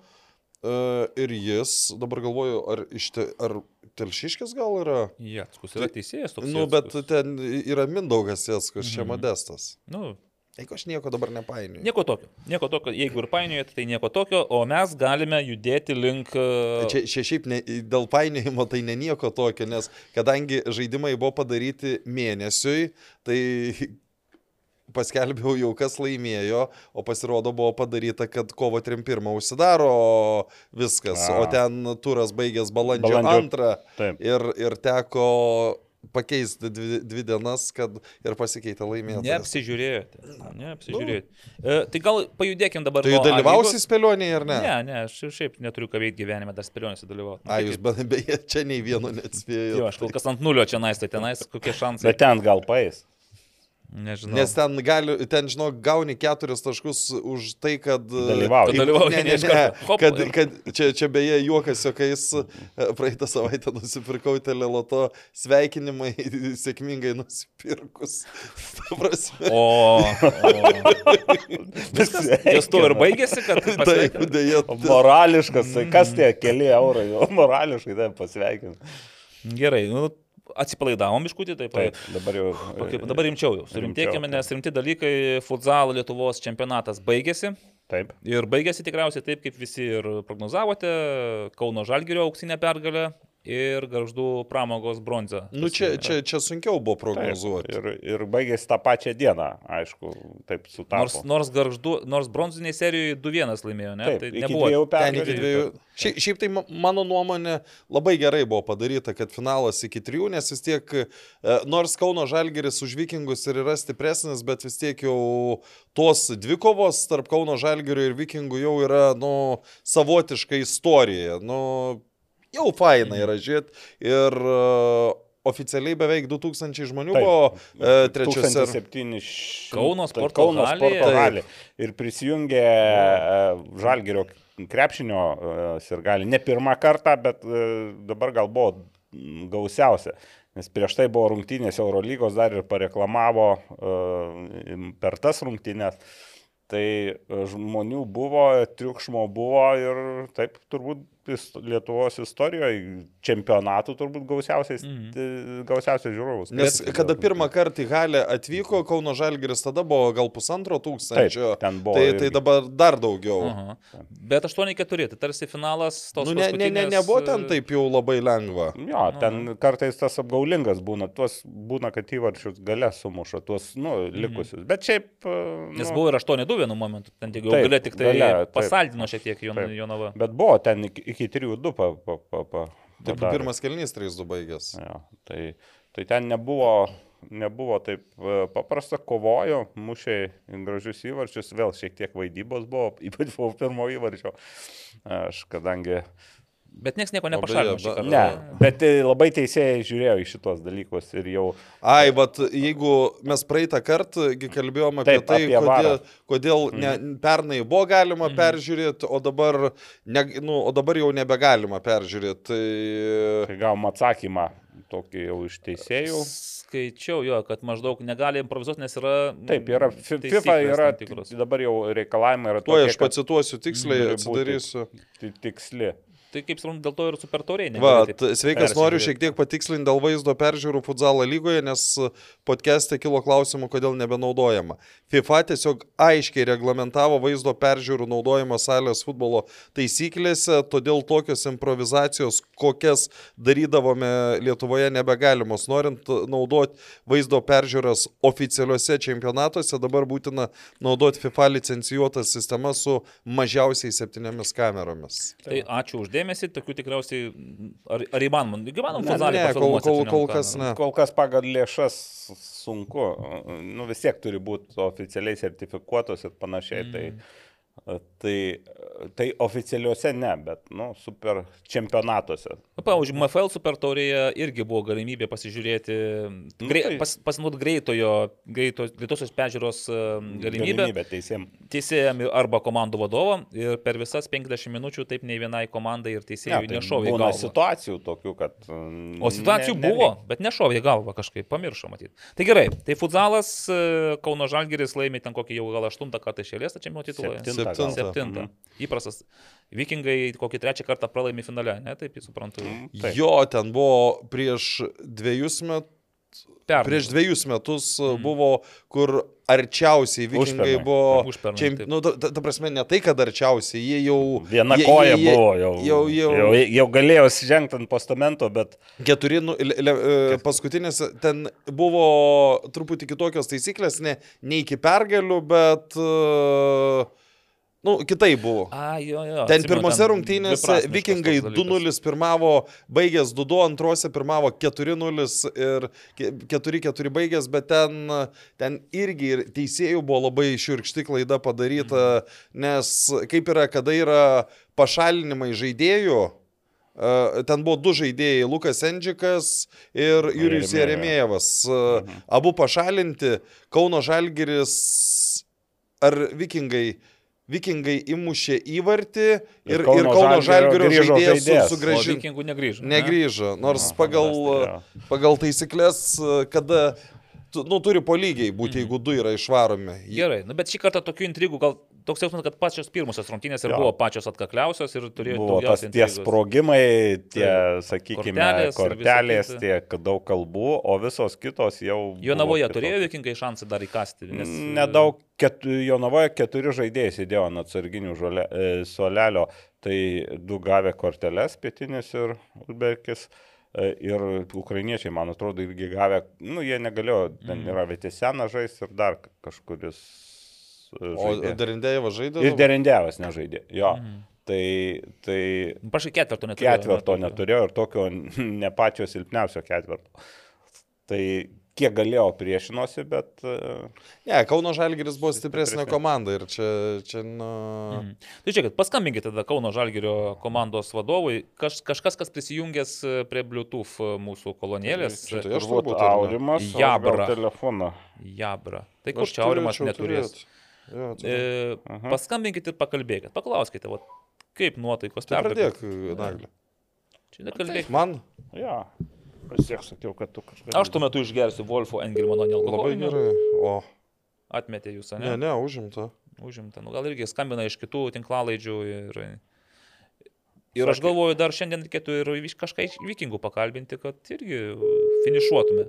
e, Ir jis, dabar galvoju, ar, iš te, ar Telšiškis gal yra? Jackus yra teisėjas toks. Nu, bet ten yra Mindaugas Jetskus, čia Mhm. Modestas. Nu, Jeigu aš nieko dabar nepainioju. nieko tokio. Nieko tokio. Jeigu ir painiojate, tai nieko tokio, o mes galime judėti link... e, Čia, čia šiaip ne, dėl painiojimo tai ne nieko tokio, nes kadangi žaidimai buvo padaryti mėnesiui, tai (laughs) paskelbiau jau, kas laimėjo, o pasirodo buvo padaryta, kad kovo 31 užsidaro viskas, A. o ten turas baigės balandžio, Balandžio- balandžio 2 Taip. ir, ir teko pakeisti dvi, dvi dienas, kad ir pasikeitė laimėtojas. Neapsižiūrėjote. Neapsižiūrėjote. E, tai gal pajudėkim dabar. Tai dalyvausi spėlionėje ar ne? Ne, ne, aš šiaip neturiu ką veikti gyvenime, dar spėlionėse dalyvauti. A, jūs be- beje, čia nei vieno neatspėjote. Jo, aš kol kas ant nulio čia nais, tai tenais kokie šansai. Bet ten gal paės. Nežinau. Nes ten, gali, ten žinok, gauni keturis taškus už tai, kad... Dalyvauji. Dalyvauji, Ne, ne ne. Kad, kad čia, čia beje juokas, jokais praeitą savaitę nusipirkau teleloto sveikinimai (laughs) sėkmingai nusipirkus. O. o. Viskas. Ties to ir baigėsi, kad Taip, dėja. Morališkas, tai kas tie keli eurai, morališkai tai pasveikinu. Gerai, nu, atsipalaidavom iškutį, taip. Taip, dabar jau. Kaip, dabar rimčiau jau. Surimtėkime, nes rimti dalykai, futsalo Lietuvos čempionatas baigėsi. Taip. Ir baigėsi tikriausiai taip, kaip visi ir prognozavote. Kauno Žalgirio auksinė pergalė ir Garždų pramogos bronza. Nu, čia, čia, čia sunkiau buvo Taip, prognozuoti. ir, ir baigėsi tą pačią dieną, aišku, taip sutapo. Nors, nors, garždu, nors bronziniai serijoje 2-1 laimėjo, ne? Taip, tai nebuvo. dviejų pergalių. dviejų. Šiaip, šiaip tai ma- mano nuomonė labai gerai buvo padaryta, kad finalas iki trijų, nes vis tiek, e, nors Kauno Žalgeris už Vikingus ir yra stipresnis, bet vis tiek jau tos dvikovos tarp Kauno Žalgerio ir Vikingų jau yra, nu, savotiška istorija. Nu, jau faina yra žiūrėti. Ir uh, oficialiai beveik 2000 žmonių Taip. buvo uh, trečiose. 1700. Kauno sporto Kauno sporto halė. Ir prisijungė e, Žalgirio krepšinio e, sirgali. Ne pirmą kartą, bet e, dabar gal buvo gausiausia. Nes prieš tai buvo rungtynės Eurolygos, dar ir pareklamavo e, per tas rungtynės. Tai e, žmonių buvo, triukšmo buvo ir taip turbūt Lietuvos istorijoje čempionatų turbūt gausiausiais, mm. gausiausias žiūrovus. Nes kada pirmą kartą į Halę atvyko Kauno Žalgeris, tada buvo gal pusantro tūkstančio. Taip, ten buvo Tai, tai dabar dar daugiau. Aha. Bet 8-4, tai tarsi finalas tos Nu, ne, ne, ne, paskutinės, nebuvo ten taip jau labai lengva. Jo, ten kartais tas apgaulingas būna, tuos būna, kad įvarčius gale sumuša, tuos, nu, likusius. Bet šiaip... e, Nes nu, buvo ir 8-2 vienu momentu, ten tik jau galė tik tai gale, pasaldino šiek tiek. Jonava. Bet buvo ten iki, iki 3-2 pa, pa, pa, pa, Taip, padarė. pirmas kelnys 3-2 baigęs. Jo, tai, tai ten nebuvo, nebuvo taip e, paprasta, kovojo, mušė gražius įvarčius, vėl šiek tiek vaidybos buvo, (laughs) ypač po pirmo įvarčio. Aš kadangi... Bet niekas nieko nepašalino kartą. Ne, bet e, labai teisėjai žiūrėjo į šitos dalykus ir jau... Ai, bet jeigu mes praeitą kartą gi kalbėjome apie Taip, tai, apie kodėl, kodėl ne, pernai buvo galima peržiūrėti, o dabar, ne, nu, o dabar jau nebegalima peržiūrėti. Tai... Tai gavom atsakymą tokį jau iš teisėjų. Skaičiau jo, kad maždaug negali improvizuoti, nes yra... Taip, yra FIFA yra dabar jau reikalavimai yra Tuo tokie, aš pacituosiu tiksliai, atsidarysiu. tiksli. Tai kaip suprantu, dėl to ir super tauriai. T- sveikas, noriu šiek tiek patikslinti dėl vaizdo peržiūrų futsalo lygoje, nes podcast'e kilo klausimų, kodėl nebenaudojama. FIFA tiesiog aiškiai reglamentavo vaizdo peržiūrų naudojimą salės futbolo taisyklėse, todėl tokios improvizacijos, kokias darydavome Lietuvoje, nebegalimos. Norint naudoti vaizdo peržiūras oficialiuose čempionatuose, dabar būtina naudoti FIFA licencijuotas sistemas su mažiausiai septynėmis kameromis. Tai ačiū uždėmesį, tokių tikriausiai, ar, ar įmanoma, įmanoma Ne, futzalį ne, kol, kol, kol kas kamerom? ne. Kol kas pagal lėšas sunku. Nu vis tiek turi būti oficialiai sertifikuotos ir panašiai. Tai, tai, tai oficialiuose ne, bet, nu, super čempionatuose. Na, Pavyzdžiui, MFL super taurėje irgi buvo galimybė pasižiūrėti, grei, tai- pas, pasinaudoti greitojo, greito, greitosios peržiūros e, galimybę. Galimybė teisėm. Teisėjam ir- arba komandų vadovam ir per visas 50 minučių taip nei vienai komandai ir teisėjui tai nešovė į galvą. situacijų tokių, kad... mm, O situacijų ne- buvo, nereikia. bet nešovė į galvą kažkaip, pamiršo matyti. Tai gerai, tai futsalas e, Kauno Žalgiris laimė ten kokį jau gal aštuntą kartą išėlės, tačiau čempionų titulą. Septintą. Septintą. Mhm. Įprastas. Vikingai kokį trečią kartą pralaimė finale, ne, taip suprantu. Taip. Jo, ten buvo prieš dviejus metus. Pernai. Prieš dviejus metus mm. buvo, kur arčiausiai vikingai Užpernai. buvo. Užpernai, taip. nu, ta, ta, prasme, ne tai, kad arčiausiai, jie jau... Viena jie, koja jie, buvo jau. Jau, jau, jau, jau galėjo žengti ant postamento, bet Keturi, nu, le, le, e, paskutinės, ten buvo truputį kitokios taisyklės, ne, ne iki pergalių, bet, e, nu, kitai buvo. A, jo, jo. Ten atsimenu, pirmose ten rungtynėse vikingai toks dalykas. 2-0 pirmavo, baigęs 2-2, antrose pirmavo 4-0 ir 4-4 baigęs, bet ten, ten irgi ir teisėjų buvo labai šiurkšti klaida padaryta, nes kaip yra, kada yra pašalinimai žaidėjų, e, ten buvo du žaidėjai - Lukas Endžikas ir Jurijus. Jeremėjevas. Abu pašalinti, Kauno Žalgiris ar vikingai. Vikingai įmušė įvartį ir, ir Kauno, Kauno Žalgirio žaidėjas. O sugražino. vikingų negrįžo. ne? Negrįžo, nors Aha, pagal, tas pagal taisyklės, kada tu, nu, turi po lygiai būti, jeigu du yra išvaromi. Gerai, nu, bet šį kartą tokių intrigų, gal toks jausmas, kad pačios pirmosios rungtynės ir Jo. buvo pačios atkakliausios ir turėjo buvo tas tie intrigos. sprogimai, tie, sakykime, Kortelės kortelės, tiek daug kalbų, o visos kitos jau... Jonavoje turėjo vikingai šansą dar įkasti. Nes... Nedaug, ketu, Jonavoje keturi žaidėjai sėdėjo ant atsarginių žole, e, suolelio, tai du gavę korteles, pietinis ir Ulberkis. e, Ir ukrainiečiai, man atrodo, irgi gavę, nu, jie negalėjo, ten Mhm. yra Vėtėsenas žais ir dar kažkuris. E, O žaidė. Derindėjevas žaidė. Ir Derendevas nežaidė, jo. Mhm. Tai, tai Pašai ketvirto neturėjo. ketverto neturėjo ir tokio (laughs) ne pačio silpniausio ketverto. Tai kiek galėjo priešinosi, bet e, Ne, Kauno Žalgiris buvo stipresnė komanda ir čia, čia na... Mhm. Tai žiūrėkit, paskambinkite tada Kauno Žalgirio komandos vadovui, Kaž, kažkas, kas prisijungęs e, prie Bluetooth mūsų kolonėlės. Tai e, aš turbūt? Aurimas, o Jabra. telefoną. Jabra. Tai kur čia Aurimas neturės? turėt. Jo, E, Aha. paskambinkite ir pakalbėkite, paklauskite, vat, kaip nuotaikos Tai perdavė. pradėk, Naglė. Čia nekalbėk. Man Ja. Vis tiek sakiau, kad tu kažką. Aš tuo metu išgersiu Wolfo Engelmano labai nealkoholinio. gerai. O, Atmetė jūs, ne? ne, ne, užimta. Užimta. Nu, gal irgi skambina iš kitų tinklalaidžių ir... Ir aš galvoju, dar šiandien reikėtų ir kažką iš vikingų pakalbinti, kad irgi finišuotume.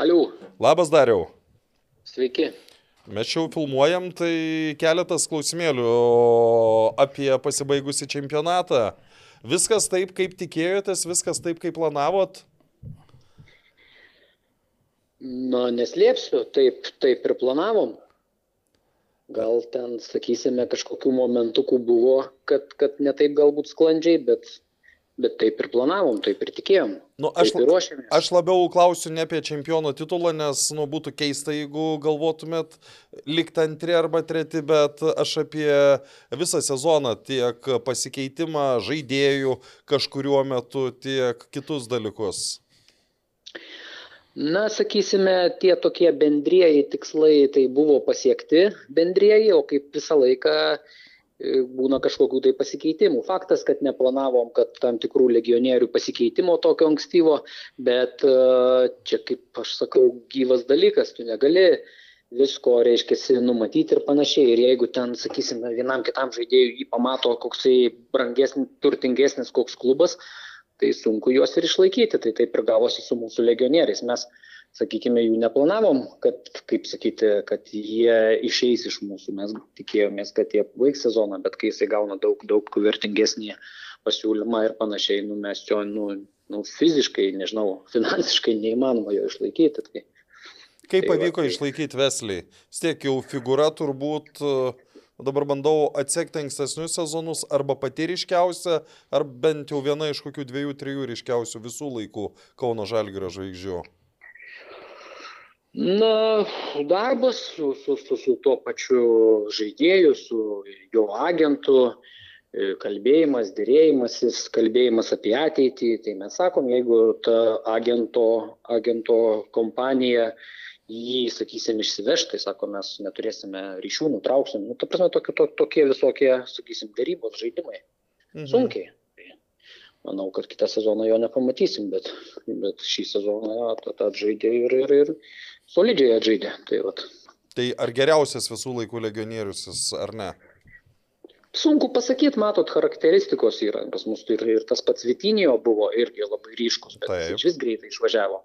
Aliu, Labas dariau. sveiki. Mes čia jau filmuojam, tai keletas klausimėlių apie pasibaigusi čempionatą. Viskas taip, kaip tikėjotės, viskas taip, kaip planavot. Na, neslėpsiu, taip, taip ir planavom. Gal ten, sakysime, kažkokių momentukų buvo, kad, kad ne taip galbūt sklandžiai, bet, bet taip ir planavom, taip ir tikėjom. Nu, aš, Taip ir ruošėmės. aš labiau klausiu ne apie čempiono titulą, nes nu, būtų keista, jeigu galvotumėt likti antri arba treti, bet aš apie visą sezoną, tiek pasikeitimą žaidėjų kažkuriuo metu, tiek kitus dalykus. Na, sakysime, tie tokie bendrieji tikslai tai buvo pasiekti bendrieji, o kaip visą laiką e, būna kažkokių tai pasikeitimų. Faktas, kad neplanavom, kad tam tikrų legionierių pasikeitimo tokio ankstyvo, bet e, čia, kaip aš sakau, gyvas dalykas, tu negali visko, reiškia, numatyti ir panašiai. Ir jeigu ten, sakysime, vienam kitam žaidėjui jį pamato koksai brangesnis, turtingesnis koks klubas, tai sunku juos ir išlaikyti. Tai taip ir gavosi su mūsų legionieriais. Mes, sakykime, jų neplanavom, kad, kaip sakyti, kad jie išeis iš mūsų. Mes tikėjomės, kad jie baigs sezoną, bet kai jisai gauna daug, daug vertingesnį pasiūlymą ir panašiai, nu, mes jo, nu, nu, fiziškai, nežinau, finansiškai neįmanoma jo išlaikyti. Tai, Kaip tai pavyko va, tai... išlaikyti Veslį? Vis tiek jau figūra turbūt, dabar bandau atsekti ankstesnius sezonus, arba pati ryškiausia, ar bent jau viena iš kokių dviejų, trijų ryškiausių visų laikų Kauno Žalgirio žvaigždžių. Na, darbas su, su, su, su tuo pačiu žaidėju, su jo agentu, e, kalbėjimas, dėrėjimasis, kalbėjimas apie ateitį. Tai mes sakom, jeigu ta agento, agento kompanija jį, sakysim, išsiveš, tai sako, mes neturėsime ryšių, nutrauksim. Nu, ta prasme, tokie, to, tokie visokie, sakysim, darybos žaidimai. Mhm. Sunkiai. Tai manau, kad kitą sezoną jo nepamatysim, bet, bet šį sezoną atžaidė ir, ir, ir solidžiai atžaidė. Tai, vat. tai ar geriausias visų laikų legionierius, ar ne? Sunku pasakyti, matot, charakteristikos yra pas mus ir, ir tas pats Vitinio buvo irgi labai ryškus, bet jis vis greitai išvažiavo.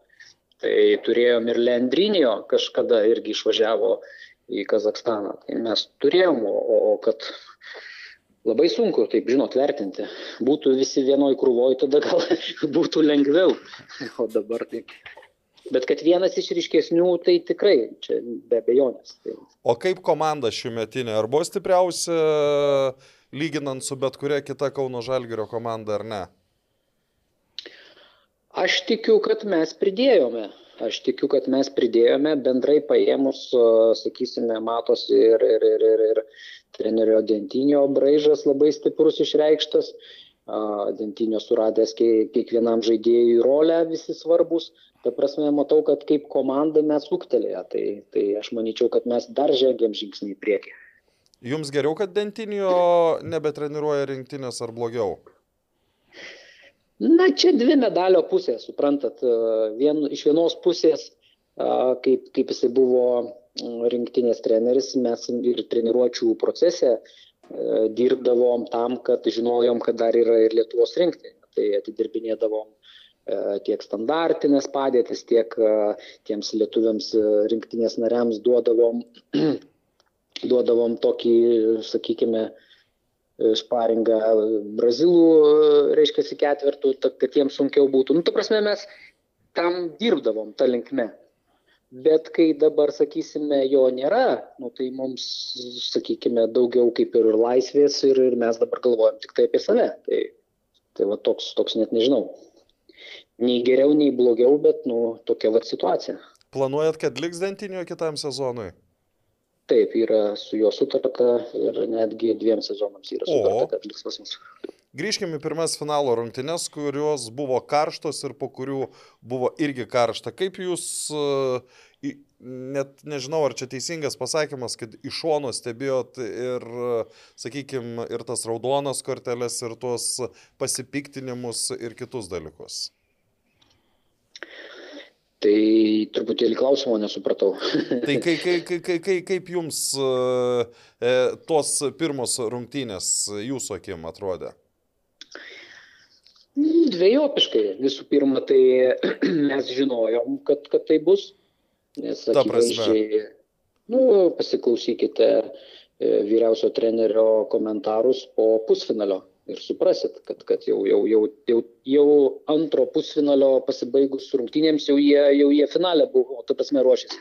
Tai turėjom ir Lendrinio kažkada irgi išvažiavo į Kazakstaną. Tai mes turėjom, o, o kad labai sunku, taip žinot, vertinti. Būtų visi vienoj krūvoj, tada gal (laughs) būtų lengviau. O dabar taip. Bet kad vienas iš ryškesnių, tai tikrai, čia be abejonės. Tai... O kaip komanda šiumetinė? Ar buvo stipriausia lyginant su bet kuria kita Kauno Žalgirio komanda ar ne? Aš tikiu, kad mes pridėjome. Aš tikiu, kad mes pridėjome bendrai paėmus, sakysime, matosi ir, ir, ir, ir, ir trenerio Dentinio braižas labai stiprus išreikštas. Dentinio suradęs kiekvienam žaidėjui rolę visi svarbus. Ta prasme, matau, kad kaip komanda mes ūktelėje. Tai, tai aš manyčiau, kad mes dar žengėm žingsnį į priekį. Jums geriau, kad Dentinio nebetreniruoja rinktinės ar blogiau? Na, čia dvi medalio pusės, suprantat. Vien, iš vienos pusės, kaip, kaip jisai buvo rinktinės treneris, mes ir treniruočių procese e, dirbdavom tam, kad žinojom, kad dar yra ir Lietuvos rinktinė. Tai atidirbinėdavom tiek standartinės padėtis, tiek tiems lietuviams rinktinės nariams duodavom, (clears throat) duodavom tokį, sakykime, sparingą brazilų, reiškia, ketvirtų, kad jiems sunkiau būtų. Nu, ta prasme, mes tam dirbdavom tą linkme. Bet kai dabar, sakysime, jo nėra, nu, tai mums, sakykime, daugiau kaip ir laisvės ir, ir mes dabar galvojam tik tai apie save. Tai, tai va toks, toks net nežinau. Nei geriau, nei blogiau, bet, nu, tokia va situacija. Planuojat, kad liks dentinio kitam sezonui? Taip, yra su juo sutarta ir netgi dviem sezonams yra sutarta, kad liks pas mus. Grįžkime į pirmas finalo rungtynes, kurios buvo karštos ir po kurių buvo irgi karšta. Kaip jūs, e, net nežinau, ar čia teisingas pasakymas, kad iš šono stebėjot ir, sakykime, ir tas raudonas korteles, ir tuos pasipiktinimus ir kitus dalykus? Tai truputėlį klausimo nesupratau. tai kai, (laughs) kai, kai, kai, kai, kaip jums e, tos pirmos rungtynės jūsų akim atrodė? Dviejopiškai. Visų pirma, tai (clears throat) mes žinojom, kad, kad tai bus. Nes akivaizdžiai, nu, pasiklausykite e, vyriausio trenerio komentarus po pusfinalio ir suprasit, kad, kad jau, jau, jau, jau, jau antro pusfinalio pasibaigus rungtynėms jau jie, jau jie finale buvo, tu prasme ruošėsi.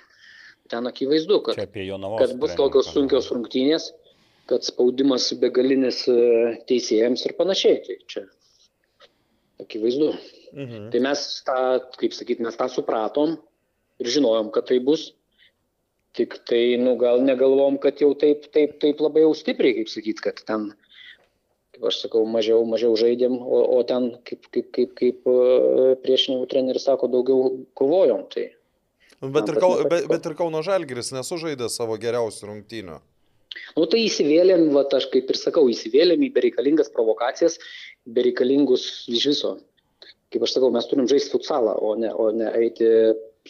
Ten akivaizdu, kad, kad bus tokios sunkios rungtynės, kad spaudimas begalinis e, teisėjams ir panašiai. Tai čia akivaizdu. Mhm. Tai mes tą, kaip sakyt, mes tą supratom ir žinojom, kad tai bus. Tik tai, nu, gal negalvom, kad jau taip, taip, taip labai jau stipriai, kaip sakyt, kad ten kaip aš sakau, mažiau, mažiau žaidėm, o, o ten, kaip, kaip, kaip, kaip e, priešininkų treneris sako, daugiau kovojom. Tai bet, ir Kau, bet, bet ir Kauno Žalgiris nesužaidė savo geriausių rungtynių. Nu tai įsivėlėm, va, aš kaip ir sakau, įsivėlėm į bereikalingas provokacijas, bereikalingus iš viso. Kaip aš sakau, mes turim žaisti futsalą, o ne, o ne eiti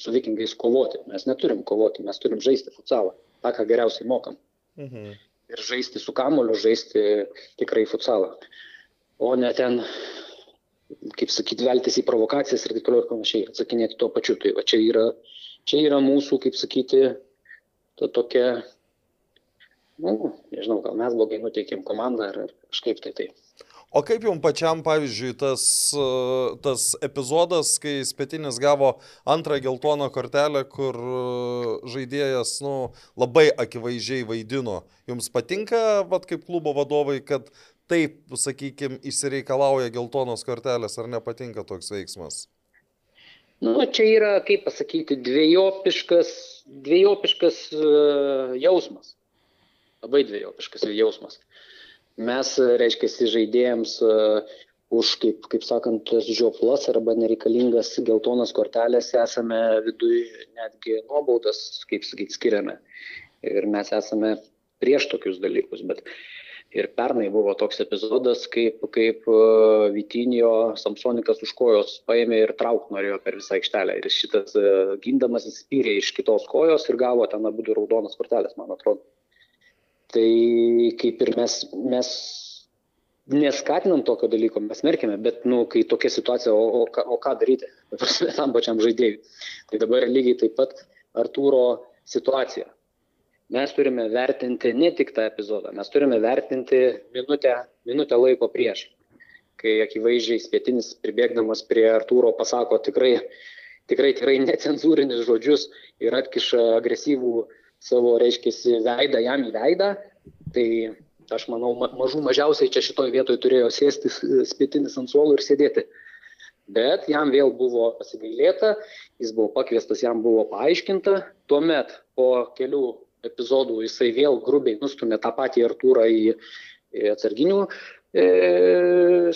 su vikingais kovoti. Mes neturim kovoti, mes turim žaisti futsalą, tą, ką geriausiai mokam. Mhm. Ir žaisti su kamoliu, žaisti tikrai futsalą. O ne ten, kaip sakyti, veltis į provokacijas ir taip toliau ir panašiai, atsakinėti tuo pačiu. Tai va čia yra, čia yra mūsų, kaip sakyti, ta tokia, nu, nežinau, gal mes blogai nuteikėm komandą ar, kažkaip tai tai. O kaip jums pačiam, pavyzdžiui, tas, e, tas epizodas, kai Spetinis gavo antrą geltoną kortelę, kur e, žaidėjas nu, labai akivaizdžiai vaidino. Jums patinka, vat, kaip klubo vadovai, kad taip, sakykime, išsireikalauja geltonos kortelės, ar nepatinka toks veiksmas? Nu, čia yra, kaip pasakyti, dviejopiškas, dviejopiškas uh, jausmas. Labai dviejopiškas jausmas. Uh, mes, reiškia, žaidėjams uh, už, kaip, kaip sakant, žioplas arba nereikalingas geltonas kortelės esame viduje netgi nuobaudas, kaip sakyti, skiriame. Ir mes esame prieš tokius dalykus. Bet ir pernai buvo toks epizodas, kaip, kaip uh, Vitinio Samsonikas už kojos paėmė ir trauk norėjo per visą aikštelę. Ir šitas uh, gindamas įspyrė iš kitos kojos ir gavo ten abu raudonas kortelės, man atrodo. Tai kaip ir mes, mes neskatinam tokio dalyko, mes merkime, bet, nu, kai tokia situacija, o, o, o ką daryti, tam pačiam žaidėjui. Tai dabar lygiai taip pat Artūro situacija. Mes turime vertinti ne tik tą epizodą, mes turime vertinti minutę, minutę laiko prieš. Kai akivaizdžiai spėtinis pribėgdamas prie Artūro pasako tikrai, tikrai, tikrai necenzūrinis žodžius ir atkiša agresyvų savo, reiškia, veidą jam į veidą, tai aš manau, mažų mažiausiai čia šitoj vietoj turėjo sėsti spėtinis ant suolo ir sėdėti. Bet jam vėl buvo pasigailėta, jis buvo pakviestas, jam buvo paaiškinta, tuomet po kelių epizodų jisai vėl grubiai nustumė tą patį Artūrą į, į atsarginių e,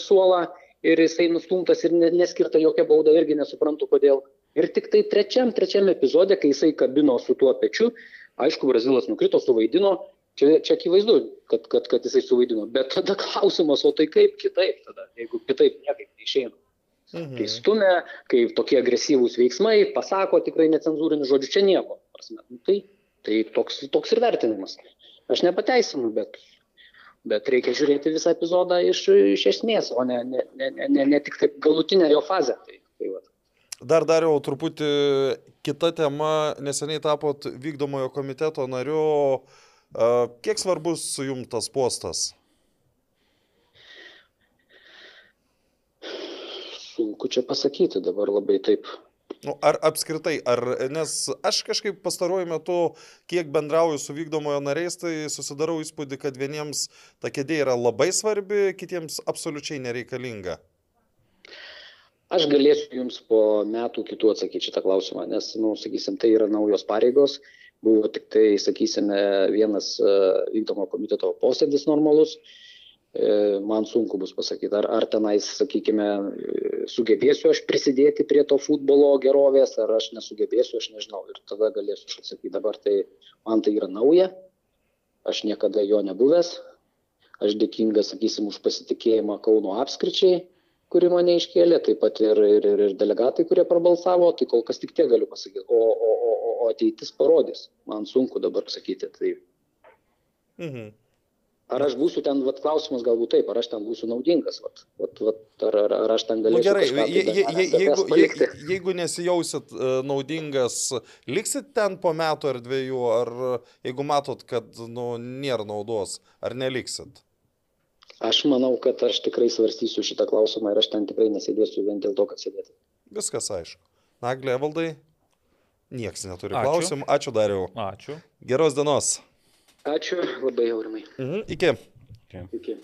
suolą ir jisai nustumtas ir neskirta jokia bauda, irgi nesuprantu kodėl. Ir tik tai trečiam, trečiam epizode, kai jisai kabino su tuo pečiu, Aišku, Brazilas nukrito, suvaidino, čia, čia akivaizdu, kad, kad, kad jisai suvaidino, bet tada klausimas, o tai kaip kitaip tada, jeigu kitaip niekaip neišeina. Mhm. Tai stumia, kai tokie agresyvūs veiksmai, pasako tikrai necenzūrinių žodžių, čia nieko. Prasme, nu, tai, tai toks, toks ir vertinimas. Aš nepateisinu, bet, bet reikia žiūrėti visą epizodą iš, iš esmės, o ne, ne, ne, ne, ne tik taip galutinę jo fazę. Tai, tai va. Dar dariau truputį kita tema, neseniai tapot vykdomojo komiteto nariu. Kiek svarbus jums tas postas? Sunku čia pasakyti dabar labai taip. Nu, ar apskritai, ar, nes aš kažkaip pastaruoju metu, kiek bendrauju su vykdomojo nariais, tai susidarau įspūdį, kad vieniems ta kėdė yra labai svarbi, kitiems absoliučiai nereikalinga. Aš galėsiu Jums po metų kitų atsakyti šitą klausimą, nes, nu, sakysim, tai yra naujos pareigos. Buvo tik tai, sakysime, vienas e, vykdomo komiteto posėdis normalus. E, man sunku bus pasakyti, ar, ar tenais, sakykime, sugebėsiu aš prisidėti prie to futbolo gerovės, ar aš nesugebėsiu, aš nežinau. Ir tada galėsiu aš atsakyti. Dabar tai man tai yra nauja, aš niekada jo nebuvęs. Aš dėkingas, sakysim, už pasitikėjimą Kauno apskričiai kuri mane iškėlė, taip pat ir, ir, ir, delegatai, kurie prabalsavo, tai kol kas tik tiek galiu pasakyti. O, o, o, o ateitis parodys. Man sunku dabar sakyti. Tai... Mhm. Ar aš būsiu ten, vat, klausimas galbūt taip, ar aš ten būsiu naudingas, vat, vat, vat, ar, ar, ar aš ten galėsiu. Na nu, gerai, tai je, je, je, jeigu, je, jeigu nesijausit uh, naudingas, liksit ten po metų ar dviejų, ar jeigu matot, kad nu, nėra naudos, ar neliksit? Aš manau, kad aš tikrai svarstysiu šitą klausimą ir aš ten tikrai nesėdėsiu vien dėl to, kad sėdėtų. Viskas aišku. Naglė valdai, nieks neturi Ačiū. klausimų. Ačiū dariau. Ačiū. Geros dienos. Ačiū labai aurimai. Mhm. Iki. Iki. Iki.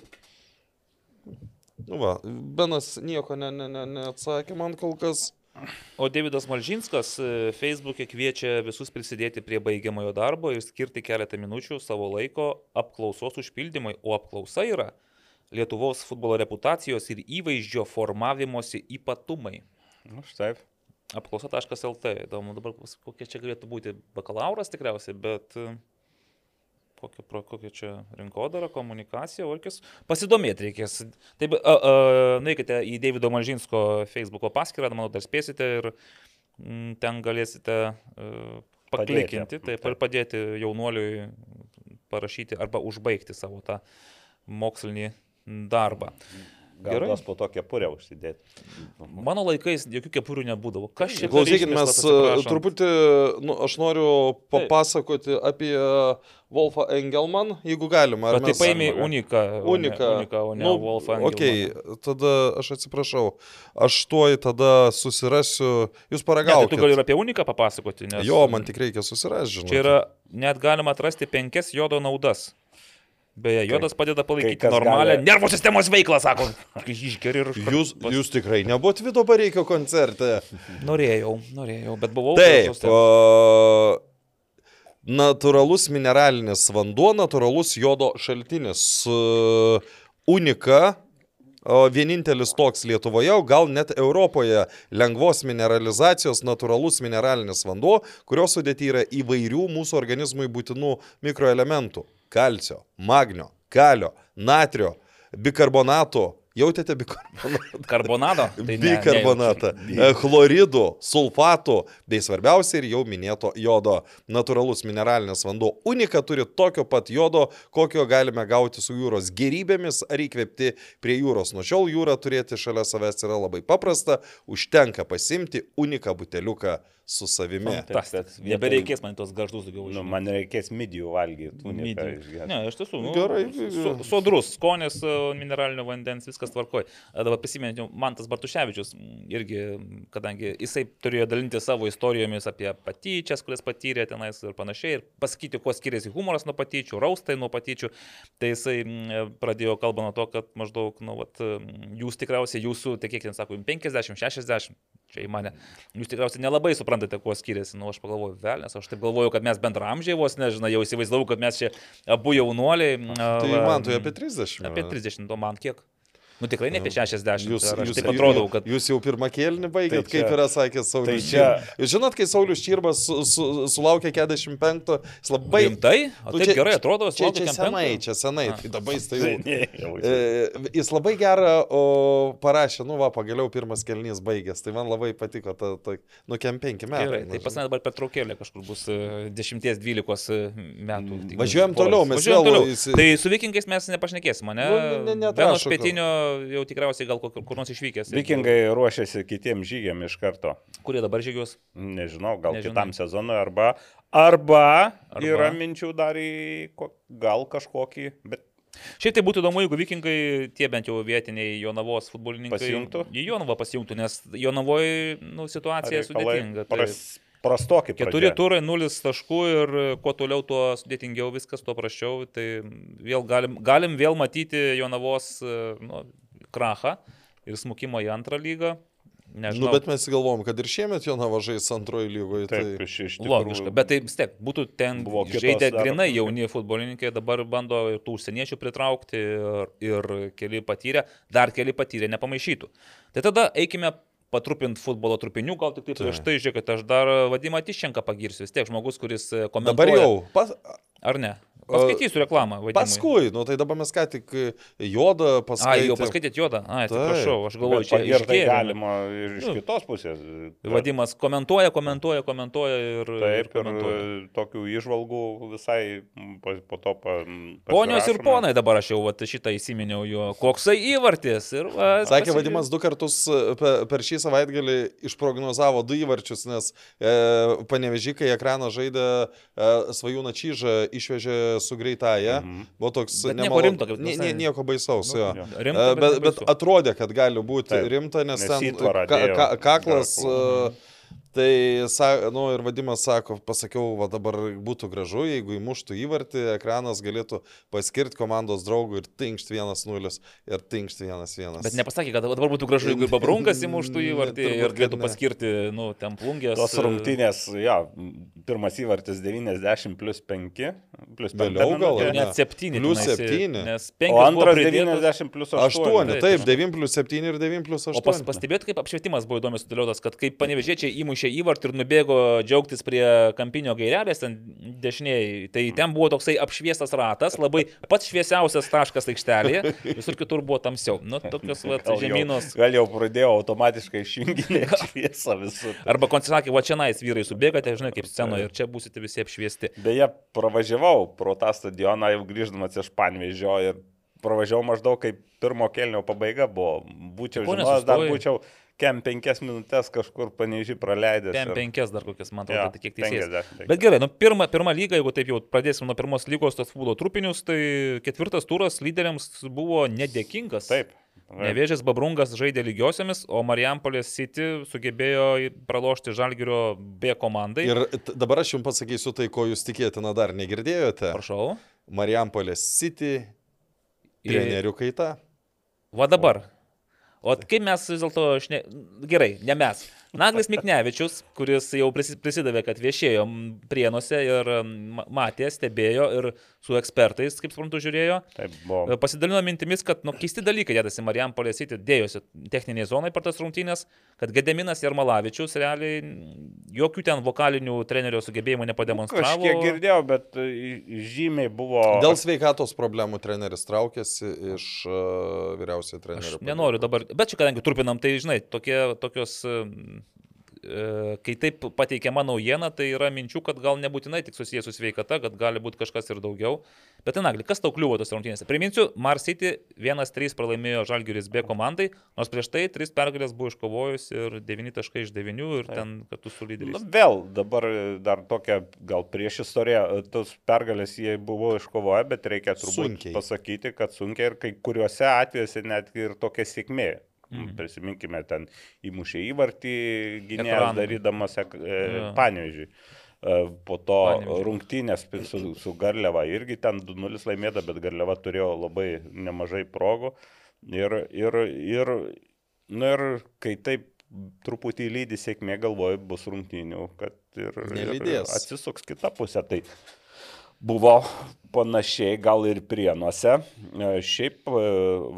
Nu va, Benas nieko ne, ne, ne, neatsakė man kol kas. O Davidas Malžinskas e, Facebook'e kviečia visus prisidėti prie baigiamojo darbo ir skirti keletą minučių savo laiko apklausos užpildymui, o apklausa yra Lietuvos futbolo reputacijos ir įvaizdžio formavimosi ypatumai. Na, nu, štai. Apklausa.lt. Įdomu dabar, kokie čia galėtų būti bakalauras tikriausiai, bet e, kokia, kokia čia rinkodara, komunikacija, orkis. Pasidomėti reikės. Taip, uh, uh, nueikite į Davido Malžinsko Facebook'o paskyrą, manau, dar spėsite ir Mm, Ten galėsite uh, paklikinti, Padėti. taip, ir padėti jaunuoliui parašyti arba užbaigti savo tą mokslinį darbą. Gal Gerai. po to kepurę užsidėti. Mano laikais jokių kepurių nebūdavo. Kas čia Klausykit, mes e, truputį, nu, aš noriu papasakoti apie Wolfą Engelman, jeigu galima. ar Bet tai paėmė uniką. Uniką. Uniką, o ne Nu, Wolfą. Okei, tada aš atsiprašau. Aš tuoj tada susirasiu. Jūs Ne, tai paragaukite. tu gali ir apie uniką papasakoti, nes Jo, man tik reikia susirasti, žinai. čia yra, net galima atrasti penkias jodo naudas. Beje, jodas padeda palaikyti normalią gali- nervų sistemos veiklą, sako. (laughs) Išgeri ir iškart Jūs, jūs tikrai nebuvot Vido Bareikio koncerte. Norėjau, norėjau, bet buvau. Taip, o, natūralus mineralinis vanduo, natūralus jodo šaltinis. Unika, o, vienintelis toks Lietuvoje, o gal net Europoje, lengvos mineralizacijos natūralus mineralinis vanduo, kurio sudėti yra įvairių mūsų organizmui būtinų mikroelementų - kalcio, magnio, kalio, natrio, bikarbonato. Jautėte bikarbonato? Karbonado. (laughs) Tai ne, bikarbonatą, e, chloridų, sulfatų, bei svarbiausia ir jau minėto jodo. Natūralus mineralinis vanduo unika turi tokio pat jodo, kokio galime gauti su jūros gerybėmis ar įkvėpti prie jūros. Nuo šiol jūrą turėti šalia savęs yra labai paprasta, užtenka pasimti uniką buteliuką su savimi. Bet Nebereikės man tos garždus daugiau. Nu, man reikės midijų valgyti. Midijų. Ne, iš tiesų, nu, Gerai. Su, sodrus, skonis e, mineralinio vandens, viskas tvarkoja. Dabar prisiminti, man tas Bartuševičius irgi, kadangi jisai turėjo dalinti savo istorijomis apie patyčias, kurias patyrė tenais ir panašiai, ir pasakyti, kuo skiriasi humoras nuo patyčių, raustai nuo patyčių, tai jisai m, pradėjo kalbą nuo to, kad maždaug, nu, vat, jūs tikriausiai, jūsų, tai kiek ten sako, 50, 60, čia į mane, jūs tikriausiai nelabai suprantate, kuo skiriasi. Nu, aš pagalvoju, velnės, aš taip galvoju, kad mes bendramžiai vos, nežinau, jau įsivaizdavau, kad mes čia abu jaunuoliai. Tai man tu apie 30. Apie 30, o man kiek? Nu tikrai ne apie 60. Jūs, ar jūs, taip atrodau, kad... jūs jau pirmą kėlinį baigėt, Tai tai kaip čia- yra sakęs Saulis. tai čia-. Jūs žinot, kai Saulis Čirbas su, su, sulaukė 45, jis labai... Rimtai? O Nu, taip gerai atrodo, čia, čia kem senai, čia senai, A. tai dabar jis tai jau... (laughs) Ne, E, Jis labai gerą o, parašė, nu va, pagaliau pirmas kelnys baigęs, tai man labai patiko, ta, ta, nu, kem penki metai. Gerai, tai pas mane dabar pertraukėlė kažkur bus e, 10-12 metų. tik- Važiuojam toliau, mes Važiuojam toliau. Tai su vikingais mes nepašnekėsim, ne? Nu, ne- ne- neatrašo Vienos gal. pietinio jau tikriausiai gal kur, kur nors išvykęs. Vikingai ruošiasi kitiem žygiam iš karto. Kurie dabar žygius? Nežinau, gal Nežinai. kitam sezonui arba. Arba, Arba. yra minčių dar į gal kažkokį, bet Šiaip tai būtų įdomu, jeigu vikingai, tie bent jau vietiniai Jonavos futbolininkai Pasijungtų? Į Jonavą pasijungtų, nes Jonavoje nu, situacija sudėtinga. tai Pras, prastoki. Keturi turai, nulis taškų ir kuo toliau, tuo sudėtingiau viskas, tuo prašiau. Tai vėl galim, galim vėl matyti Jonavos e, nu, krachą ir smukimo į antrą lygą. Nežinau, Nu, bet mes galvom, kad ir šiemet jo navažais antroji lygoje. Taip, Tai... iš, iš tikrųjų. Logiška, bet tai vis tiek būtų ten Buvo dar- grinai jauni futbolininkai, dabar bando ir tų užsieniečių pritraukti ir, ir keli patyrę, dar keli patyrę nepamaišytų. Tai tada eikime patrupinti futbolo trupinių, gal tik tai prieš tai, žiūrėkit, aš dar Vadimą Tiščenką pagirsiu, vis tiek žmogus, kuris e, komentuoja. Dabar jau. Pas... Ar ne? Paskaitysiu reklamą. Vadimui. Paskui, nu tai dabar mes ką tik jodą A, paskaitėme. jau paskaitėt juodą. A, atsiprašau, aš galvoju, čia pagirt tai galima ir iš Nu, kitos pusės. Vadimas komentuoja, komentuoja, komentuoja ir... Taip, ir komentuoja. e, tokių išvalgų visai po, po to pa, Ponios ir ponai, dabar aš jau vat, šitą įsiminiau jo. Koksai įvartis. Ir, va, Sakė pasižiūrėjau. Vadimas du kartus e, pe- per šį savaitgalį išprognozavo du įvarčius, nes e, panevežikai ekraną žaidė e, svajūną čyžą, išvežė su greitaja. Mhm. Buvo toks Bet nieko nemalo- rimto, kaip visai. nie, nieko baisaus. Nu, jo. jo. Rimta, E, bet, bet nebaisu. atrodė, kad gali būti Taip, rimta, nes, nes ten ka, ka, kaklas. Dar- e, Tai, sa, nu, ir vadimas sako, pasakiau, va dabar būtų gražu, jeigu įmuštų įvartį, ekranas galėtų paskirti komandos draugų ir tinkšt 1-0 ir tinkšt 1-1. Bet nepasakė, kad dabar būtų gražu, jeigu ir Babrunkas įmuštų įvartį Turbūt, ir galėtų paskirti, nu, ten plungės. Tos rungtynės, ja, pirmas įvartis 90 plus 5, plus 5 Vėliau gal, ne? net septyni. Plius tenais, septyni. Nes O penkios buvo antras pridėtos. 90 plus 8. 8, taip. taip, 9 plus 7 ir 9 plus O pas, 8. pastebėt, kaip apšvietimas buvo įdomus sudėliotas, kad kaip panevežėčiai įmušė įvartį ir nubėgo džiaugtis prie kampinio gairelės, ten dešiniai, tai ten buvo toksai apšviestas ratas, labai pats šviesiausias taškas aikštelėje, visur kitur buvo tamsiau. Nu, tokios (laughs) vat, Gal jau- žemynos. Gal jau pradėjau automatiškai išjunginėti (laughs) šviesą visur. Arba koncisakė, va čia nais vyrai subėgate, žinai, kaip scenoje ir čia būsite visi apšviesti. Beje, pravažiavau pro tą stadioną jau grįždamas iš Panvežio ir pravažiavau maždaug kaip pirmo kelnio pabaiga buvo. Būčiau žinojęs, dar būčiau kem penkias minutės kažkur panežiai praleidęs. Ten ir- penkias dar kokias, man atrodo, tai kiek teisėjas. 50, taip. Bet gerai, nu, pirma, pirma lyga, jeigu taip jau pradėsim nuo pirmos lygos tos futbolo trupinius, tai ketvirtas turas lyderiams buvo nedėkingas. Taip. Nevėžės Babrungas žaidė lygiosiamis, o Marijampolės City sugebėjo pralošti Žalgirio B komandai. Ir dabar aš jums pasakysiu tai, ko jūs tikėtina dar negirdėjote. Prašau. Marijampolės City trenerių kaita. Va dabar. O kaip mes vis dėlto, šne... gerai, ne mes. Naglis Miknevičius, kuris jau prisi- prisidavė, kad viešėjo prienuose ir matė, stebėjo ir su ekspertais, kaip suprantu, žiūrėjo. Taip buvo. Pasidalino mintimis, kad nu, keisti dalykai dėdasi Marijampolės City, dėjosi techniniai zonai per tas rungtynės, kad Gedeminas Jarmalavičius realiai m, jokių ten vokalinių trenerio sugebėjimų nepademonstravo. Kažkiek girdėjau, bet e, žymiai buvo. Dėl sveikatos problemų treneris traukėsi iš uh, vyriausiojo Aš trenerio. nenoriu dabar, bet čia kadangi trupinam, tai žinai, tokie, tokios, e, kai taip pateikiama naujiena, tai yra minčių, kad gal nebūtinai tik susijęs su sveikata, kad gali būti kažkas ir daugiau. Bet, Nagli, kas tau kliuvo tos rungtynėse? Priminsiu, Mars City 1-3 pralaimėjo Žalgiris B komandai, nors prieš tai 3 pergalės buvo iškovojus ir 9 taškai iš 9 ir ten kartu su Na, lyderiais. vėl dabar dar tokia gal prieš istoriją, tos pergalės jie buvo iškovoję, bet reikia turbūt Sunkiai. pasakyti, kad sunkiai ir kai kuriuose atvejuose netgi ir tokia sėkmė. Mm. Prisiminkime, ten įmušė įvartį gynėjas darydamas e, Jo. panėžį. Po to Panevėžiui. rungtynės su, su Garliava irgi ten 2-0 laimėta, bet Garliava turėjo labai nemažai progų. Ir, ir, ir, nu ir kai taip truputį lydi sėkmė, galvoju, bus rungtynių, kad ir, ir Nelydės. atsisuks kita pusė. Tai buvo panašiai gal ir prienuose. E, Šiaip e,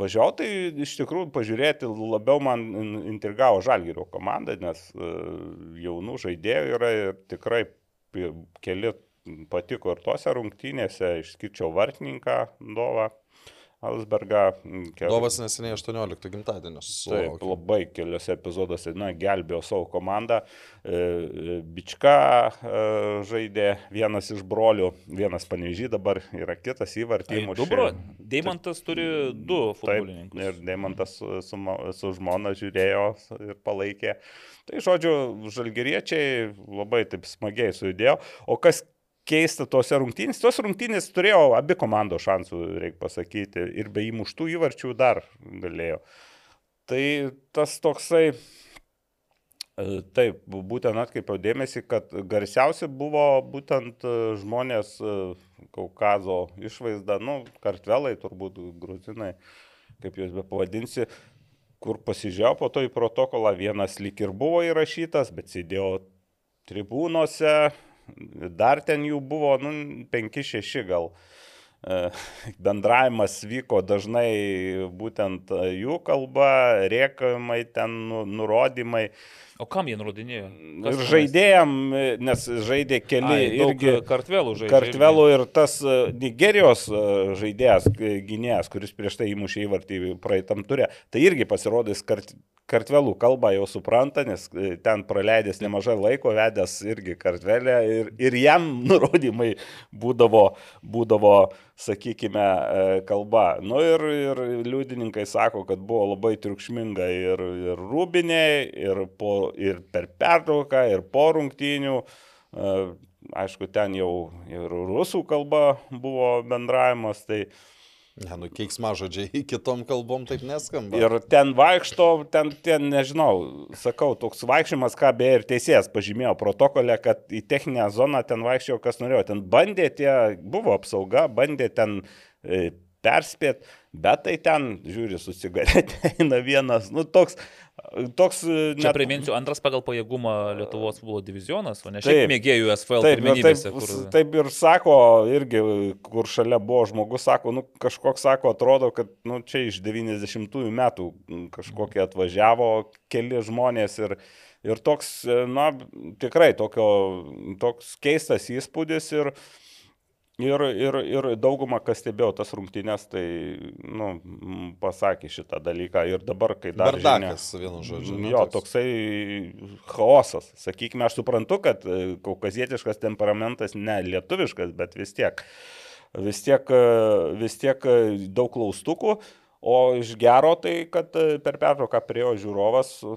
važiavau, tai iš tikrųjų pažiūrėti labiau man in- intrigavo Žalgirio komanda, nes e, jaunų žaidėjų yra ir tikrai keli patiko ir tose rungtynėse, išskirčiau vartininką Dovą. Alsbergą. Ke- Dovas neseniai 18 gimtadienio. Taip, sulaukė. labai keliose epizoduose, na, gelbėjo savo komandą. E, e, Bička e, žaidė vienas iš brolių, vienas panežį dabar yra kitas įvartymas. Tai Du bro, Deimantas turi du Taip, futbolininkus. ir Deimantas su, su žmona žiūrėjo ir palaikė. Tai žodžiu, žalgeriečiai labai taip smagiai sujudėjo. O kas keista tose rungtynėse, tos rungtynės turėjo abi komandos šansų, reikia pasakyti, ir be įmuštų įvarčių dar galėjo. Tai tas toksai, e, taip, būtent atkreipiau dėmesį, kad garsiausi buvo būtent e, žmonės e, Kaukazo išvaizda, nu, kartvelai, turbūt gruzinai, kaip juos be pavadinsi, kur pasižiūrėjau po to į protokolą, vienas lyg ir buvo įrašytas, bet sėdėjo tribūnose, dar ten jų buvo, nu, 5-6 gal. E, Bendravimas vyko dažnai būtent jų kalba, rėkavimai ten, nu- nurodymai. O kam jie nurodinėjo? Ir tenais? žaidėjam, e, nes žaidė keli Ai, irgi kartvelų žaidė. Kartvelų ir tas e, Nigerijos e, žaidėjas, e, gynėjas, kuris prieš tai įmušė įvartį praeitam turė, tai irgi pasirodys kart, kartvelų kalbą jau supranta, nes e, ten praleidęs nemažai laiko, vedęs irgi kartvelę ir, ir jam (laughs) nurodymai būdavo, būdavo sakykime, e, kalba. Nu ir, ir liudininkai sako, kad buvo labai triukšminga ir, ir rūbiniai, ir, po, ir per pertrauką, ir po rungtynių. E, Aišku, ten jau ir rusų kalba buvo bendravimas, tai Ne, nu, keiksmažodžiai (laughs) kitom kalbom taip neskamba. ir ten vaikšto, ten, ten nežinau, sakau, toks vaikščiojimas, ką beje ir teisėjas pažymėjo protokolė, kad į techninę zoną ten vaikščiojo, kas norėjo. Ten bandė tie, buvo apsauga, bandė ten e, perspėti, bet tai ten, žiūri, su cigaretė (laughs) eina vienas, nu toks, toks... Čia priminsiu, antras pagal pajėgumą Lietuvos futbolo divizionas, o ne Taip. šiaip mėgėjų SFL Taip, pirmenybėse. taip, Kur... taip ir sako, irgi, kur šalia buvo žmogus, sako, nu kažkoks sako, atrodo, kad nu, čia iš 90-ųjų metų kažkokie atvažiavo keli žmonės ir, ir toks, na, tikrai tokio, toks keistas įspūdis ir, ir, ir, ir dauguma, kas stebėjo tas rungtynės, tai, nu, pasakė šitą dalyką ir dabar, kai dar... žinia- Bardakas, vienu žodžiu. ne, Jo, toksai chaosas. Sakykime, aš suprantu, kad e, kaukazietiškas temperamentas ne lietuviškas, bet vis tiek, vis tiek, e, vis tiek e, daug klaustukų. O iš gero tai, kad per pertrauką priejo žiūrovas, su-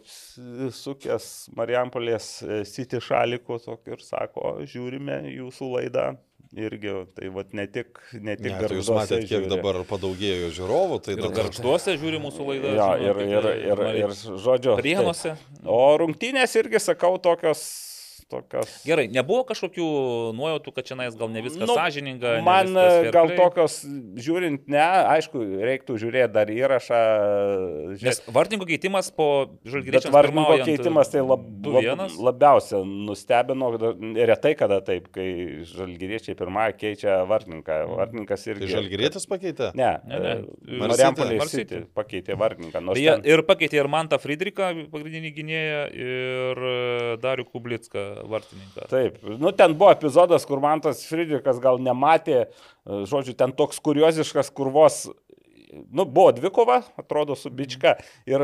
sukęs Marijampolės City šalikų ir sako, žiūrime jūsų laidą. Irgi, tai vad ne tik, ne tik Ne, tai jūs matėte, kiek žiūri. dabar padaugėjo žiūrovų, tai Ir dabar... gargžduose žiūri mūsų laidą. Jo, žinau, ir, ir, ir, Marija- ir, žodžiu. Prienuose. O rungtynės irgi, sakau, tokios. Tokios... Gerai, nebuvo kažkokių nuojautų, kad čia nais gal ne viskas Nu, sąžininga. Man viskas gal tokios, žiūrint, ne, aišku, reiktų žiūrėti dar įrašą. Nes Žiūrėt, vartininko keitimas po vardininko pirmaujant keitimas tai lab, lab, 2-1. labiausia nustebino, retai kada taip, kai žalgyriečiai pirmąją keičia vardininką. Vardininkas irgi. Tai žalgyrėtis pakeitė? Ne, Ne, ne. e, Mar Marijampolės City. City pakeitė Beje, ten- ir pakeitė ir Mantą Friedrichą, pagrindinį gynėją, ir e, Darių Kublicką, vartininką. Taip, nu ten buvo epizodas, kur man tas Friedrichas gal nematė, e, žodžiu, ten toks kurioziškas, kur vos, nu, buvo dvikova, atrodo, su bička ir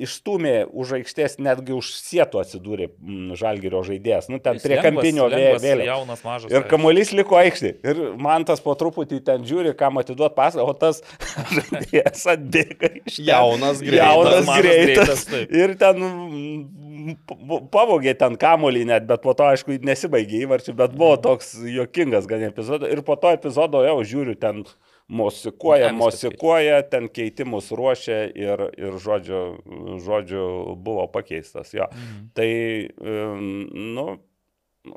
išstumė už aikštės, netgi už sietų atsidūrė mm, žalgerio žaidėjas, nu ten Jis prie lengvas- kampinio vėliau. Jaunas, mažas. Ir kamuolys liko aikštė. Ir man tas po truputį ten žiūri, kam atiduot pasą, o tas (laughs) žaidėjas atbėga iš. Jaunas, greitas. Jaunas, greitas. greitas, taip. Ir ten mm, pavogė ten kamuolį net, bet po to, aišku, nesibaigė įvarčių, bet buvo Mhm. toks juokingas gan epizodas. Ir po to epizodo jau žiūriu, ten mosikuoja, mosikuoja, ten keitimus ruošia ir, ir žodžiu, žodžiu buvo pakeistas. Jo. Mhm. Tai, nu,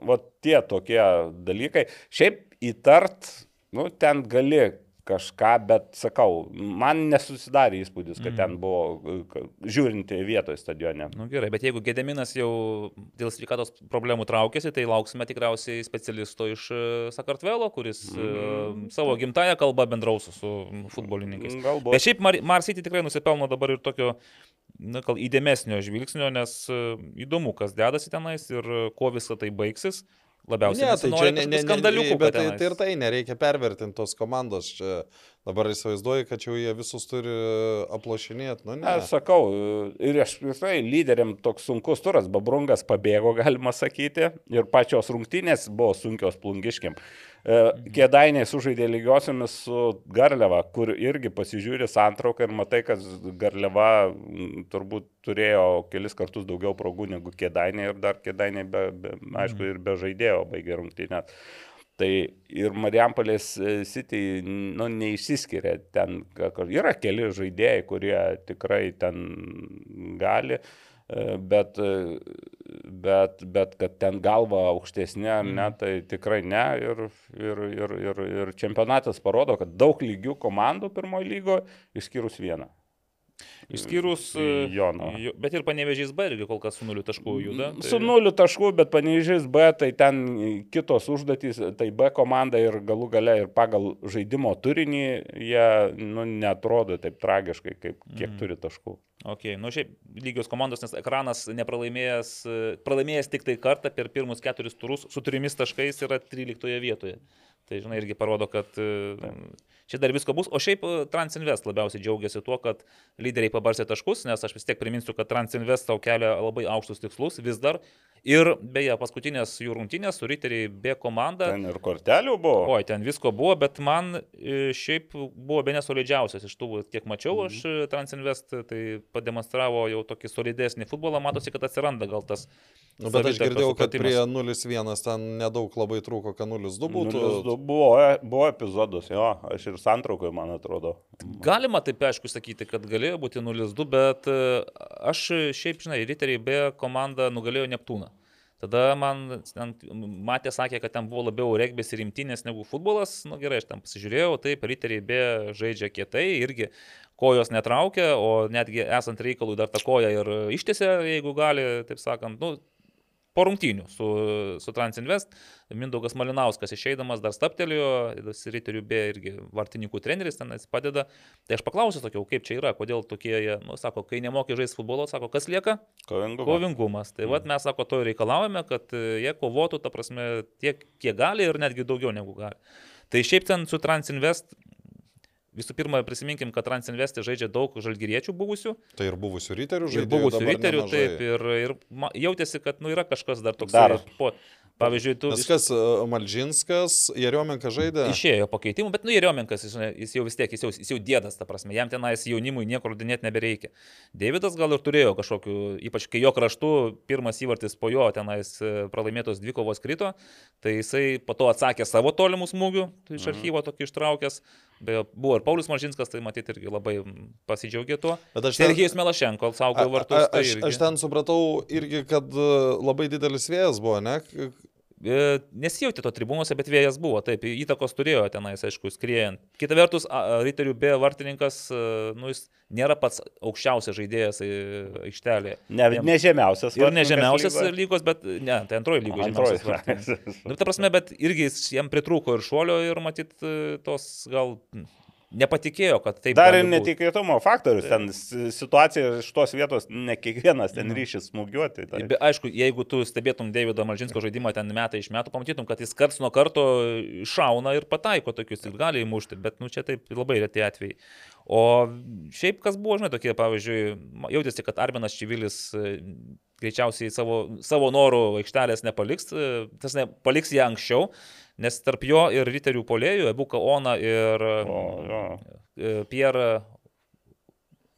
va tie tokie dalykai. Šiaip įtart, nu, ten gali kažką, bet sakau, man nesusidarė įspūdis, kad Mhm. ten buvo, ka- žiūrint vietoje stadione. Nu gerai, bet jeigu Gedeminas jau dėl sveikatos problemų traukėsi, tai lauksime tikriausiai specialisto iš e, Sakartvelo, kuris mm. savo gimtają kalbą bendraus su futbolininkais. Galbūt. Bet šiaip Mar Marsity tikrai nusipelno dabar ir tokio, na, įdėmesnio žvilgsnio, nes e, įdomu, kas dedasi tenais ir e, kuo visą tai baigsis. Labiausiai Ne, tai čia ne, ne, skandaliukų. bet tai, tai ir tai nereikia pervertinti tos komandos. Čia dabar įsivaizduoju, kad jau jie visus turi aplošinėti. Nu, ne. Aš sakau, ir aš visai lyderiam toks sunkus turas, Babrungas pabėgo, galima sakyti, ir pačios rungtynės buvo sunkios plungiškiam. Kėdainiai sužaidė lygiosiomis su Garliava, kur irgi pasižiūri santrauką ir matai, kad Garliava turbūt turėjo kelis kartus daugiau progų negu Kėdainiai ir dar Kėdainiai, be, be, aišku, ir be žaidėjo baigė rungtynės. Tai ir Marijampolės e, City nu, neišsiskiria. Ten yra keli žaidėjai, kurie tikrai ten gali, e, bet, e, bet, bet kad ten galva aukštesnė, ar ne, tai tikrai ne. Ir, ir, ir, ir, ir čempionatas parodo, kad daug lygių komandų pirmojo lygo, išskyrus vieną. Išskyrus e, Jono. jo- Bet ir panevežys B irgi kol kas su nuliu taškų juda. tai- Su nuliu taškų, bet panežiais B, tai ten kitos užduotys, tai B komanda ir galų gale ir pagal žaidimo turinį jie nu, netrodo taip tragiškai, kaip kiek Mhm. turi taškų. Ok, nu šiaip lygios komandos, nes ekranas nepralaimėjęs, pralaimėjęs tik tai kartą per pirmus keturis turus su trimis taškais yra 13 vietoje. Tai, žinai, irgi parodo, kad e, čia dar visko bus. O šiaip e, Transinvest labiausiai džiaugiasi tuo, kad lyderiai pabarsė taškus, nes aš vis tiek priminsiu, kad Transinvest tau kelia labai aukštus tikslus vis dar. Ir beje, paskutinės jų rungtynės su Riteriai B komanda. Ten ir kortelių buvo. Oi, ten visko buvo, bet man e, šiaip buvo be nesolidžiausias iš tų, kiek mačiau, aš Mhm. e, Transinvest tai pademonstravo jau tokį solidesnį futbolą, matosi, kad atsiranda gal tas. Nu, bet aš girdėjau, kad prie 0-1 ten nedaug labai trūko, kad 0-2 būtų. 0-2 Buvo, buvo epizodas, jo, aš ir santraukoje, man atrodo. Galima taip aišku sakyti, kad galėjo būti 0-2, bet e, aš šiaip, žinai, Riteriai B komanda nugalėjo Neptūną. Tada man ten, matė, sakė, kad ten buvo labiau regbis ir rimtinės negu futbolas. Na nu, gerai, aš ten pasižiūrėjau, taip, riteriai be žaidžia kietai, irgi kojos netraukia, o netgi esant reikalui dar tą koją ir ištėse, jeigu gali, taip sakant, nu, po rungtynių su, su Transinvest. Mindaugas Malinauskas išeidamas dar staptelėjo, Riterių B irgi vartininkų treneris ten padeda. Tai aš paklausiu tokiau, kaip čia yra, kodėl tokie, nu, sako, kai nemokai žaisti futbolo, sako, kas lieka? Kovingumas. Kovingumas. Tai mm. vad mes, sako, to ir reikalaujame, kad jie kovotų, ta prasme, tiek, kiek gali ir netgi daugiau negu gali. Tai šiaip ten su Transinvest Visų pirma, prisiminkim, kad Transinvestė žaidžia daug žalgyriečių buvusių. Tai ir buvusių ryterių žaidėjų. Ir buvusių ryterių, nemažai. taip, ir, ir jautėsi, kad nu, yra kažkas dar toks. Dar. Po, Pavyzdžiui, tu... Nes kas, e, Malžinskas, Jeriomenka žaidė? Išėjo pakeitimų, bet, nu, Jeriomenkas, jis, jis jau vis tiek, jis jau, jis jau dėdas, ta prasme, jam tenais jaunimui niekur dinėti nebereikia. Davidas gal ir turėjo kažkokiu, ypač kai jo kraštu pirmas įvartis po jo tenais e, pralaimėtos dvikovos krito, tai jisai po to atsakė savo tolimų smūgių, tai iš mhm. archyvo tokį ištraukęs. Be, buvo ir Paulius Malžinskas, tai matyti irgi labai pasidžiaugė tuo. Bet aš. Sergijus Melašenko saugojo vartus. Tai aš, aš ten supratau irgi, kad e, labai didelis vėjas buvo, ne? E, nesijauti to tribūnuose, bet vėjas buvo, taip, įtakos turėjo tenais, aišku, skriejant. Kita vertus, Riterių B vartininkas, e, nu, jis nėra pats aukščiausias žaidėjas e, aikštelėje. Ne, ne žemiausias. Ir ne žemiausias lygos, lygos bet, ne, tai antroji lygo žemiausias. (laughs) nu, ta prasme, bet irgi jam pritrūko ir šuolio ir matyt tos gal nepatikėjo, kad taip. Dar ir netikėtumo faktorius, ten situacija iš tos vietos, ne kiekvienas ten mhm. ryšys smūgiuoti. Tai. Be, aišku, jeigu tu stebėtum Davido Malžinsko žaidimą ten metai iš metų, pamatytum, kad jis karts nuo karto šauna ir pataiko tokius, ir gali įmušti, bet nu, čia taip labai reti atvejai. O šiaip kas buvo, žinai, tokie, pavyzdžiui, jautėsi, kad Arminas Čivilis e, greičiausiai savo, savo norų aikštelės nepaliks, e, tas ne, paliks ją anksčiau nes tarp jo ir riterių polėjų, Ebuka Ona ir o, e, Pierre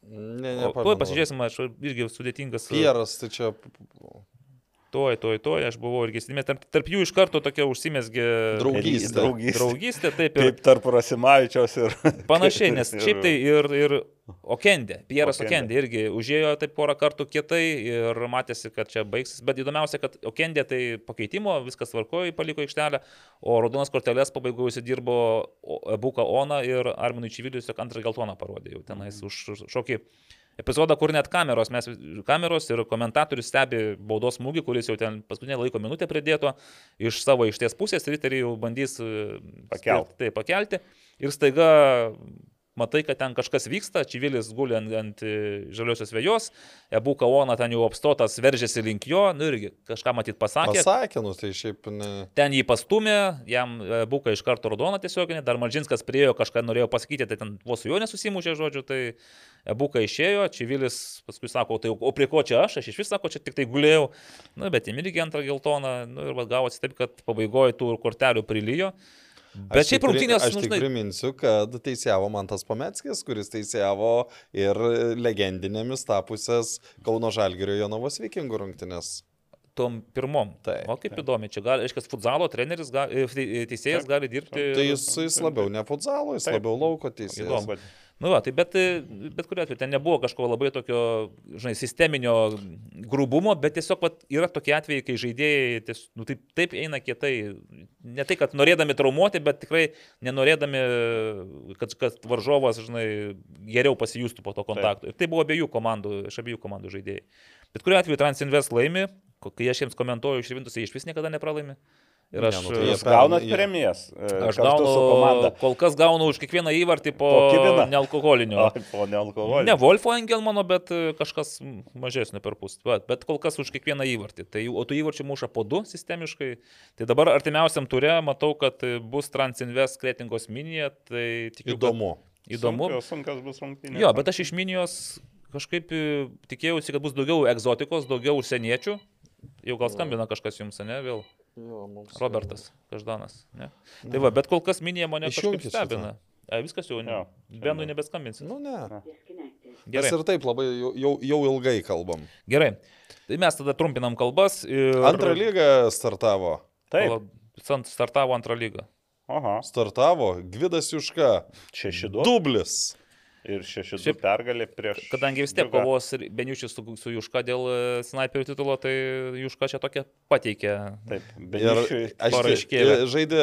Ne, ne, Tuoj pasižiūrėsim, aš irgi sudėtingas. Pieras, tai čia Toj, toj, toj, aš buvau irgi įsidėmėjęs. Tarp, tarp jų iš karto tokia užsimesgė draugystė. Draugystė, draugystė taip. Ir, kaip tarp Rasimavičiaus ir. (laughs) Panašiai, nes šiaip tai ir, ir Okendė, Pieras Okendė irgi užėjo taip porą kartų kietai ir matėsi, kad čia baigsis. Bet įdomiausia, kad Okendė tai pakeitimo, viskas tvarkojo, paliko aikštelę, o Raudonas kortelės pabaigoje įsidirbo Buka Ona ir Arminui Čivilius tik antrą geltoną parodė jau tenais už šokį. Už epizodą, kur net kameros, mes kameros ir komentatorius stebi baudos smūgį, kuris jau ten paskutinę laiko minutę pridėto iš savo išties pusės, riteriai jau bandys e, pakelti. Tai pakelti. Ir staiga matai, kad ten kažkas vyksta, Čivilis guli ant, ant e, žaliosios vėjos, Ebu Kaona ten jau apstotas veržėsi link jo, nu irgi kažką matyt pasakė. Pasakė, nu tai šiaip ne. Ten jį pastumė, jam Buka iš karto raudona tiesioginė, dar Maržinskas priejo kažką norėjo pasakyti, tai ten vos su juo nesusimušė žodžiu, tai Buka išėjo, Čivilis paskui sako, tai o prie ko čia aš, aš iš vis sako, čia tik tai gulėjau, nu bet jam irgi antrą geltoną, nu ir gavosi taip, kad pabaigoje tų kortelių prilyjo. Bet šiaip rungtynės. Aš tik priminsiu, kad teisėjavo Mantas Pametskis, kuris teisėjavo ir legendinėmis tapusias Kauno Žalgirio Jonavos Vikingų rungtynės tom pirmom. Taip, o kaip taip. įdomi, čia gali, aiškiai, futzalo treneris, gali, teisėjas taip. gali dirbti. Tai jis, jis labiau ne futzalo, jis taip. labiau lauko teisėjas. Įdomu. Nu, va, tai bet, bet kuriuo atveju ten nebuvo kažko labai tokio, žinai, sisteminio grubumo, bet tiesiog vat, yra tokie atvejai, kai žaidėjai ties, nu, taip, taip eina kietai, ne tai, kad norėdami traumuoti, bet tikrai nenorėdami, kad, kad varžovas, žinai, geriau pasijustų po to kontakto. Taip. Ir tai buvo abiejų komandų, iš abiejų komandų žaidėjai. Bet kuriuo atveju Transinvest laimi, kai aš jiems komentuoju išrivintus, jie iš vis niekada nepralaimi. Ir aš ne, nu, tai gaunat jie... premijas. E, aš gaunu, kol kas gaunu už kiekvieną įvartį po, po nealkoholinio. A, po nealkoholinio. Ne Wolfo Engelmano, bet e, kažkas mažesnio per pus. Bet, bet kol kas už kiekvieną įvartį. Tai, o tų įvarčių muša po du sistemiškai. Tai dabar artimiausiam turė matau, kad bus Transinvest kretingos minija. Tai tikiu, įdomu. Įdomu. Sunkios, sunkios bus rungtynės. Jo, bet aš iš minijos kažkaip e, tikėjausi, kad bus daugiau egzotikos, daugiau užsieniečių. Jau gal skambina kažkas jums, ne, vėl. Jo, mums. Robertas Každanas. Ne? Ne. Tai va, bet kol kas minėjo mane kažkaip stebina. A, viskas jau, ne. Benui nebeskambinsi. Nu, ne. Gerai. Mes ir taip labai jau, jau, jau ilgai kalbam. Gerai. Tai mes tada trumpinam kalbas. Ir... Antrą lygą startavo. Taip. Startavo antrą lygą. Aha. Startavo Gvidas Juška. Šeši du. Dublis. Ir 6-2 Šiaip- pergalė prieš... Kadangi vis tiek kovos ir Beniušis su, su Juška dėl e, snaiperių titulo, tai Juška čia tokia pateikė. Taip, Beniušiui aš pareiškėlė. e, žaidė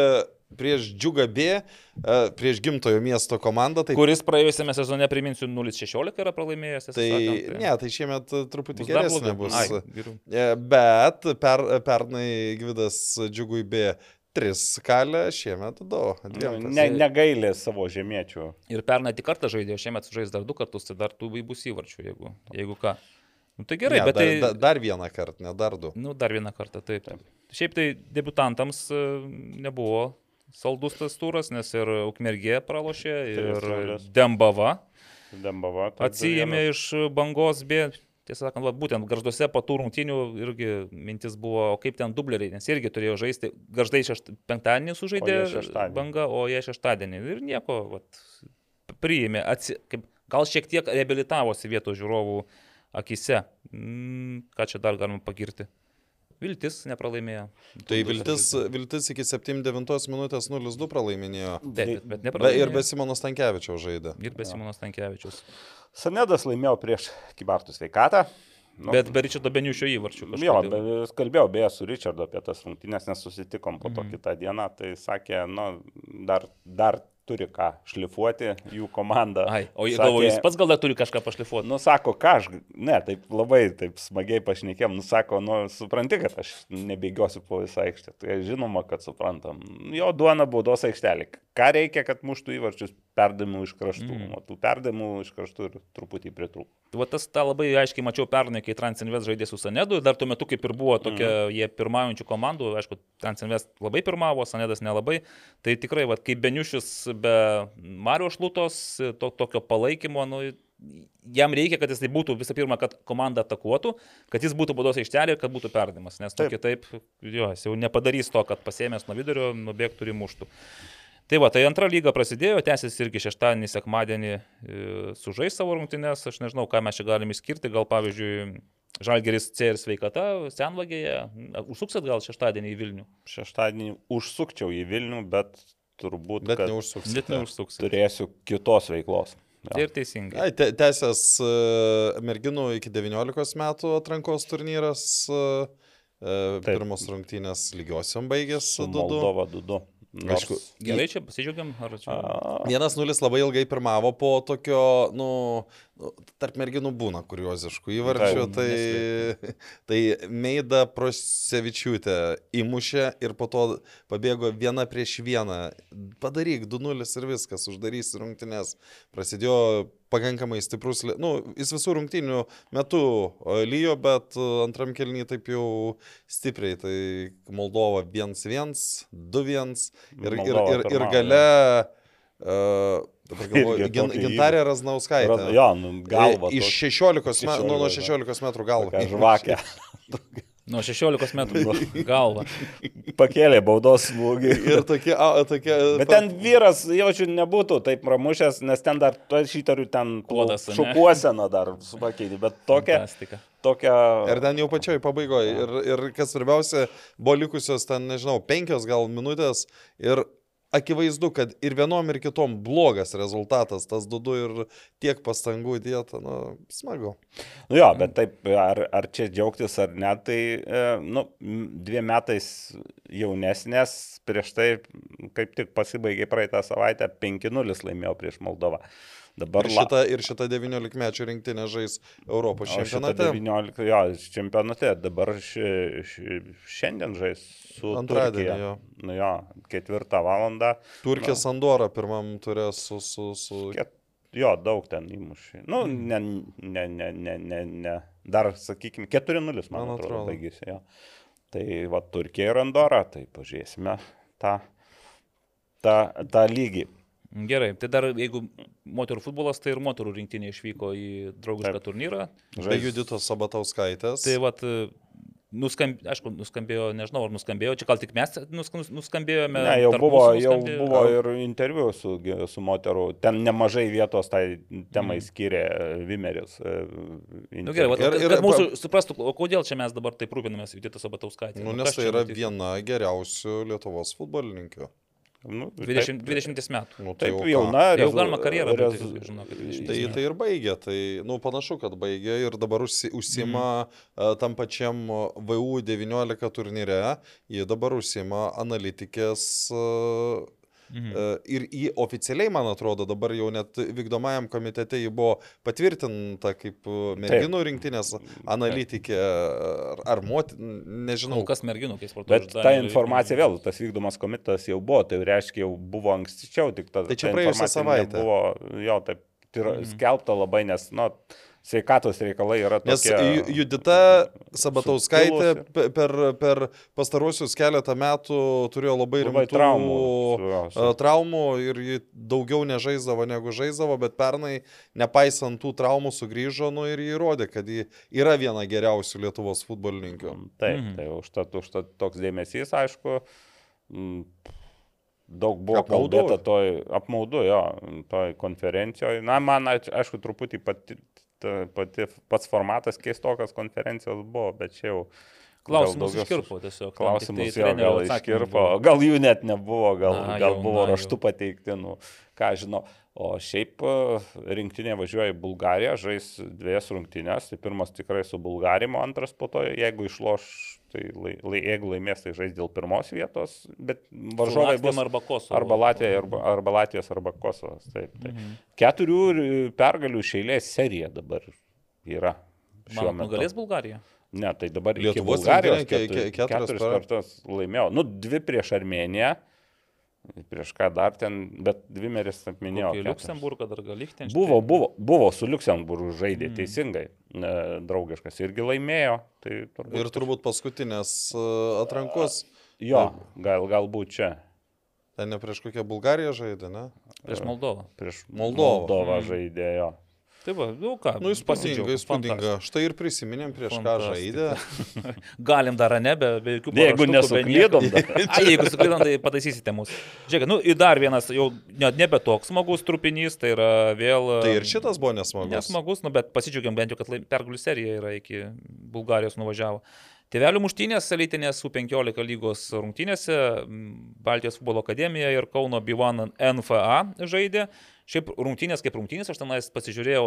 prieš Džiugą B, e, prieš gimtojo miesto komandą. Tai, Kuris praėjusiame sezone, priminsiu, 0-16 yra pralaimėjęs. tai sakant, ne, tai šiemet truputį bus geresnė bus. Ai, Bet per, pernai Gvidas Džiugui B 3 kalė, šiemet 2. Nu, ne, negailė savo žemiečių. Ir pernai tik kartą žaidė, šiemet žais dar du kartus, tai dar tų bus įvarčių, jeigu, jeigu ką. Nu, tai gerai, ne, bet dar, tai... dar, dar vieną kartą, ne dar du. Nu, dar vieną kartą, taip. taip. Šiaip tai debutantams e, nebuvo saldus tas turas, nes ir Ukmergė pralošė, Tris ir. Dembava Dembava. tai atsijėmė iš bangos B. Tiesą sakant, va, būtent garžduose po tų rungtynių irgi mintis buvo, o kaip ten dubleriai, nes irgi turėjo žaisti. Garždai šeštą, penktadienį sužaidė O banga, o jie šeštadienį. Ir nieko, vat, priėmė, atsi, kaip, gal šiek tiek reabilitavosi vietos žiūrovų akise. Mm, ką čia dar galima pagirti? Viltis nepralaimėjo. Tai Viltis. Viltis iki 7-9 minutės 0-2 pralaiminėjo. Taip, bet, bet Be, ir nepralaimėjo. be Simono Stankievičiaus žaidė. Ir be Simonas Tankievičius. Sanedas laimėjo prieš Kibartų sveikatą. Nu, Bet be Ričardo Beniušio įvarčių. Jo, be, kalbėjau beje su Richardu apie tas rungtynės, nes susitikom po to Mhm. kitą dieną, tai sakė, nu, dar, dar turi ką šlifuoti jų komanda. Ai, o Sakė- galvoja, jis pats gal dar turi kažką pašlifuoti. Nu, sako, ką aš, ne, taip labai, taip smagiai pašnekėm, nu, sako, nu, supranti, kad aš nebėgiosiu po visą aikštę. Tai žinoma, kad suprantam. Jo duona baudos aikštelė. Ką reikia, kad muštų įvarčius perdavimų iš kraštų. Mm. O tų perdavimų iš kraštų ir truputį pritrūko. Tai Va tas tą labai aiškiai mačiau pernai, kai Transinvest žaidė su Sanedu, dar tuo metu kaip ir buvo tokia, mm. jie pirmaujančių komandų, aišku, Transinvest labai pirmavo, Sanedas nelabai, tai tikrai, va, kaip Beniušis be Mario Šlutos, to, tokio palaikymo, nu, jam reikia, kad jis tai būtų visų pirma, kad komanda atakuotų, kad jis būtų baudos aikštelė ir kad būtų perdavimas, nes nu, Taip. jo, jis jau nepadarys to, kad pasėmęs nuo vidurio, nubėgtų ir muštų. Tai va, tai antra lyga prasidėjo, tęsiasi irgi šeštadienį, sekmadienį e, sužais savo rungtynės, aš nežinau, ką mes čia galim išskirti, gal pavyzdžiui, Žalgeris C ir sveikata, Senvagėje, užsuksit gal šeštadienį į Vilnių, Šeštadienį užsukčiau į Vilnių, bet turbūt, Bet kad neužsuks. net neužsuksit. turėsiu kitos veiklos. Tai ir teisingai. Ai, te- Tęsęs uh, merginų iki 19 metų atrankos turnyras, uh, Taip. pirmos rungtynės lygiosiam baigėsi Su 2-2. Moldova 2-2. Nors, Aišku, Gerai, čia pasidžiaugiam, čia? a, Vienas nulis labai ilgai pirmavo po tokio, nu, tarp merginų būna kurioziškų įvarčių. Taip, Tai, (laughs) tai Meida Prosevičiūtė įmušė ir po to pabėgo viena prieš vieną. Padaryk 2-0 ir viskas, uždarys rungtynės. Prasidėjo pakankamai stiprus, nu, jis visų rungtynių metu o, lyjo, bet antram kelnyje taip jau stipriai. Tai Moldova 1-1, 2-1 ir, ir, ir, ir gale uh, dabar galvoju, gin, gintarė Raznauskaitė. Raz- Jo, nu, galva. Iš tokia 16 metrų, nu, nuo 16, 16 metrų galva. Žvakė. (laughs) Nuo 16 metrų galva. Pakėlė baudos smūgį. Ir tokie, a, tokie. Bet ten vyras, jaučiu, nebūtų taip ramušęs, nes ten dar, to šitariu, ten Klodas, ane? šukuosena dar supakeitė, bet tokia, Fantastika. tokia... Ir ten jau pačioj pabaigoje. Ir, ir kas svarbiausia, buvo likusios ten, nežinau, penkios gal minutės. Ir akivaizdu, kad ir vienom ir kitom blogas rezultatas, tas dudu ir tiek pastangų dėta, nu, smagu. Nu jo, bet taip, ar, ar čia džiaugtis ar ne, tai, e, nu, dviem metais jaunesnės, prieš tai kaip tik pasibaigė praeitą savaitę 5-0 laimėjo prieš Moldovą. Dabar Ir šita, ir šita 19 mečių rinktinė žais Europos čempionate. 19, jo, čempionate, dabar ši, ši, šiandien žais su Antradienį, Turkija. jo. Nu jo, ketvirtą valandą. Turkija Sandora pirmam turė su... su, su... Ket, jo, daug ten įmušė. Nu, ne, ne, ne, ne, ne, ne. Dar, sakykime, 4-0, man, Man man atrodo, atrodo. baigėsi. Jo. Tai va, Turkija ir Andora, tai pažiūrėsime tą, tą, tą lygį. Gerai, tai dar jeigu moterų futbolas, tai ir moterų rinktinė išvyko į draugišką Taip. turnyrą. Be Juditos Sabatauskaitės. Tai vat, nuskambėjo, aišku, nuskambėjo, nežinau, ar nuskambėjo, čia gal tik mes nusk- nus- nuskambėjome. Ne, jau buvo, jau buvo ir interviu su, su moterų. Ten nemažai vietos tai temai skiria e, Vimeris. e, Mhm. Nu, gerai, vat, Ir- ir, ir- ir, kad mūsų suprastų, o kodėl čia mes dabar taip rūpinamės Judita Sabatauskaitė. Nu, Nu, nes tai yra viena geriausių Lietuvos futbolininkių. Nu, 20, taip, 20 metų. Nu, tai Taip, jau jauna. Jau galima karjerą rezu- būti, žinokit, 20 Tai, tai ir baigė, tai, nu, panašu, kad baigė ir dabar užsi, užsima mm. tam pačiam VU 19 turnyre, jie dabar užsima analitikės e, Mhm. e, ir į oficialiai, man atrodo, dabar jau net vykdomajam komitete jį buvo patvirtinta kaip e, merginų rinktinės analitikė ar, ar moteris, nežinau. Kol kas merginų, kai sportuoja. Bet ta informacija vėl, tas vykdomas komitetas jau buvo, tai reiškia, jau buvo anksčiau, tik ta, Tai čia ta praėjusią informacija savaitę. Buvo, jo, taip, tai yra Mhm. skelbta labai, nes, nu, sveikatos reikalai yra tokie. Nes Ju- Judita Sabatauskaitė subtilūs pe- per, per pastaruosius keletą metų turėjo labai Labai rimtų traumų. Su- traumų ir ji daugiau nežaisdavo negu žaisdavo, bet pernai, nepaisant tų traumų, sugrįžo nu, ir jį įrodė, kad ji yra viena geriausių Lietuvos futbolininkų. Taip, Mhm. tai užtat, užtat toks dėmesys, aišku, mm, daug buvo Apmaudu. kalbėta toj, apmaudu, jo, toj konferencijoje. Na, man, aiš- aišku, truputį pati, pati, pats formatas keistokas konferencijos buvo, bet čia jau... Klausimus daugiau- iškirpo tiesiog. Klausimus jo gal iškirpo, gal jų net nebuvo, gal, Na, gal jau, buvo na, raštu pateikti, nu, ką žinau. O šiaip e, rinktinė važiuoja į Bulgariją, žais dviejas rungtynės, tai pirmas tikrai su Bulgarimo, antras po to, jeigu išloš, tai lai, lai, jeigu laimės, tai žais dėl pirmos vietos, bet varžovai bus arba Kosovo. arba Latvija, arba, arba Latvijos, arba Kosovas. Taip, taip. Mhm. Keturių pergalių šeilės serija dabar yra. metu. nugalės Bulgarija? Ne, tai dabar iki Lietuvos Bulgarijos keturi, ke- keturias keturis per- kartus laimėjau. Nu, dvi prieš Armėniją, prieš ką dar ten, bet dvi meris minėjau. Kokį keturis. Liuksemburgą dar gal Lichtenštein? Buvo, buvo, buvo su Liuksemburgu žaidė Mm. teisingai, e, draugiškas irgi laimėjo. Tai turbūt, Ir turbūt paskutinės e, atrankos, Jo, gal, galbūt čia. ten ne prieš kokią Bulgariją žaidė, ne? Prieš Moldovą. Prieš Moldovą. Moldovą Mm. žaidėjo. Tai va, nu ką, Nu, įspūdinga, įspūdinga. Štai ir prisiminėm prieš ką Fantastika. žaidė. (laughs) Galim dar, ne, be, be jokių Jeigu be nieko. nesuklydom, dar. A, jeigu suklydom, tai pataisysite mus. Žiūrėk, nu ir dar vienas, jau net nebe toks smagus trupinys, tai yra vėl... Tai ir šitas buvo nesmagus. Nesmagus, nu, bet pasidžiaugiam bent jau, kad pergalių serija yra iki Bulgarijos nuvažiavo. Tėvelių muštynės elitinės U15 lygos rungtynėse Baltijos futbolo akademija ir Kauno B1 NFA žaidė. Šiaip rungtynės kaip rungtynės, aš tenais pasižiūrėjau,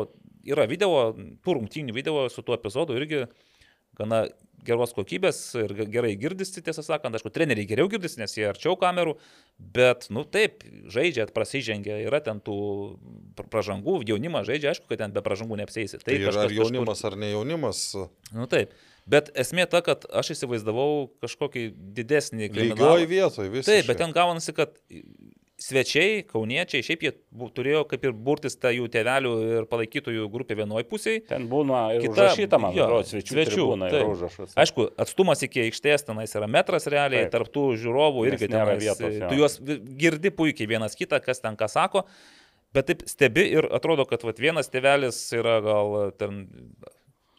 yra video, tų rungtynių video su tuo epizodu irgi gana geros kokybės ir ge- gerai girdisi, tiesą sakant, aišku, treneriai geriau girdisi, nes jie arčiau kamerų, bet, nu taip, žaidžia, prasižengia, yra ten tų pr- pražangų, jaunimas žaidžia, aišku, kad ten be pražangų neapsėsi. Tai ir ar kažkur- jaunimas, ar ne jaunimas. Nu taip. Bet esmė ta, kad aš įsivaizdavau kažkokį didesnį Lygioj kriminalą. vietoj visą. Taip, bet ten gaunasi, kad svečiai, kauniečiai, šiaip jie turėjo kaip ir burtis tą jų tėvelių ir palaikytojų grupę vienoje pusėje. Ten būna ir Kita- užrašyta, man atrodo, svečių, svečių, taip. užrašas. Aišku, atstumas iki aikštės tenais yra metras realiai, Taip. tarptų žiūrovų irgi nėra tenais, vietos, jo. tu juos girdi puikiai vienas kitą, kas ten ką sako, bet taip stebi ir atrodo, kad vat, vienas tėvelis yra gal ten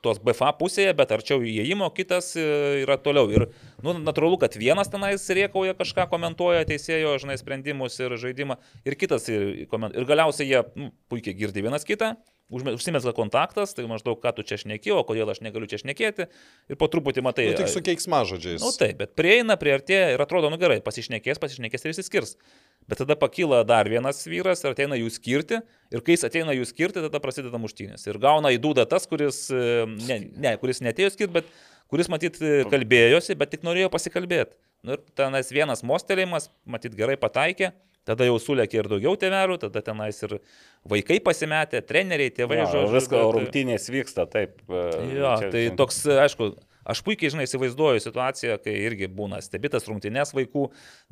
tos BFA pusėje, bet arčiau įėjimo, kitas e, yra toliau. Ir, nu, natūralu, kad vienas tenais riekauja kažką, komentuoja teisėjo, žinai, sprendimus ir žaidimą, ir kitas ir, koment... ir galiausiai jie nu, puikiai girdi vienas kitą, užsimesga kontaktas, tai maždaug, ką tu čia šneki, o kodėl aš negaliu čia šnekėti, ir po truputį matai. Nu, tik su keiksmažodžiais. Na nu, taip, bet prieina, priartėja ir atrodo, nu gerai, pasišnekės, pasišnekės ir išsiskirs. Bet tada pakyla dar vienas vyras ir ateina jų skirti. Ir kai jis ateina jų skirti, tada prasideda muštynės. Ir gauna į dūdą tas, kuris, e, ne, ne, kuris netėjo skirti, bet kuris matyt e, kalbėjosi, bet tik norėjo pasikalbėti. Nu, ir tenais vienas mostelėjimas, matyt gerai pataikė. Tada jau sulėkė ir daugiau tėvelių, tada tenais ir vaikai pasimetė, treneriai, tėvai, Jo, žodžiu. Viską bet- rungtynės vyksta, taip. e, Jo, čia- tai toks, aišku, aš puikiai, žinai, įsivaizduoju situaciją, kai irgi būna stebitas rungtynės vaikų,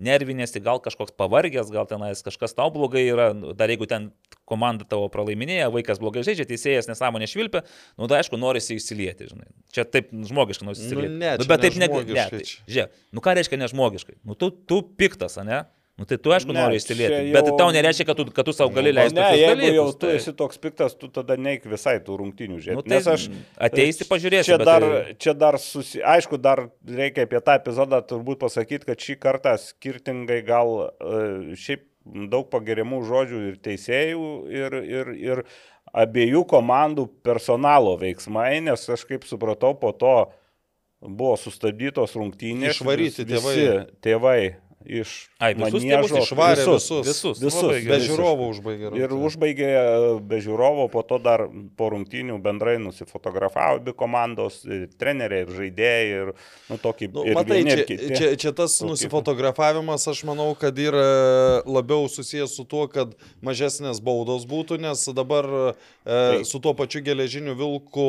nervinėsi, gal kažkoks pavargęs, gal tenais kažkas tau blogai yra, nu, dar jeigu ten komanda tavo pralaiminėja, vaikas blogai žaidžia, teisėjas nesąmonė švilpia, nu tai aišku, norisi įsilieti, žinai. Čia taip žmogiškai norisi Nu, įsilieti. ne, nu, bet taip nežmogiškai ne, tai, žiūrėk, nu ką reiškia nežmogiškai? Nu tu, tu piktas, ne? Nu tai tu aišku Ne, nori įsilieti, jau- bet tai tau nereiškia, kad tu, kad tu savo gali Nu, leisti. Ne, tokius jeigu jau dalykus, tu tai- esi toks piktas, tu tada neik visai tų rungtynių žiūrėti. Nu, tai Nes aš ateisi, pažiūrėsi, Čia bet dar, tai- čia dar susi... aišku, dar reikia apie tą epizodą turbūt pasakyti, kad šį kartą skirtingai gal e, šiaip daug pagirimų žodžių ir teisėjų, ir, ir, ir abiejų komandų personalo veiksmai, nes aš kaip supratau, po to buvo sustabdytos rungtynės. Išvaryti vis- tėvai. Visi tėvai iš Ai, visus maniežo. tėvus išvarė visus. visus. Visus. Visus. Labai Be žiūrovų užbaigė. Ir rungtynes. užbaigė be žiūrovo, po to dar po rungtynių bendrai nusifotografavo abi komandos, ir treneriai, ir žaidėjai, ir nu, tokį... Nu, ir matai, vieni, čia, kiti. čia, čia tas Tokį. nusifotografavimas, aš manau, kad yra labiau susijęs su tuo, kad mažesnės baudos būtų, nes dabar e, su tuo pačiu geležiniu vilku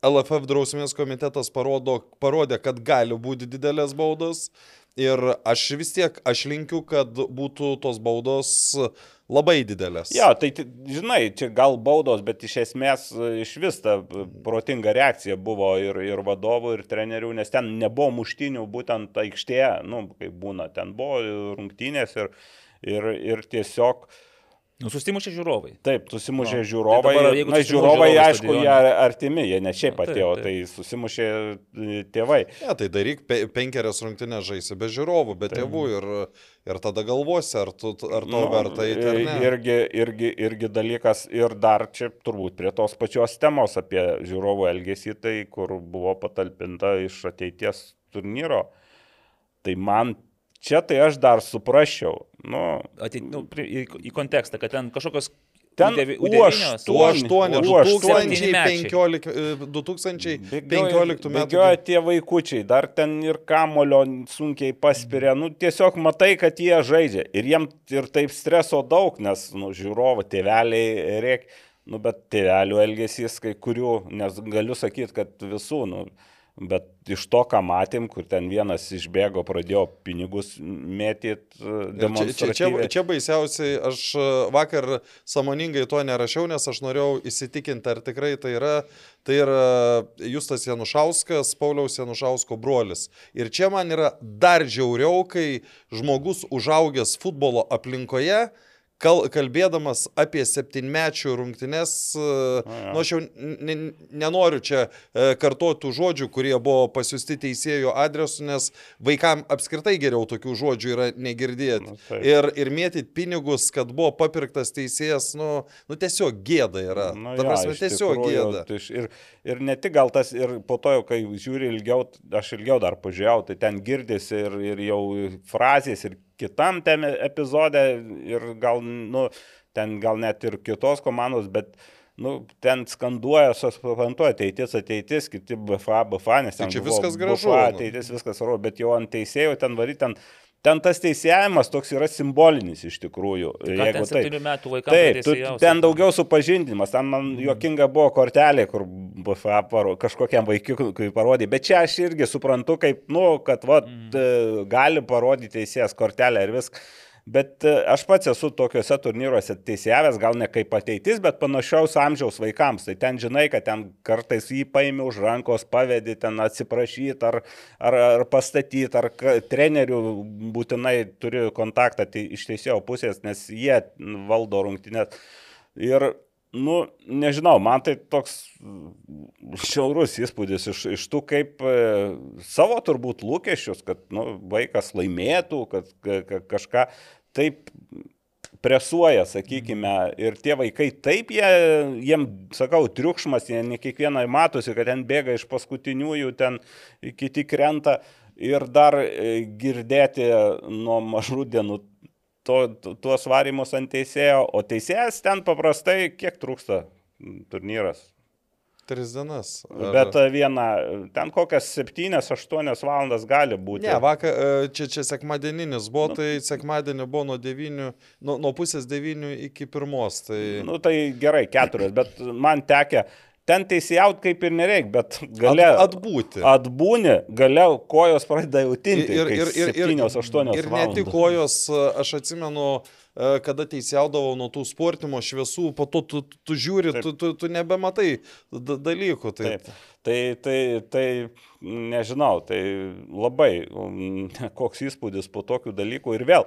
LFF drausmės komitetas parodo, parodė, kad gali būti didelės baudos. Ir aš vis tiek, aš linkiu, kad būtų tos baudos labai didelės. Jo, tai žinai, čia gal baudos, bet iš esmės e, iš vis ta protinga reakcija buvo ir, ir vadovų, ir trenerių, nes ten nebuvo muštinių būtent aikštėje, nu, kaip būna, ten buvo rungtynės ir, ir, ir tiesiog Nu, sustimušė žiūrovai. Taip, susimušė No. no. žiūrovai. Tai dabar, Na, žiūrovai, žiūrovai aišku, stadione. jie artimi, jie ne šiaip Na, taip, atėjo, taip. tai susimušė e, tėvai. Ne, tai daryk pe penkerias rungtynės žaisi be žiūrovų, be tėvų ir, ir tada galvosi, ar, tu, ar to Nu, verta ne. Irgi, irgi, irgi dalykas ir dar čia turbūt prie tos pačios temos apie žiūrovų elgesį, tai kur buvo patalpinta iš ateities turnyro. Tai man čia tai aš dar suprasčiau. Nu, Ateit, nu, į, į kontekstą, kad ten kažkokios Ten U9 U8, Tu 8, U8. 2015, 2015 metų. Bėgioja tie vaikučiai, dar ten ir kamulio sunkiai paspiria. Nu, tiesiog matai, kad jie žaidžia. Ir jiem ir taip streso daug, nes nu, žiūrovo tėveliai reik. Nu, bet tėvelių elgesys kai kurių, nes galiu sakyti, kad visų, nu, bet iš to, ką matėm, kur ten vienas išbėgo, pradėjo pinigus mėtyti Ir Čia, čia, čia, čia baisiausiai, aš e, vakar samoningai to nerašiau, nes aš norėjau įsitikinti, ar tikrai tai yra. Tai yra Justas Janušauskas, Pauliaus Janušausko brolis. Ir čia man yra dar žiauriau, kai žmogus užaugęs futbolo aplinkoje, kal, kalbėdamas apie septynmečių rungtynes, ja. nu aš jau nenoriu čia e, kartuoti tų žodžių, kurie buvo pasiūsti teisėjo adresu, nes vaikam apskritai geriau tokių žodžių yra negirdėti. Taip. ir, ir mėtyti pinigus, kad buvo papirktas teisėjas, nu, nu tiesiog gėda yra. Nu, Ta prasme, iš tiesiog tikrųjų, gėda. tai Ir, ir ne tik gal tas, ir po to jau, kai žiūri ilgiau, aš ilgiau dar pažiūrėjau, tai ten girdisi ir, ir jau frazės, ir kitam ten epizode, ir gal, nu, ten gal net ir kitos komandos, bet Nu, ten skanduoja, aš suprantu, ateitis, ateitis, kiti BFA, BFA, nes Tai ten čia buvo viskas gražu, BFA, ateitis, viskas rodo, bet jau ant teisėjų ten varyti, ten, ten tas teisėjimas toks yra simbolinis iš tikrųjų. Tai jeigu septynių metų vaikams Taip, tu, ten daugiau supažindinimas, ten man juokinga buvo kortelė, kur BFA paro, kažkokiam vaikiukui parodė, bet čia aš irgi suprantu, kaip, nu, kad va, mm. gali parodyti teisėjas kortelę ir viskas. Bet e, aš pats esu tokiuose turnyruose teisėjavęs, gal ne kaip ateitis, bet panašiaus amžiaus vaikams. Tai ten žinai, kad ten kartais jį paimi už rankos, pavedi ten atsiprašyti ar, ar, ar pastatyti, ar trenerių būtinai turi kontaktą tai iš teisėjo pusės, nes jie valdo rungtynės. Ir, nu, nežinau, man tai toks šiaurus įspūdis iš, iš tų kaip e, savo turbūt lūkesčius, kad nu, vaikas laimėtų, kad ka, ka, kažką taip presuoja, sakykime, ir tie vaikai taip, jie, jiem, sakau, triukšmas, jie ne kiekvienai matosi, kad ten bėga iš paskutiniųjų, ten kiti krenta. Ir dar e, girdėti nuo mažų dienų to, tuos varimus ant teisėjo, o teisėjas ten paprastai kiek trūksta turnyras. Tris dienas. Ar- Bet e, viena, ten kokias 7-8 valandas gali būti. Ne, vakar, e, čia, čia sekmadieninis Nu. buvo, tai sekmadienį buvo nuo 9, nuo, nuo pusės 9 iki 1. Tai... Nu tai gerai, keturios, bet man tekė, ten teisėjaut kaip ir nereik, bet gale At, atbūti. atbūni, gale kojos pradeda jautinti. Ir, ir, ir, ir, 7-8 ir ne tik kojos, aš atsimenu, kada teisėjaudavau nuo tų sportimo šviesų, po to tu, tu žiūri, Taip. tu, tu, tu nebematai dalykų. Tai, Taip. Tai, tai, tai nežinau, tai labai mm, (laughs) koks įspūdis po tokių dalykų ir vėl,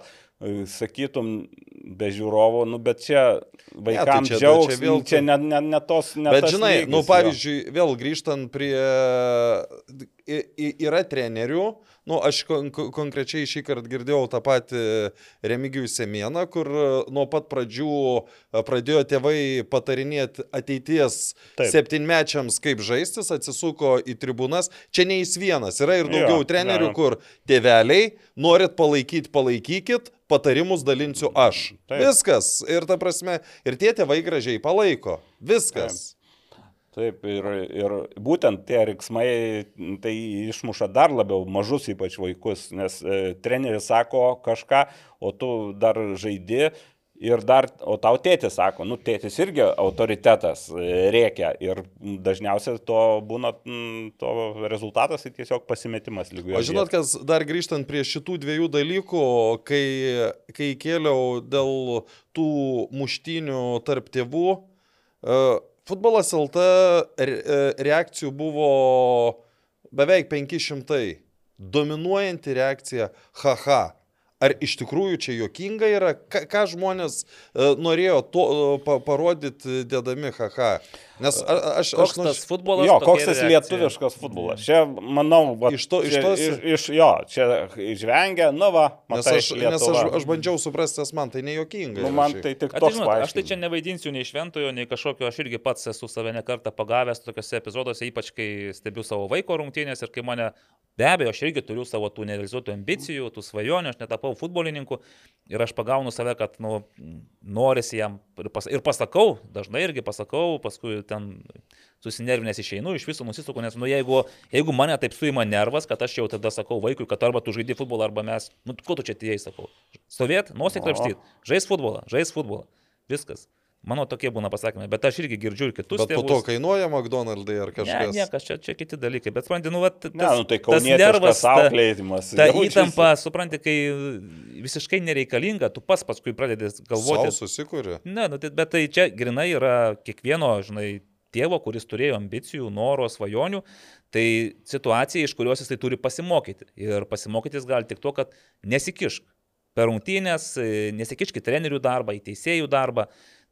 sakytum, be žiūrovo, nu bet čia vaikams čia- ne, džiaugs, čia čia, vėl čia tu- ne, ne, ne tos... Ne Bet tas žinai, lygis nu jo. pavyzdžiui, vėl grįžtant prie yra trenerių, nu, aš kon kon- konkrečiai šį kartą girdėjau tą patį Remigijų Semieną, kur e, nuo pat pradžių e, pradėjo tėvai patarinėti ateities Taip. septynmečiams, kaip žaistis, atsisuko į tribūnas. Čia ne jis vienas, yra ir daugiau Jo, trenerių, jo. kur tėveliai, norit palaikyti, palaikykit, patarimus dalinsiu aš. Taip. Viskas. Ir ta prasme, ir tie tėvai gražiai palaiko. Viskas. Taip, ir, ir būtent tie riksmai tai išmuša dar labiau mažus ypač vaikus, nes e, treneris sako kažką, o tu dar žaidi ir dar, o tau tėtis sako, nu tėtis irgi autoritetas e, rėkia ir dažniausiai to būna, mm, to rezultatas tai tiesiog pasimetimas lygiai. O žinot, kas dar grįžtant prie šitų dviejų dalykų, kai, kai kėliau dėl tų muštinių tarp tėvų, e, futbolas LT e, reakcijų buvo beveik 500. Dominuojanti reakcija, haha. Ar iš tikrųjų čia jokinga yra? Ką, ką žmonės e, norėjo to, e, pa, parodyti dėdami haha? Nes a, a- aš... Koks aš nu, tas futbolas? Jo, koks tas lietuviškas futbolas. Čia, manau, va, Iš to- iš čia, tos- iš, iš, jo, čia išvengia, nu va, Nes matai, aš, nes aš, aš bandžiau suprasti, nes man tai nejuokinga. Nu, man tai tik tai, toks žinot, aš tai čia nevaidinsiu nei šventojo, nei kažkokio, aš irgi pats esu save nekartą pagavęs tokiuose epizoduose, ypač kai stebiu savo vaiko rungtynės ir kai mane, be abejo, aš irgi turiu savo tų nerealizuotų ambicijų, tų svajonių, aš netapau futbolininku ir aš pagaunu save, kad, nu, norisi jam ir, pas, ir pasakau, dažnai irgi pasakau, paskui ten susinervinęs išeinu, iš viso nusisuku, nes, nu, jeigu, jeigu mane taip suima nervas, kad aš jau tada sakau vaikui, kad arba tu žaidži futbolą, arba mes, nu, ko tu čia atėjai, sakau, stovėt, nosį O. krapštyt, žais futbolą, žais futbolą, viskas. Mano tokie būna pasakymai, bet aš irgi girdžiu ir kitus. Bet po tėvus. to kainuoja McDonald'ai ar Ne, kažkas. niekas, čia, čia kiti dalykai, bet supranti, nu, vat, tas, Ne, nu tai tas nervas, ta, auklėjimas. ta jaučiasi. įtampa, supranti, kai visiškai nereikalinga, tu pats paskui pradedi galvoti. Sau susikūrė. Ne, nu, tai, bet tai čia grinai yra kiekvieno, žinai, tėvo, kuris turėjo ambicijų, noro, svajonių, tai situacija, iš kurios jisai turi pasimokyti. Ir pasimokyti jis gali tik to, kad nesikišk. Per rungtynės, nesikišk į trenerių darbą, į teisėjų darbą.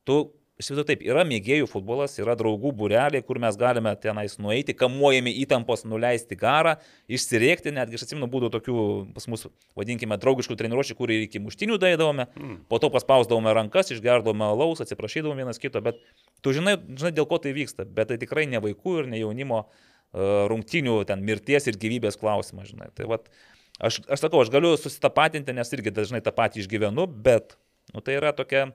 Tu, viso taip, yra mėgėjų futbolas, yra draugų būreliai, kur mes galime tenais nueiti, kamuojami įtampos, nuleisti garą, išsirėkti, netgi aš atsimenu, būdavo tokių pas mus, vadinkime, draugiškų treniruočių, kur ir iki muštinių daidavome, mm. po to paspausdavome rankas, išgerdavome alaus, atsiprašydavome vienas kito, bet tu žinai, žinai, dėl ko tai vyksta, bet tai tikrai ne vaikų ir ne jaunimo uh, rungtinių, ten mirties ir gyvybės klausimas, žinai. Tai vat, aš, aš sakau, aš galiu susitapatinti, nes irgi dažnai tą patį išgyvenu, bet nu, tai yra tokia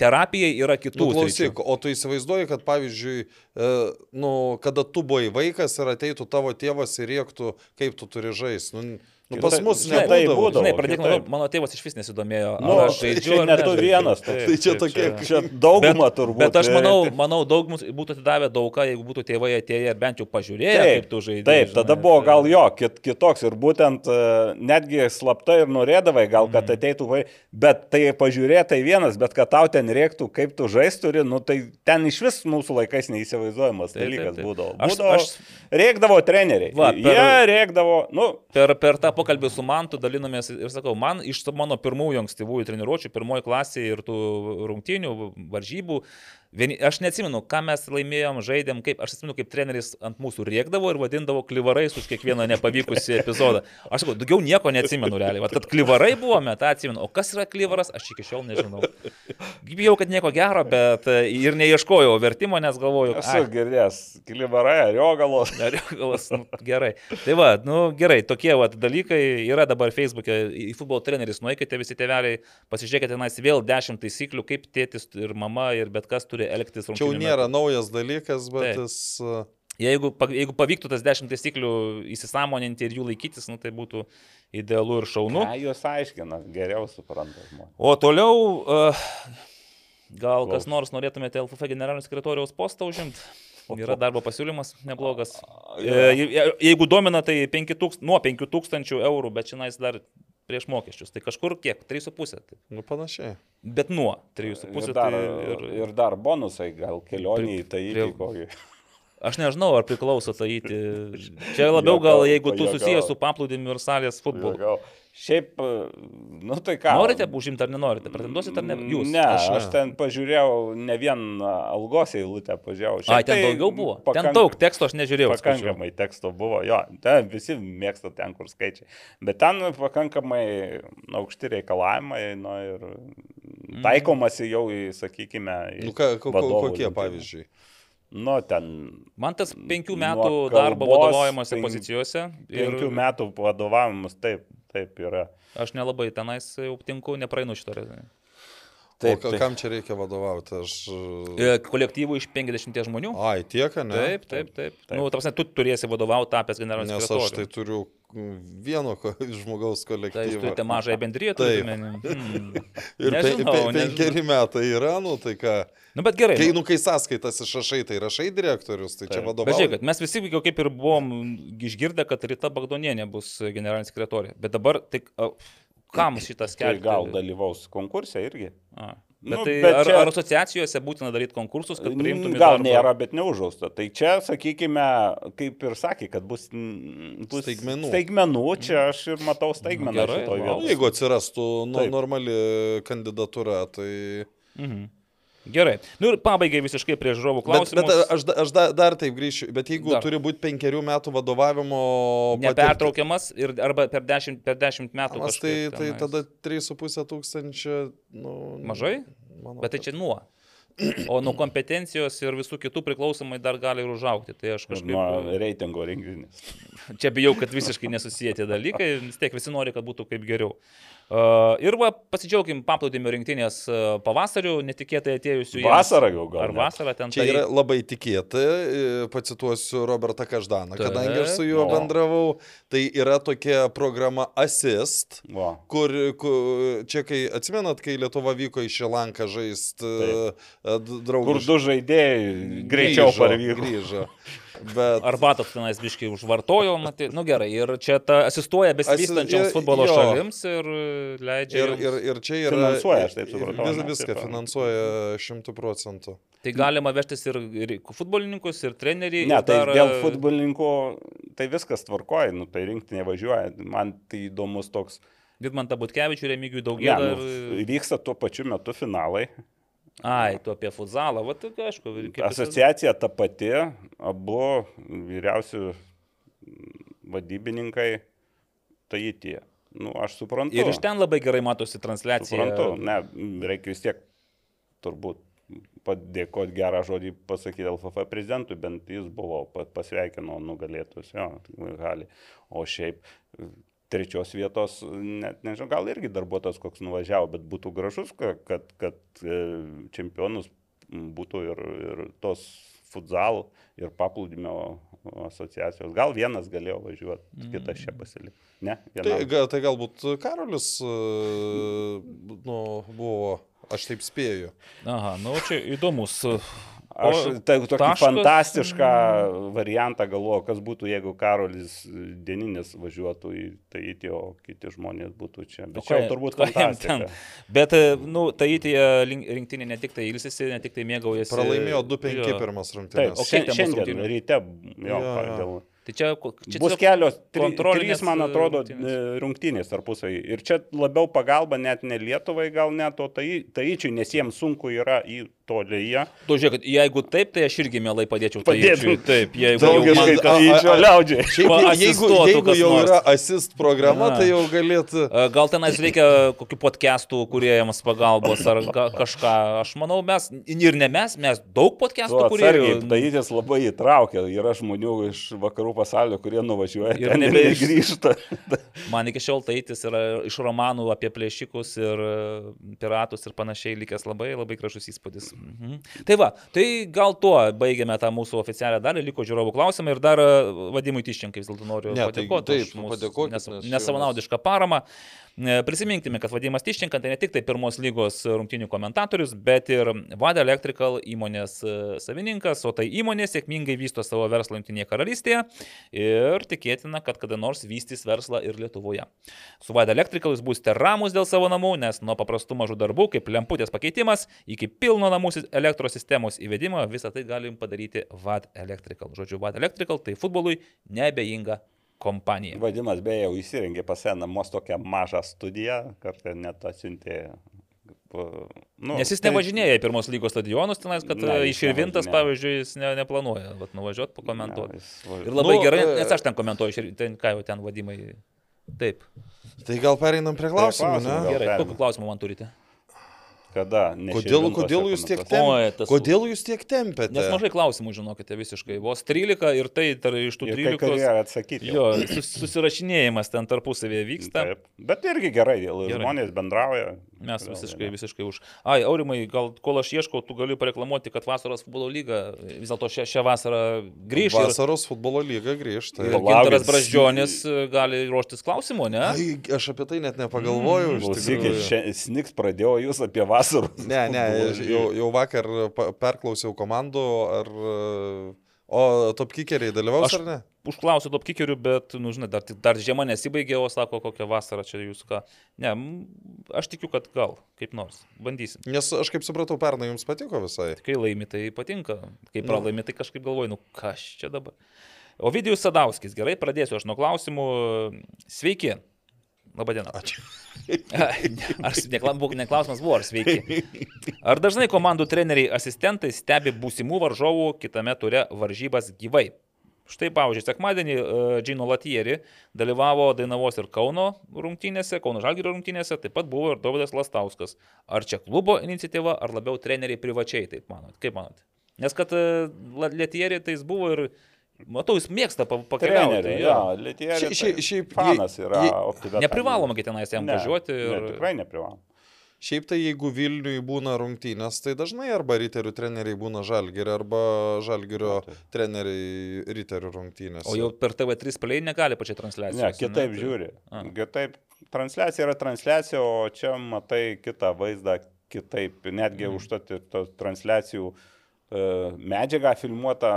terapija, yra kitų. Nu, sričių. klausyk, o tu įsivaizduoji, kad pavyzdžiui, e, nu, kada tu buvai vaikas ir ateitų tavo tėvas ir rėktų, kaip tu turi žaisti. Nu, nu, pas mus nebūdavo. tai būdavo. Žinai, pradėk nuo to, kitaip. mano tėvas iš vis nesidomėjo. Nu, aš žaidžiu, ar ne tu vienas, Taip, tai čia taip, tokie čia- Čia dauguma Bet, turbūt. bet aš manau, manau, daug mums būtų atidavę daug ką, jeigu būtų tėvai atėję ir bent jau pažiūrėję, Taip, kaip tu žaidži. Taip, tada žinai, buvo tai- gal jo kit, kitoks ir būtent e, netgi slapta ir norėdavai, gal kad Mhm. ateitų vai, bet tai pažiūrėti tai vienas, bet kad tau ten reiktų, kaip tu žaisti turi, nu tai ten iš vis mūsų laikais neįsivaizduojamas dalykas būdavo. Aš- būdavo aš- Rėkdavo treneriai. Va, Jie per- rėkdavo, nu, Per, per tą pokalbį su Mantu dalinomės ir sakau, man iš mano pirmųjų ankstyvųjų treniruočių, pirmoji klasė ir tų rungtynių, varžybų, vieni, aš neatsimenu, ką mes laimėjom, žaidėm, kaip, aš atsimenu, kaip treneris ant mūsų rėkdavo ir vadindavo klivarais už kiekvieną nepavykusį epizodą. Aš sakau, daugiau nieko neatsimenu realiai. Vat, kad klivarai buvome, tą atsimenu. O kas yra klivaras, aš iki šiol nežinau. Bijau, kad nieko gero, bet e, ir neieškojau vertimo, nes galvoju, esu girdėjęs, kilivarai, riogalos. Ar galas, (laughs) nu, gerai. Tai va, nu gerai, tokie va dalykai yra dabar Facebook'e, į futbolo treneris, nueikite visi tėveliai, pasižiūrėkite tenais vėl dešimt taisyklių, kaip tėtis ir mama ir bet kas turi elgtis Čia jau nėra metu. naujas dalykas, bet Taip. jis... e, Jeigu, jeigu pavyktų tas dešimt taisyklių įsisamoninti ir jų laikytis, nu, tai būtų idealu ir šaunu. Na, jūs aiškina, geriau supranta žmonės. O toliau, uh, gal kas Klaus. nors norėtumėte LFF generalinio sekretoriaus postą užimti? Yra darbo pasiūlymas neblogas. E, je- Jeigu domina, tai 5 tūkst, nuo 5000 eurų, bet šiandien dar prieš mokesčius. Tai kažkur kiek? 3,5. Tai. Nu, panašiai. Bet nuo Ir 3,5. dar, Tai ir, ir, ir dar bonusai, gal kelioniai, tai Prie- kokį. Aš nežinau, ar priklauso tai įti. (laughs) Čia labiau gal, jeigu tu susijęs su paplūdimiu ir salės futbolu. Šiaip, nu tai ką. Norite užimti ar nenorite? Pretenduosite ar ne? Jūs. Ne, Aš aš, ne. aš ten pažiūrėjau, ne vien a, algos eilutę pažiūrėjau. Šiaip Ai, ten tai daugiau buvo. Ten pakank- daug teksto aš nežiūrėjau. skaičiau. Pakankamai teksto buvo, jo, ten visi mėgsta ten, kur skaičiai. Bet ten pakankamai aukšti reikalavimai, nu ir Mm. taikomasi jau į, sakykime, į Nu, ką, ko, ko, vadovų kokie rinkimą. pavyzdžiui? Nu, ten Man tas penkių metų darbo kalbos vadovaujamosi penk- pozicijose. penkių metų vadovavimas taip, taip yra. Aš nelabai tenais jau tinku, nepraeinu šitą. Taip, o ka- kam čia reikia vadovauti? Aš... E, Kolektyvų iš 50 žmonių. Ai, tiek, ne? Taip, taip, taip. taip. Nu, tarsi, tu turėsi vadovauti tapęs generalinis Nes aš tai turiu vieno ko- žmogaus Tai jūs kolektyvą. turite mažąją turite menį. (laughs) Hmm. Ir pe, Nežinau, pe, nežinau. penkeri metai yra, nu tai ką. Nu, bet gerai. Kai, nu. kai sąskaitas išrašai, tai rašai direktorius, tai čia Taip. Bet vadovauja. žiūrėkit, mes visi jau kaip ir buvom išgirdę, kad Rita Bagdonienė bus generalinė sekretorė. Bet dabar, tai a, kam (coughs) šitas Tai kelias? gal dalyvaus konkursė irgi. A. Bet, Nu, tai bet ar, čia- ar asociacijose būtina daryti konkursus, kad priimtum į Gal darbą? nėra, bet neužausta. Tai čia, sakykime, kaip ir sakė, kad bus, bus Staigmenų. Staigmenų, čia aš ir matau staigmeną Gerai. Nu, vietoje. jeigu atsirastų nu, normali kandidatūra, tai... Mhm. Gerai. Nu ir pabaigai visiškai prie žiūrovų Bet, klausimų. bet aš, da- aš da, dar taip grįšiu, bet jeigu Dar. turi būti penkerių metų vadovavimo... Nepertraukiamas ir arba per 10, per 10 metų. Mas, tai, tai tada 3,5 tūkstančio... Nu, Mažai? Manau, Bet tai čia nuo. O nuo kompetencijos ir visų kitų priklausomai dar gali ir užaukti. Tai aš kažkaip... Nuo reitingo renginys. Čia bijau, kad visiškai nesusiję tie dalykai, vis tiek visi nori, kad būtų kaip geriau. Ir va, pasidžiaugim paplūdimio rinktinės pavasariu, netikėtai atėjusiu jiems. Vasarą jau gal Ar net. vasarą ten Čia tai- yra labai tikėta, e, pacituosiu Robertą Každaną, Taip. kadangi aš su juo O. bendravau, tai yra tokia programa Assist, Va. kur, kur čia kai, atsimenat, kai Lietuva vyko į Šilanką žaisti draugų. Kur du žaidėjai greičiau parvyko. Grįžo. (laughs) Bet, Arbatos tenais biškai užvartojo, matai, nu gerai, ir čia ta asistuoja besivystančioms Asi- futbolo jo. šalims ir leidžia. ir, ir, ir čia yra... Finansuoja, aš taip supratau, Vis, viską Taip, finansuoja šimtų procentų. Tai galima vežtis ir, ir futbolininkus, ir trenerį. Ne, ir tai dar, dėl futbolininkų tai viskas tvarkoja, nu, tai rinktinė važiuoja. Man tai įdomus toks. Vidmantą Butkevičių, Remigijų Ne, Daugėlą. nu, ir... vyksta tuo pačiu metu finalai. Ai, tu apie futzalą, va, tai aišku. Asociacija ta pati, abu vyriausi vadybininkai, tai tie. Nu, aš suprantu. Ir iš ten labai gerai matosi transliacija. Suprantu, ne, reikia vis tiek turbūt padėkoti gerą žodį pasakyti LFF prezidentui, bent jis buvo pa- pasveikino nugalėtus, jo, gali. O šiaip trečios vietos, net nežinau, gal irgi darbuotojas koks nuvažiavo, bet būtų gražus, ka- kad, kad e, čempionus būtų ir, ir tos futsal ir paplūdimio asociacijos. Gal vienas galėjo važiuoti, kitas čia pasilikti. Ne, Tai, vienam. ga, tai galbūt Karolis e, nu, buvo, aš taip spėju. Aha, nu čia įdomus. Aš tai tokį taškas- fantastišką variantą galvoju, kas būtų, jeigu Karolis dieninis važiuotų į Taitį, o kiti žmonės būtų čia. Bet čia turbūt fantastika. Bet, nu, tai tie rinktinė ne tik tai ilsisi, ne tik tai mėgaujasi. Pralaimėjo 2-5 Jo. pirmas Taip, rungtynės. O kiek ten bus šiandien rungtynių? ryte, jo, Jo, jo. dėl, Tai čia, čia bus kelios, trys, man e, atrodo, rungtynės. e, rungtynės tarpusai. Ir čia labiau pagalba net ne Lietuvai, gal net o tai, Taičiui, nes jiems sunku yra į tolyje. Tu žiūrėk, jeigu taip, tai aš irgi mielai padėčiau. Taičiui. Taip, jeigu jau Draugiškai man- a- a- liaudžiai. Šiaip, Pa- jeigu, jeigu jau nors. yra assist programa, Na. tai jau galėtų... Gal tenais reikia kokių podcastų kuriejams pagalbos ar ga, kažką. Aš manau, mes, ir ne mes, mes daug podcastų kuriejų. Taitis labai įtraukia. Yra žmonių iš vakarų pasaulio, kurie nuvažiuoja Ir nebegrįžta. (laughs) Man iki šiol taitis yra iš romanų apie plėšikus ir piratus ir panašiai likęs labai, labai gražus įspūdis. Mhm. Tai va, tai gal tuo baigiame tą mūsų oficialią dalį, liko žiūrovų klausimai ir dar e, vadimui Tiščenkai vis dėlto noriu Ne, tai padėkoti taip, už mūsų nes, nesavanaudišką paramą. E, Prisiminkime, kad Vadimas Tiščenka tai ne tik tai pirmos lygos rungtinių komentatorius, bet ir Vada Electrical įmonės e, savininkas, o tai įmonė sėkmingai vysto savo verslą Junktinėje karalystėje ir tikėtina, kad kada nors vystys verslą ir Lietuvoje. Su Vada Electrical jūs būsite ramus dėl savo namų, nes nuo paprastų mažų darbų, kaip lemputės pakeitimas, iki pilno namų elektros sistemos įvedimo, visą tai galim padaryti VAD Electrical. Žodžiu, VAD Electrical tai futbolui neabejinga kompanija. Vadimas beje jau įsirengė pas ją namos tokią mažą studiją, kartą net atsiuntė. Nu, Nes jis nevažinėja į pirmos lygos stadionus, tenais, kad Ne, ne, jis iširvintas, nevažinėja. pavyzdžiui, jis ne, neplanuoja vat, nuvažiuoti, pakomentuoti. Ne, jis va- Ir labai Nu, gerai, e- nes aš ten komentuoju, išir- ten, ką jau ten vadimai. Taip. Tai gal pereinam prie klausimų, klausimų, ne? Gerai, perėmė. kokių klausimų man turite? Kada? Ne Kodėl, kodėl jūs tiek komentuose. Oi, tempėte? tas- Kodėl jūs tiek tempėte? Nes mažai klausimų, žinokite, visiškai. Vos 13 ir tai tar, iš tų Ir kai kurie 13. atsakyti. Jo, sus, susirašinėjimas ten tarpusavėje vyksta. Taip. Bet irgi gerai, gerai. Žmonės bendrauja. Mes visiškai, visiškai už. Ai, Aurimai, gal kol aš ieškau, tu gali pareklamuoti, kad vasaros futbolo lyga vis dėlto šią, šią vasarą grįš. Ir, Vasaros futbolo lyga grįžta. ir. Gintaras Braždžionis e, gali ruoštis klausimų, ne? Ai, aš apie tai net nepagalvojau. tikrųjų. šia- Sniks pradėjo jūs apie vasarą. Ne, ne, jau, jau vakar perklausiau komandų, ar... O topkikeriai dalyvaus Aš- ar ne? Užklausiu top kickerių, bet, nu, žinai, dar, dar žiema nesibaigė, o sako, kokią vasarą čia jūs ką. Ne, aš tikiu, kad gal, kaip nors, bandysim. Nes aš kaip supratau, pernai jums patiko visai. Kai laimi, tai patinka, kai Nu. pralaimi, tai kažkaip galvoju, nu kas čia dabar. Ovidijus Sadauskis, gerai, pradėsiu aš nuo klausimų. Sveiki. Labadiena. Ačiū. (laughs) Ar neklausimas buvo, ar sveiki. Ar dažnai komandų treneriai asistentai stebi būsimų varžovų kitame ture varžybas gyvai? Štai, pavyzdžiui, sekmadienį e, Džino Latieri dalyvavo Dainavos ir Kauno rungtynėse, Kauno Žalgirio rungtynėse, taip pat buvo ir Dovydas Lastauskas. Ar čia klubo iniciatyva, ar labiau treneriai privačiai, taip manot? Kaip manot? Nes kad e, La- Latieri tai jis buvo ir, matau, jis mėgsta pa- pakeliauti. Treneriai, jo. jo, Lietierė. Šia- šia- šiaip fanas yra optimistas. Neprivaloma, kad tenais jam važiuoti. Ne, Ir... tikrai neprivaloma. Šiaip tai jeigu Vilniui būna rungtynės, tai dažnai arba riterių treneriai būna žalgerio, arba žalgerio treneriai riterių rungtynės. O jau per TV3 play negali pačiai transliacijai. Ne, kitaip žiūri. A. Kitaip. Transliacija yra transliacija, o čia matai kitą vaizdą kitaip. Netgi Mhm. užtat transliacijų e, medžiagą filmuotą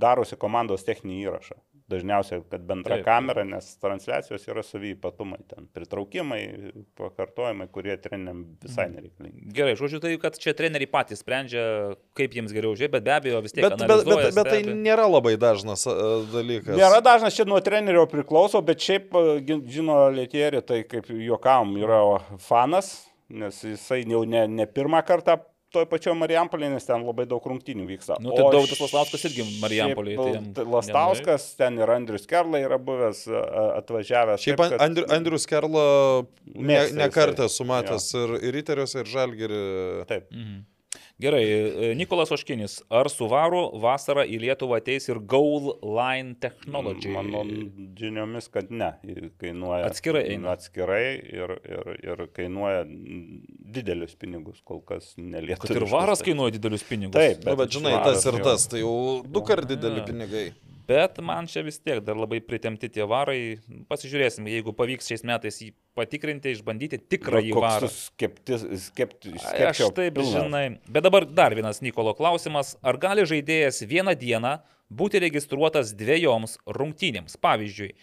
darosi komandos techninį įrašą. Dažniausiai, kad bendra Taip. Kamera, nes transliacijos yra savy ypatumai, ten pritraukimai, pakartojimai, kurie treniniam visai nereikalingi. Gerai, žodžiu, tai kad čia treneriai patys sprendžia, kaip jiems geriau žiūrėti, bet be abejo vis tiek. Bet, bet, bet, analizuoja, bet tai nėra labai dažnas a, dalykas. Nėra dažnas čia nuo trenerio priklauso, bet šiaip, e, žino, Lietierį, tai kaip juokam yra fanas, nes jisai jau ne, ne pirmą kartą toj pačioj Marijampolėje, nes ten labai daug rungtynių vyksta. Nu, tai š- Lastauskas irgi Marijampolėje, tai jam Lastauskas, ten ir Andrius Kerla yra buvęs atvažiavęs. Šiaip taip, kad- Andriu, Andrius Kerla ne, ne kartą sumatęs ir, ir riteriuose, ir žalgerį. Taip. Mhm. Gerai, e, Nikolas Oškinis, ar su varu vasarą į Lietuvą ateis ir Goal Line Technology? Mano žiniomis, kad ne. Kainuoja, Atskirai eina. Atskirai ir, ir, ir kainuoja didelius pinigus, kol kas nelietuviškus. Kad ir varas tai- kainuoja didelius pinigus. Taip, Na, bet žinai, tas ir tas, tai jau du kart dideli A. pinigai. Bet man čia vis tiek dar labai pritemti tie varai. Pasižiūrėsim, jeigu pavyks šiais metais jį patikrinti, išbandyti tikrąjį Nu, varą. skeptis, skepti, Ai, Aš taip pilnas. žinai. Bet dabar dar vienas Nikolo klausimas. Ar gali žaidėjas vieną dieną būti registruotas dviejoms rungtynėms? Pavyzdžiui,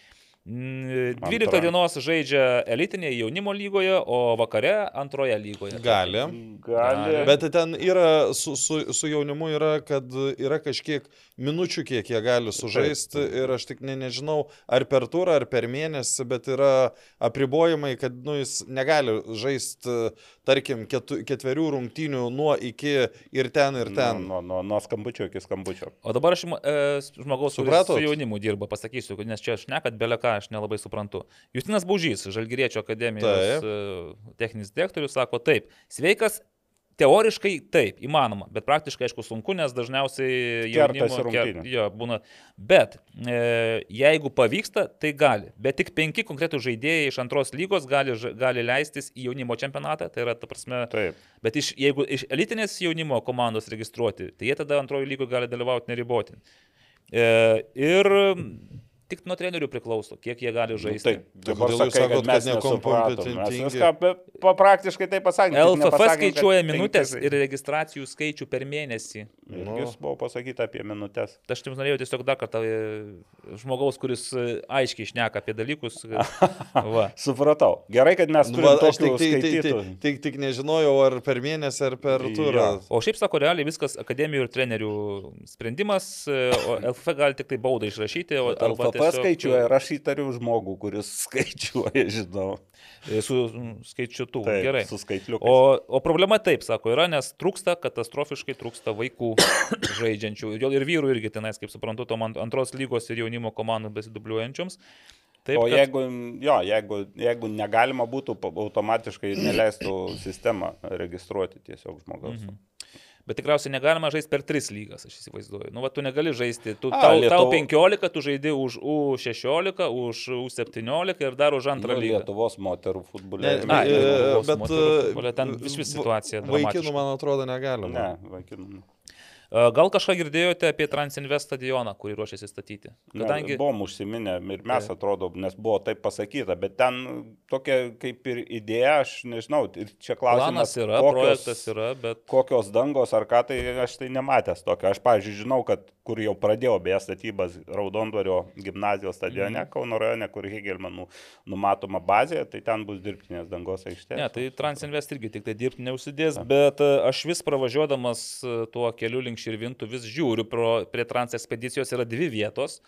12 Antra. dienos žaidžia elitinėje jaunimo lygoje, o vakare antroje lygoje. Gali. Gali. Bet ten yra, su, su, su jaunimu yra, kad yra kažkiek minučių, kiek jie gali sužaisti ir aš tik ne, nežinau, ar per turą, ar per mėnesį, bet yra apribojimai, kad nu, jis negali žaisti, tarkim, ketu, ketverių rungtynių nuo iki ir ten, ir ten. Nuo, nuo, nuo skambučio iki skambučio. O dabar aš e, žmogaus, kuris su jaunimu dirba, pasakysiu, nes čia aš nekat beleką, aš nelabai suprantu. Justinas Baužys, Žalgiriečio akademijos Taip. e, techninis direktorius, sako taip, sveikas. Teoriškai taip, įmanoma, bet praktiškai, aišku, sunku, nes dažniausiai jaunimo rungtynių. jo, būna. Bet e, jeigu pavyksta, tai gali. Bet tik penki konkretų žaidėjai iš antros lygos gali, gali leistis į jaunimo čempionatą. Tai yra, ta prasme, Taip. Bet iš, jeigu iš elitinės jaunimo komandos registruoti, tai jie tada antrojo lygoje gali dalyvauti neriboti. E, ir tik nuo trenerių priklauso, kiek jie gali Nu, žaisti. tai dabar kodėl jūs sakai, sakot, kad mes nekompetentingi. Viską apie- pa- praktiškai tai pasakėme. LFF skaičiuoja minutės ir registracijų skaičių per mėnesį. Nu. Jūs buvo pasakyta apie minutės. Aš jums norėjau tiesiog dar kartą e, žmogaus, kuris e, aiškiai išneka apie dalykus. e, (laughs) Va. Supratau. Gerai, kad mes Nu, turime aš tokių tik, tik, tik, tik, tik, nežinojau, ar per mėnesį, ar per turą. O šiaip sako, realiai viskas akademijų ir trenerių sprendimas, o LFF gali tik tai baudą išrašyti, o LFP skaičiuoja ir aš įtariu žmogų, kuris (laughs) skaičiuoja, žinau. e, su skaičiutu. Taip, Gerai. Su skaitliu. O, o problema taip, sako, yra, nes trūksta, katastrofiškai trūksta vaikų (coughs) žaidžiančių. Ir, vyrų irgi tenais, kaip suprantu, tom ant- antros lygos ir jaunimo komandų besidubliuojančioms. Taip, O kad- jeigu, jo, jeigu, jeigu negalima būtų, automatiškai neleistų sistemą registruoti tiesiog žmogaus. Mhm. Bet tikriausiai negalima žaisti per tris lygas, aš įsivaizduoju. Nu, va, tu negali žaisti. Tu, A, tau, Lietuv- tau 15, tu žaidži už U16, už U17 ir dar už antrą Nu, lygą. Lietuvos moterų futbole. Ne, Ai, e, Lietuvos bet moterų e, futbole ten išvis va- situacija Vaikinų, man atrodo, negalima. Ne, vaikinų. Gal kažką girdėjote apie Transinvest stadioną, kurį ruošiasi statyti? Kadangi Kadangi... buvom užsiminę ir mes atrodo, nes buvo taip pasakyta, bet ten tokia kaip ir idėja, aš nežinau, ir čia klausimas. Planas yra, kokios- projektas yra, bet... Kokios dangos ar ką, tai aš tai nematęs tokio. Aš, pavyzdžiui, žinau, kad kur jau pradėjau beje statybas Raudondvario gimnazijos stadione, mm. Kauno rajone, kur Hegelmanų numatoma bazė, tai ten bus dirbtinės dangos aikštė. Ne, tai Transinvest irgi tik tai dirbti neužsidės, bet e, aš vis pravažiuodamas e, tuo keliu link Širvintų vis žiūriu, pro, prie Trans ekspedicijos yra dvi vietos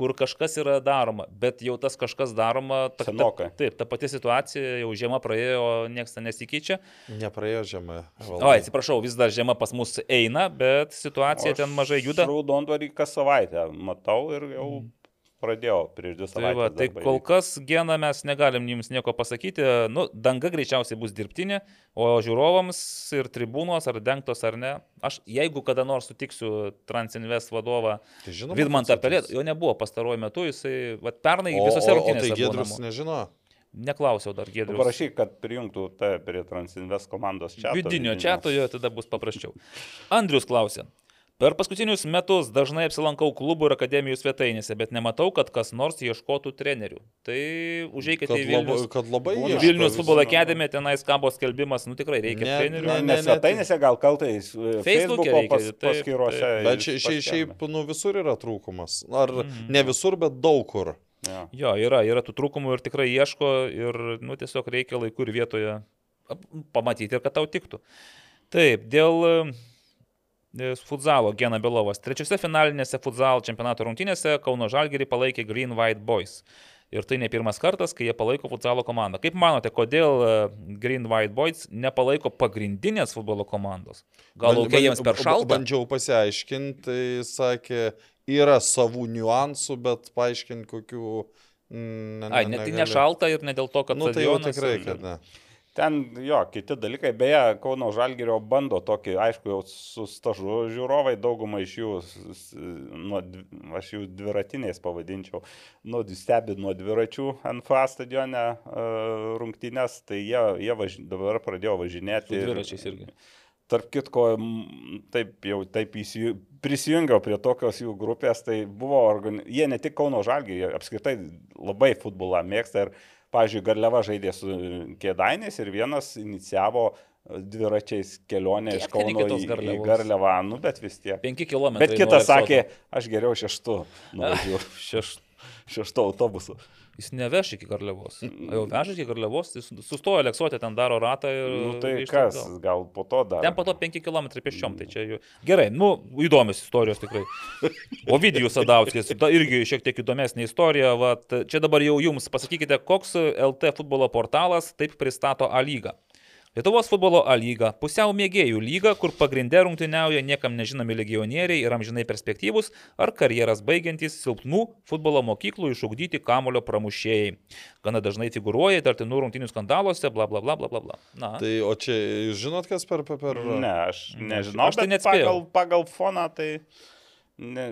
kur kažkas yra daroma, bet jau tas kažkas daroma, ta, ta, Senokai. taip, ta pati situacija, jau žiema praėjo, niekas nesikeičia. Nepraėjo žemė. O, atsiprašau, vis dar žiema pas mus eina, bet situacija ten mažai juda. Raudondvarį kas savaitę matau ir jau pradėjau prieš dvi Tai, savaitės. va, tai kol vykt. kas geną mes negalim jums nieko pasakyti. Nu, danga greičiausiai bus dirbtinė, o žiūrovams ir tribūnos ar dengtos ar ne. Aš jeigu kada nors sutiksiu Transinvest vadovą Tai žinoma, Vidmantą kad Pelėt, sutiks. jo nebuvo pastaruoju metu, jisai vat, pernai O, visose o rungtynėse. tai namų. nežino. Neklausiau dar Gedrius. Parašyk, kad prijungtų tą prie Transinvest komandos čia. Vidinio čiato jo tada bus paprasčiau. Andrius klausė. Per paskutinius metus dažnai apsilankau klubų ir akademijų svetainėse, bet nematau, kad kas nors ieškotų trenerių. Tai užeikite į Vilnius. labai, kad labai Būna. ieško Vilnius futbolo akademija, tenais kabo skelbimas, nu tikrai reikia Ne, trenerių. ne, Ne, ne, ne, svetainėse gal kaltais. Facebook'e Facebook'o pas, paskyrose. taip. Bet šiaip, šiaip, šiaip nu, visur yra trūkumas. Ar ne visur, bet daug kur. Ja. Jo, yra, yra tų trūkumų ir tikrai ieško ir, nu, tiesiog reikia laiku ir vietoje pamatyti ir kad tau tiktų. Taip, dėl e, futzalo Gena Belovas. Trečiose finalinėse futzalo čempionato rungtynėse Kauno Žalgirį palaikė Green White Boys. Ir tai ne pirmas kartas, kai jie palaiko futzalo komandą. Kaip manote, kodėl e, Green White Boys nepalaiko pagrindinės futbolo komandos? Gal laukia jiems per šaltą? Bandžiau pasiaiškinti, tai sakė, yra savų niuansų, bet paaiškinti kokių... mm, Ne, Ai, net tai nešalta ir ne dėl to, kad... Nu tai jau tikrai, kad ne. Ten jo, kiti dalykai, beje, Kauno Žalgirio bando tokį, aišku, jau su stažu žiūrovai, daugumą iš jų, dv- aš jų dviratiniais pavadinčiau, nu, stebi nuo dviračių NFA stadione uh, rungtynės, tai jie, jie važ, dabar pradėjo važinėti. Su dviračiais irgi. Tarp kitko, taip jau taip įsijų, prisijungiau prie tokios jų grupės, tai buvo, organi... jie ne tik Kauno Žalgį, jie apskritai labai futbolą mėgsta ir, pavyzdžiui, Garliava žaidė su Kėdainiais ir vienas inicijavo dviračiais kelionę iš Kiek iki Kauno į, į? Garliavą, nu bet vis tiek. 5 km. Bet kitas sakė, aš geriau šeštu nuvažiuoju, (laughs) Šeš... šeštu autobusu. Jis neveš iki Garliavos. O jau veža iki Garliavos, jis sustoja Leksuotė, ten daro ratą ir... Nu, tai kas, atgal. gal po to dar. Ten po to 5 km pėsčiom, tai čia jau. Gerai, nu, įdomios istorijos tikrai. (laughs) Ovidijus Sadauskis, da, irgi šiek tiek įdomesnė istorija. Vat, čia dabar jau jums pasakykite, koks LT futbolo portalas taip pristato A lygą. Lietuvos futbolo A lyga - pusiau mėgėjų lyga, kur pagrindė rungtyniauja niekam nežinomi legionieriai ir amžinai perspektyvūs ar karjeras baigiantys silpnų futbolo mokyklų išugdyti kamulio pramušėjai. Gana dažnai figuruoja tartinų rungtynių skandaluose, bla bla bla bla bla. bla. Na. Tai o čia, jūs žinot, kas per... per. Ne, aš nežinau, Aš tai bet neatspėjau. pagal, pagal foną tai ne,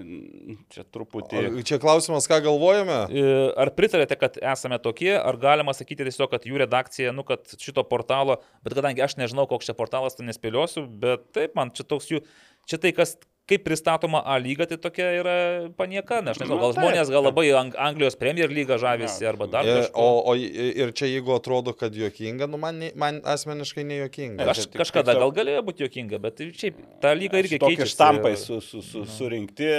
čia truputį... O Čia klausimas, ką galvojame? E, Ar pritarėte, kad esame tokie, ar galima sakyti tiesiog, kad jų redakcija, nu, kad šito portalo, bet kadangi aš nežinau, koks čia portalas, tai nespėliosiu, bet taip, man čia toks jų, čia tai, kas, kaip pristatoma A lyga, tai tokia yra panieka, nes aš nežinau, gal Na, taip, žmonės gal labai Ang Anglijos Premier lygą žavisi arba dar kažko. o, o ir čia jeigu atrodo, kad juokinga, nu man, man asmeniškai nejuokinga. Ne, Kaž, kažkada tiesiog- gal galėjo būti jokinga, bet tai šiaip ta lyga irgi Tokie keičiasi. štampai su, su, su, surinkti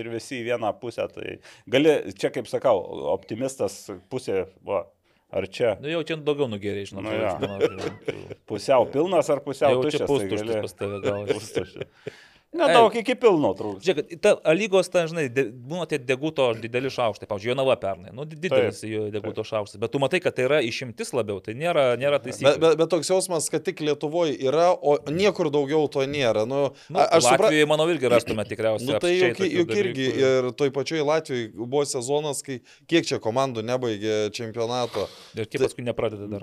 ir visi į vieną pusę. Tai gali, čia kaip sakau, optimistas pusė, va, ar čia Nu jau čia daugiau nugeriai, žinau. Nu (laughs) jo. pusiau pilnas ar pusiau Jau čia tuščias. tai pustuštis gali- pas tave gal. Pustuštis. Nedaug iki pilno trūks. Žiūrėk, ta A lygos, ta, žinai, de, būna tie deguto dideli šaukštai, pavyzdžiui, Jonava pernai, nu, di- didelis jo deguto šaukštas, bet tu matai, kad tai yra išimtis labiau, tai nėra, nėra Bet, taisyklė. bet, bet toks jausmas, kad tik Lietuvoje yra, o niekur daugiau to nėra. Nu, Nu, aš suprantu. Latvijoje, manau, irgi rastume tikriausiai. Nu, tai juk, juk irgi ir toj pačioj Latvijoje buvo sezonas, kai kiek čia komandų nebaigė čempionato. Ir tie paskui nepradeda dar.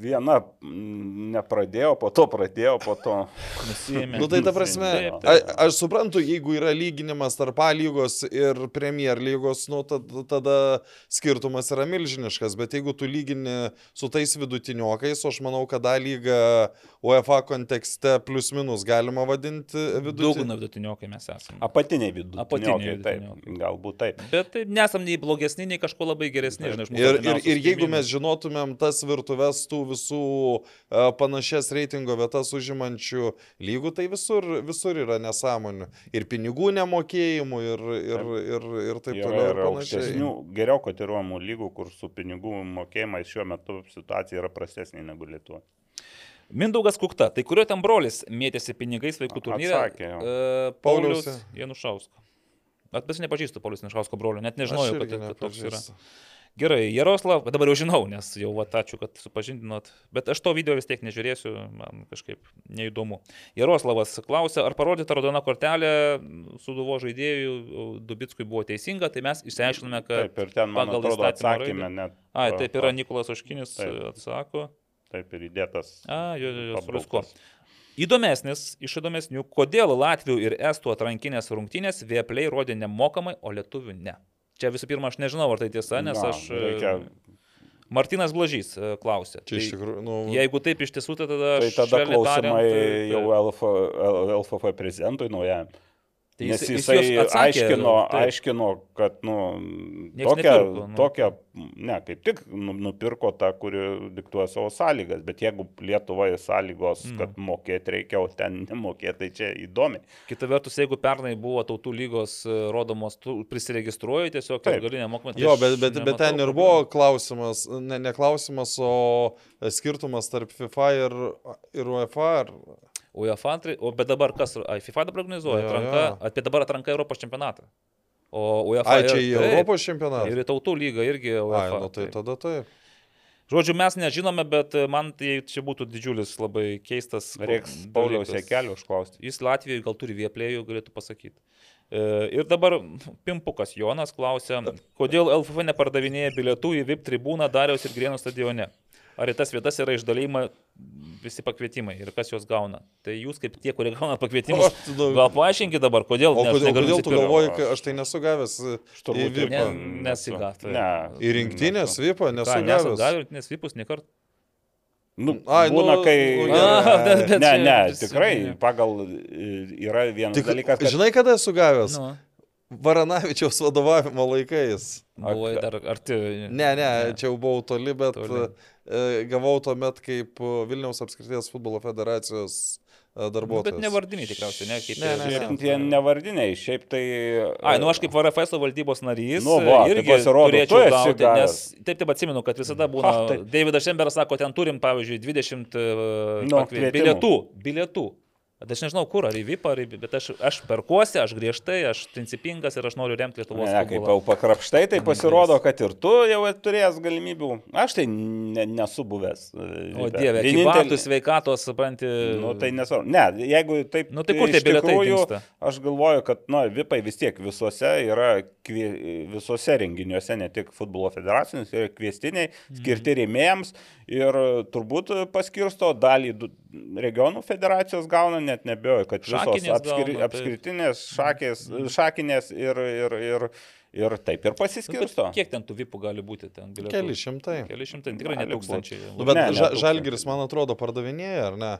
Viena nepradėjo, po to pradėjo, po to. Nusiėmė. Nu tai ta prasme, Taip, a, taip. aš suprantu, jeigu yra lyginimas tarp A lygos ir Premier lygos, nu tada, tada skirtumas yra milžiniškas, bet jeigu tu lygini su tais vidutiniokais, o aš manau, kad A lygą UEFA kontekste plus minus galima vadinti vidutiniu. Daugumą vidutiniokai mes esame. Apatiniai vidutiniai. Apatiniai Taip, vidutiniai. galbūt taip. Bet taip, nesam nei blogesni, nei kažko labai geresni. Žinai, Ir, ir, ir jeigu mes žinotumėm tas virtuves tų visų uh, panašias reitingo vietas užimančių lygų, tai visur, visur yra nesąmonių. Ir pinigų nemokėjimų, ir, ir, ir, ir taip Yra toliau. ir aukštesnių, geriau kotiruojamų lygų, kur su pinigų mokėjimais šiuo metu situacija yra prastesnė negu Lietuva. Mindaugas Kukta, tai kurio ten brolis mėtėsi pinigais vaikų turnyre? Atsakė jau. E, Paulius. Janušausko. At pats nepažįstu Paulius Janušausko brolio, net nežinojau, kad, kad toks yra. Gerai, Jaroslav, dabar jau žinau, nes jau va, ačiū, kad supažindinot, bet aš to video vis tiek nežiūrėsiu, man kažkaip neįdomu. Jaroslavas klausia, ar parodyta raudona kortelė suduvo žaidėjų Dubickui buvo teisinga, tai mes išsiaiškinome, kad... Taip, ir ten, man pagal atrodo, raidę- net. Pa- taip yra Nikolas Oškinis Taip. atsako. Taip ir įdėtas. A, jo, jo, jo, pabrauktas. Įdomesnis, iš įdomesnių, kodėl Latvių ir Estų atrankinės rungtynės Vieplei rodė nemokamai, o Lietuvių ne. Čia visų pirma, aš nežinau, ar tai tiesa, nes Na, aš... e, Reikia, Martinas Blažys e, klausė. Čia iš Tai tikrųjų, nu, Jeigu taip iš tiesų, tai tada... tai tada klausimai tariant, tai- jau LF, LFF prezidentui naujam. Tai Nes jis- jis jisai juos atsakė, aiškino, taip. aiškino, kad, nu, Nieks tokia, nepirko, nu. tokia, ne, kaip tik nu, nupirko tą, kuri diktuoja savo sąlygas, bet jeigu Lietuvoje sąlygos, Mm. kad mokėti reikia, o ten nemokėti, tai čia įdomi. Kita vertus, jeigu pernai buvo tautų lygos e, rodomos, tu prisiregistruoji tiesiog Taip. gali nemokamai. tai Jo, bet, bet, bet ten nematau ir buvo klausimas, ne, ne klausimas, o skirtumas tarp FIFA ir, ir UEFA. Ar, UEFA, o bet dabar kas, ai, FIFA dabar organizuoja jo. apie dabar atranka Europos čempionatą. O UEFA... Ai, čia į Europos čempionatą. Ir į tautų lygą irgi Ai, UEFA. nu tai taip. tada taip. Žodžiu, mes nežinome, bet man tai čia būtų didžiulis labai keistas. Reiks. Pauliaus Jekelio užklausti. Jis Latvijoje gal turi vieplėjų, galėtų pasakyti. E, Ir dabar Pimpukas Jonas klausia, kodėl LFF nepardavinėja bilietų į VIP tribūną Dariaus ir Grienų stadione? Ar į tas vietas yra išdalyma visi pakvietimai ir kas juos gauna? Tai jūs kaip tie, kurie gauna pakvietimus, (laughs) tu- gal paaiškinkit dabar, kodėl. O kodėl, kodėl tu galvoji, kad aš tai nesu gavęs į turbūt VIP? Ne, Mm, nesigav. Ne. Į rinktinės VIP nesu Ką, nesat gavęs. gavę rinktinės vipus nekart? Nu, Ai, būna, nu, kai... nu, A, (laughs) gerai. bet- bet ne, ne, tikrai, pagal e, yra vienas Tik, dalykas, kad žinai, kada esu gavęs? Nu, Varanavičiaus vadovavimo laikais. buvai dar arti. Ne, ne, čia jau buvau toli, bet Toli. e, gavau tuomet kaip e, Vilniaus apskrities futbolo federacijos e, Nu, darbuotojas. bet nevardiniai tikriausiai, ne? Kaip Ne, ne, ne. Šiaip tie nevardiniai, šiaip tai... Ai, nu aš kaip VRFS valdybos narys Nu va, tai irgi turėčiau gauti, nes taip taip atsimenu, kad visada būna, Ha, taip. Davidas Šemberas sako, ten turim, pavyzdžiui, 20 uh, Nu, bilietų, bilietų. Aš nežinau, kur, ar į VIP, ar į... Bet aš, aš perkuosi, aš griežtai, aš principingas ir aš noriu remti Lietuvos Ne, kaip futbolą. jau pakrapštai, tai pasirodo, kad ir tu jau turėjęs galimybių. Aš tai ne, nesu buvęs. e, O. Dieve, kibatų sveikatos, supranti. Nu, tai nesvarbu. Ne, jeigu taip. Nu, tai kur tie bilietai tikrųjų? Aš galvoju, kad, na, VIPai vis tiek visuose yra, kvie, visuose renginiuose, ne tik futbolo federacinis, yra kviestiniai, Mhm. skirti rėmėjams ir turbūt paskirsto dalį regionų federacijos gauna, net nebejoju, kad visos apskri, apskritinės šakės, šakinės ir, ir, ir, Ir taip ir Nu, pasiskirsto. Kiek ten tų vipų gali būti? Ten bilietų? Keli šimtai. Keli šimtai, tikrai ne tūkstančiai. Nu, bet Ne, ne, ne, ža, tūkstantis. Žalgiris, man atrodo, pardavinėja, ar ne?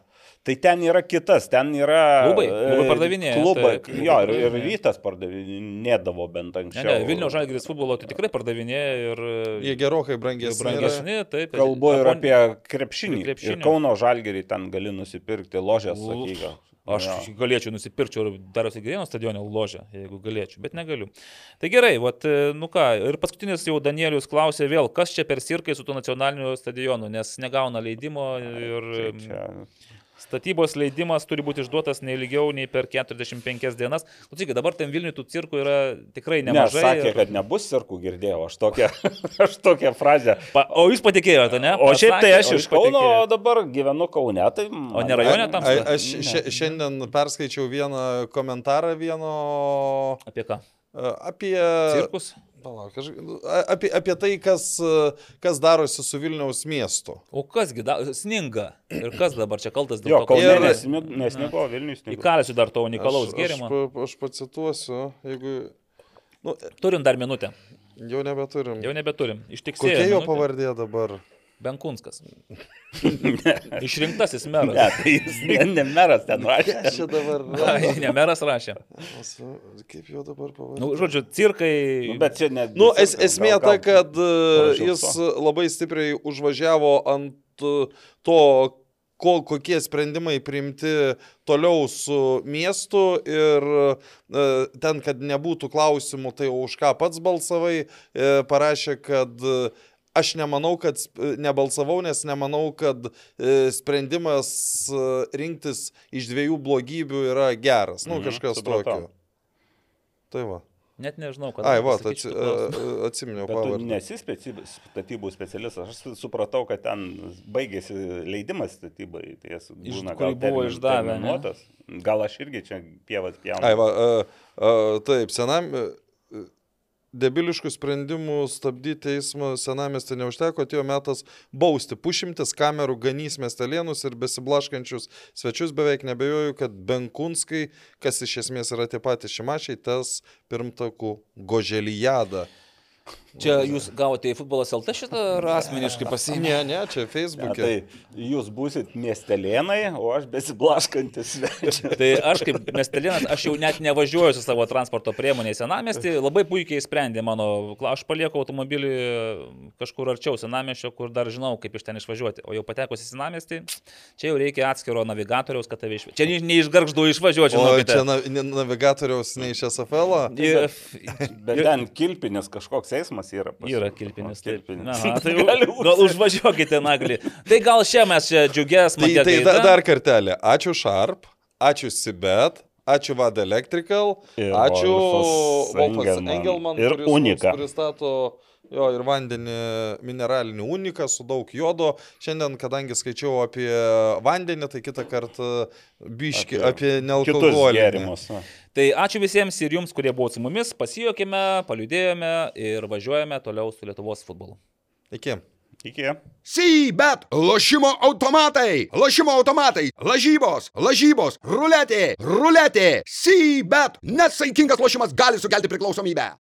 Tai ten yra kitas, ten yra... Klubai, e, klubai pardavinėja, Klubai, taip, jo, ir, ir rytas pardavinėdavo bent Ne, anksčiau. ne, Vilnių žalgeris futbolo tai tikrai pardavinėja ir, Jie gerokai brangesni. yra. brangesni, taip. Kalbu ir apie krepšinį. Ir krepšinį. Ir Kauno žalgerį ten gali nusipirkti ložės, sakyka. Aš Jo. galėčiau nusipirkti ir darosi Girėno stadione ložę, jeigu galėčiau, bet negaliu. Tai gerai, vat, nu ką, ir paskutinis jau Danielius klausė vėl, kas čia per sirkai su tuo nacionaliniu stadionu, nes negauna leidimo ir Tai čia- statybos leidimas turi būti išduotas ne ilgiau nei per 45 dienas. Klausyk, dabar ten Vilniui tų cirkų yra tikrai Ne, nemažai. sakė, ir- kad nebus sirkų, girdėjau, aš tokią, (laughs) aš tokią frazę. Pa, o jūs patikėjote, ne? O šiaip tai aš iš Kauno, o dabar gyvenu Kaune, tai... O ne rajone tam? A, aš šia- šiandien perskaičiau vieną komentarą vieno Apie ką? apie... Cirkus? Palauk, aš, a- apie, apie tai, kas, e, kas darosi su Vilniaus miestu. O kasgi, da, sninga. Ir kas dabar čia kaltas dėl Jo, to, kad nesni- nesnigo, Vilnius snigo. įkalėsiu dar to unikalaus gėrimo. aš, aš pacituosiu, jeigu... Nu, Turim dar minutę. jau nebeturim. Jau nebeturim. Ištiksėjo. Kokia jo minutė. pavardė dabar? Benkunskas. Išrinktasis meras. Ne, tai jis ne, ne meras ten rašė. Kas čia dabar? (laughs) Ai, ne meras rašė. Kaip jo dabar pavardė? Nu, žodžiu, cirkai. Nu, bet čia ne. Nu, es, esmė ta, kad e, parašiau jis to. labai stipriai užvažiavo ant to, ko, kokie sprendimai priimti toliau su miestu ir e, ten, kad nebūtų klausimų, tai o už ką pats balsavai, e, parašė, kad aš nemanau, kad sp- nebalsavau, nes nemanau, kad e, sprendimas e, rinktis iš dviejų blogybių yra geras. Nu, Mhm, kažkas supratau. tokio. Tai va. Net nežinau, kad. Ai, va, atsi, atsiminiau Bet tu pavardę. nesi statybų specialistas. Aš su- supratau, kad ten baigėsi leidimas statybai. Tai jis Iš gal buvo termin- išdavę, ne? terminuotas. Gal aš irgi čia pievas pjaunu. Ai, va, a, a, taip, senam. Debiliškų sprendimų stabdyti eismą senamestį neužteko, atėjo metas bausti pušimtis kamerų, ganys miestelėnus ir besiblaškančius svečius. Beveik nebejoju, kad Benkunskai, kas iš esmės yra tie patys šimašiai, tas pirmtakų goželyjada. Čia jūs gavote į futbolas LT šitą ar asmeniškai pasiėmė? Ne, ne, čia Ja, Facebook'e. tai jūs busit miestelėnai, o aš besiblaškantis svečias. Tai aš kaip miestelėnas, aš jau net nevažiuoju su savo transporto priemonė į senamestį, labai puikiai sprendė mano, aš palieku automobilį kažkur arčiau senamestio, kur dar žinau, kaip iš ten išvažiuoti. O jau patekus į senamestį, čia jau reikia atskiro navigatoriaus, kad tave išvažiuotų. Čia ne- ne iš garždų išvažiuoti, O žinokite. čia na, ne- navigatoriaus ne iš SFL. -o? Ir- Bet ten kilpinis kažkoks eismas yra. pas- Yra kilpinis. O, Taip. kilpinis. Aha, (laughs) tai gal būt. užvažiuokite naglį. Tai gal šią mes čia džiugės, Tai, tai da, dar kartelį. Ačiū Sharp, ačiū Sibet, ačiū Vad Electrical, Ir ačiū Wolfas Engelman. Engelman Ir kuris mums Unica. pristato jo ir vandenį mineralinį uniką su daug jodo. Šiandien, kadangi skaičiau apie vandenį, tai kitą kartą biški apie, apie nealkoholinį. Tai ačiū visiems ir jums, kurie buvo su mumis, pasijokime, paliudėjome ir važiuojame toliau su Lietuvos futbolu. Iki. Iki. Sybet, lošimo automatai, lošimo automatai, lažybos, lažybos, ruletė, ruletė, Sybet, nesaikingas lošimas gali sukelti priklausomybę.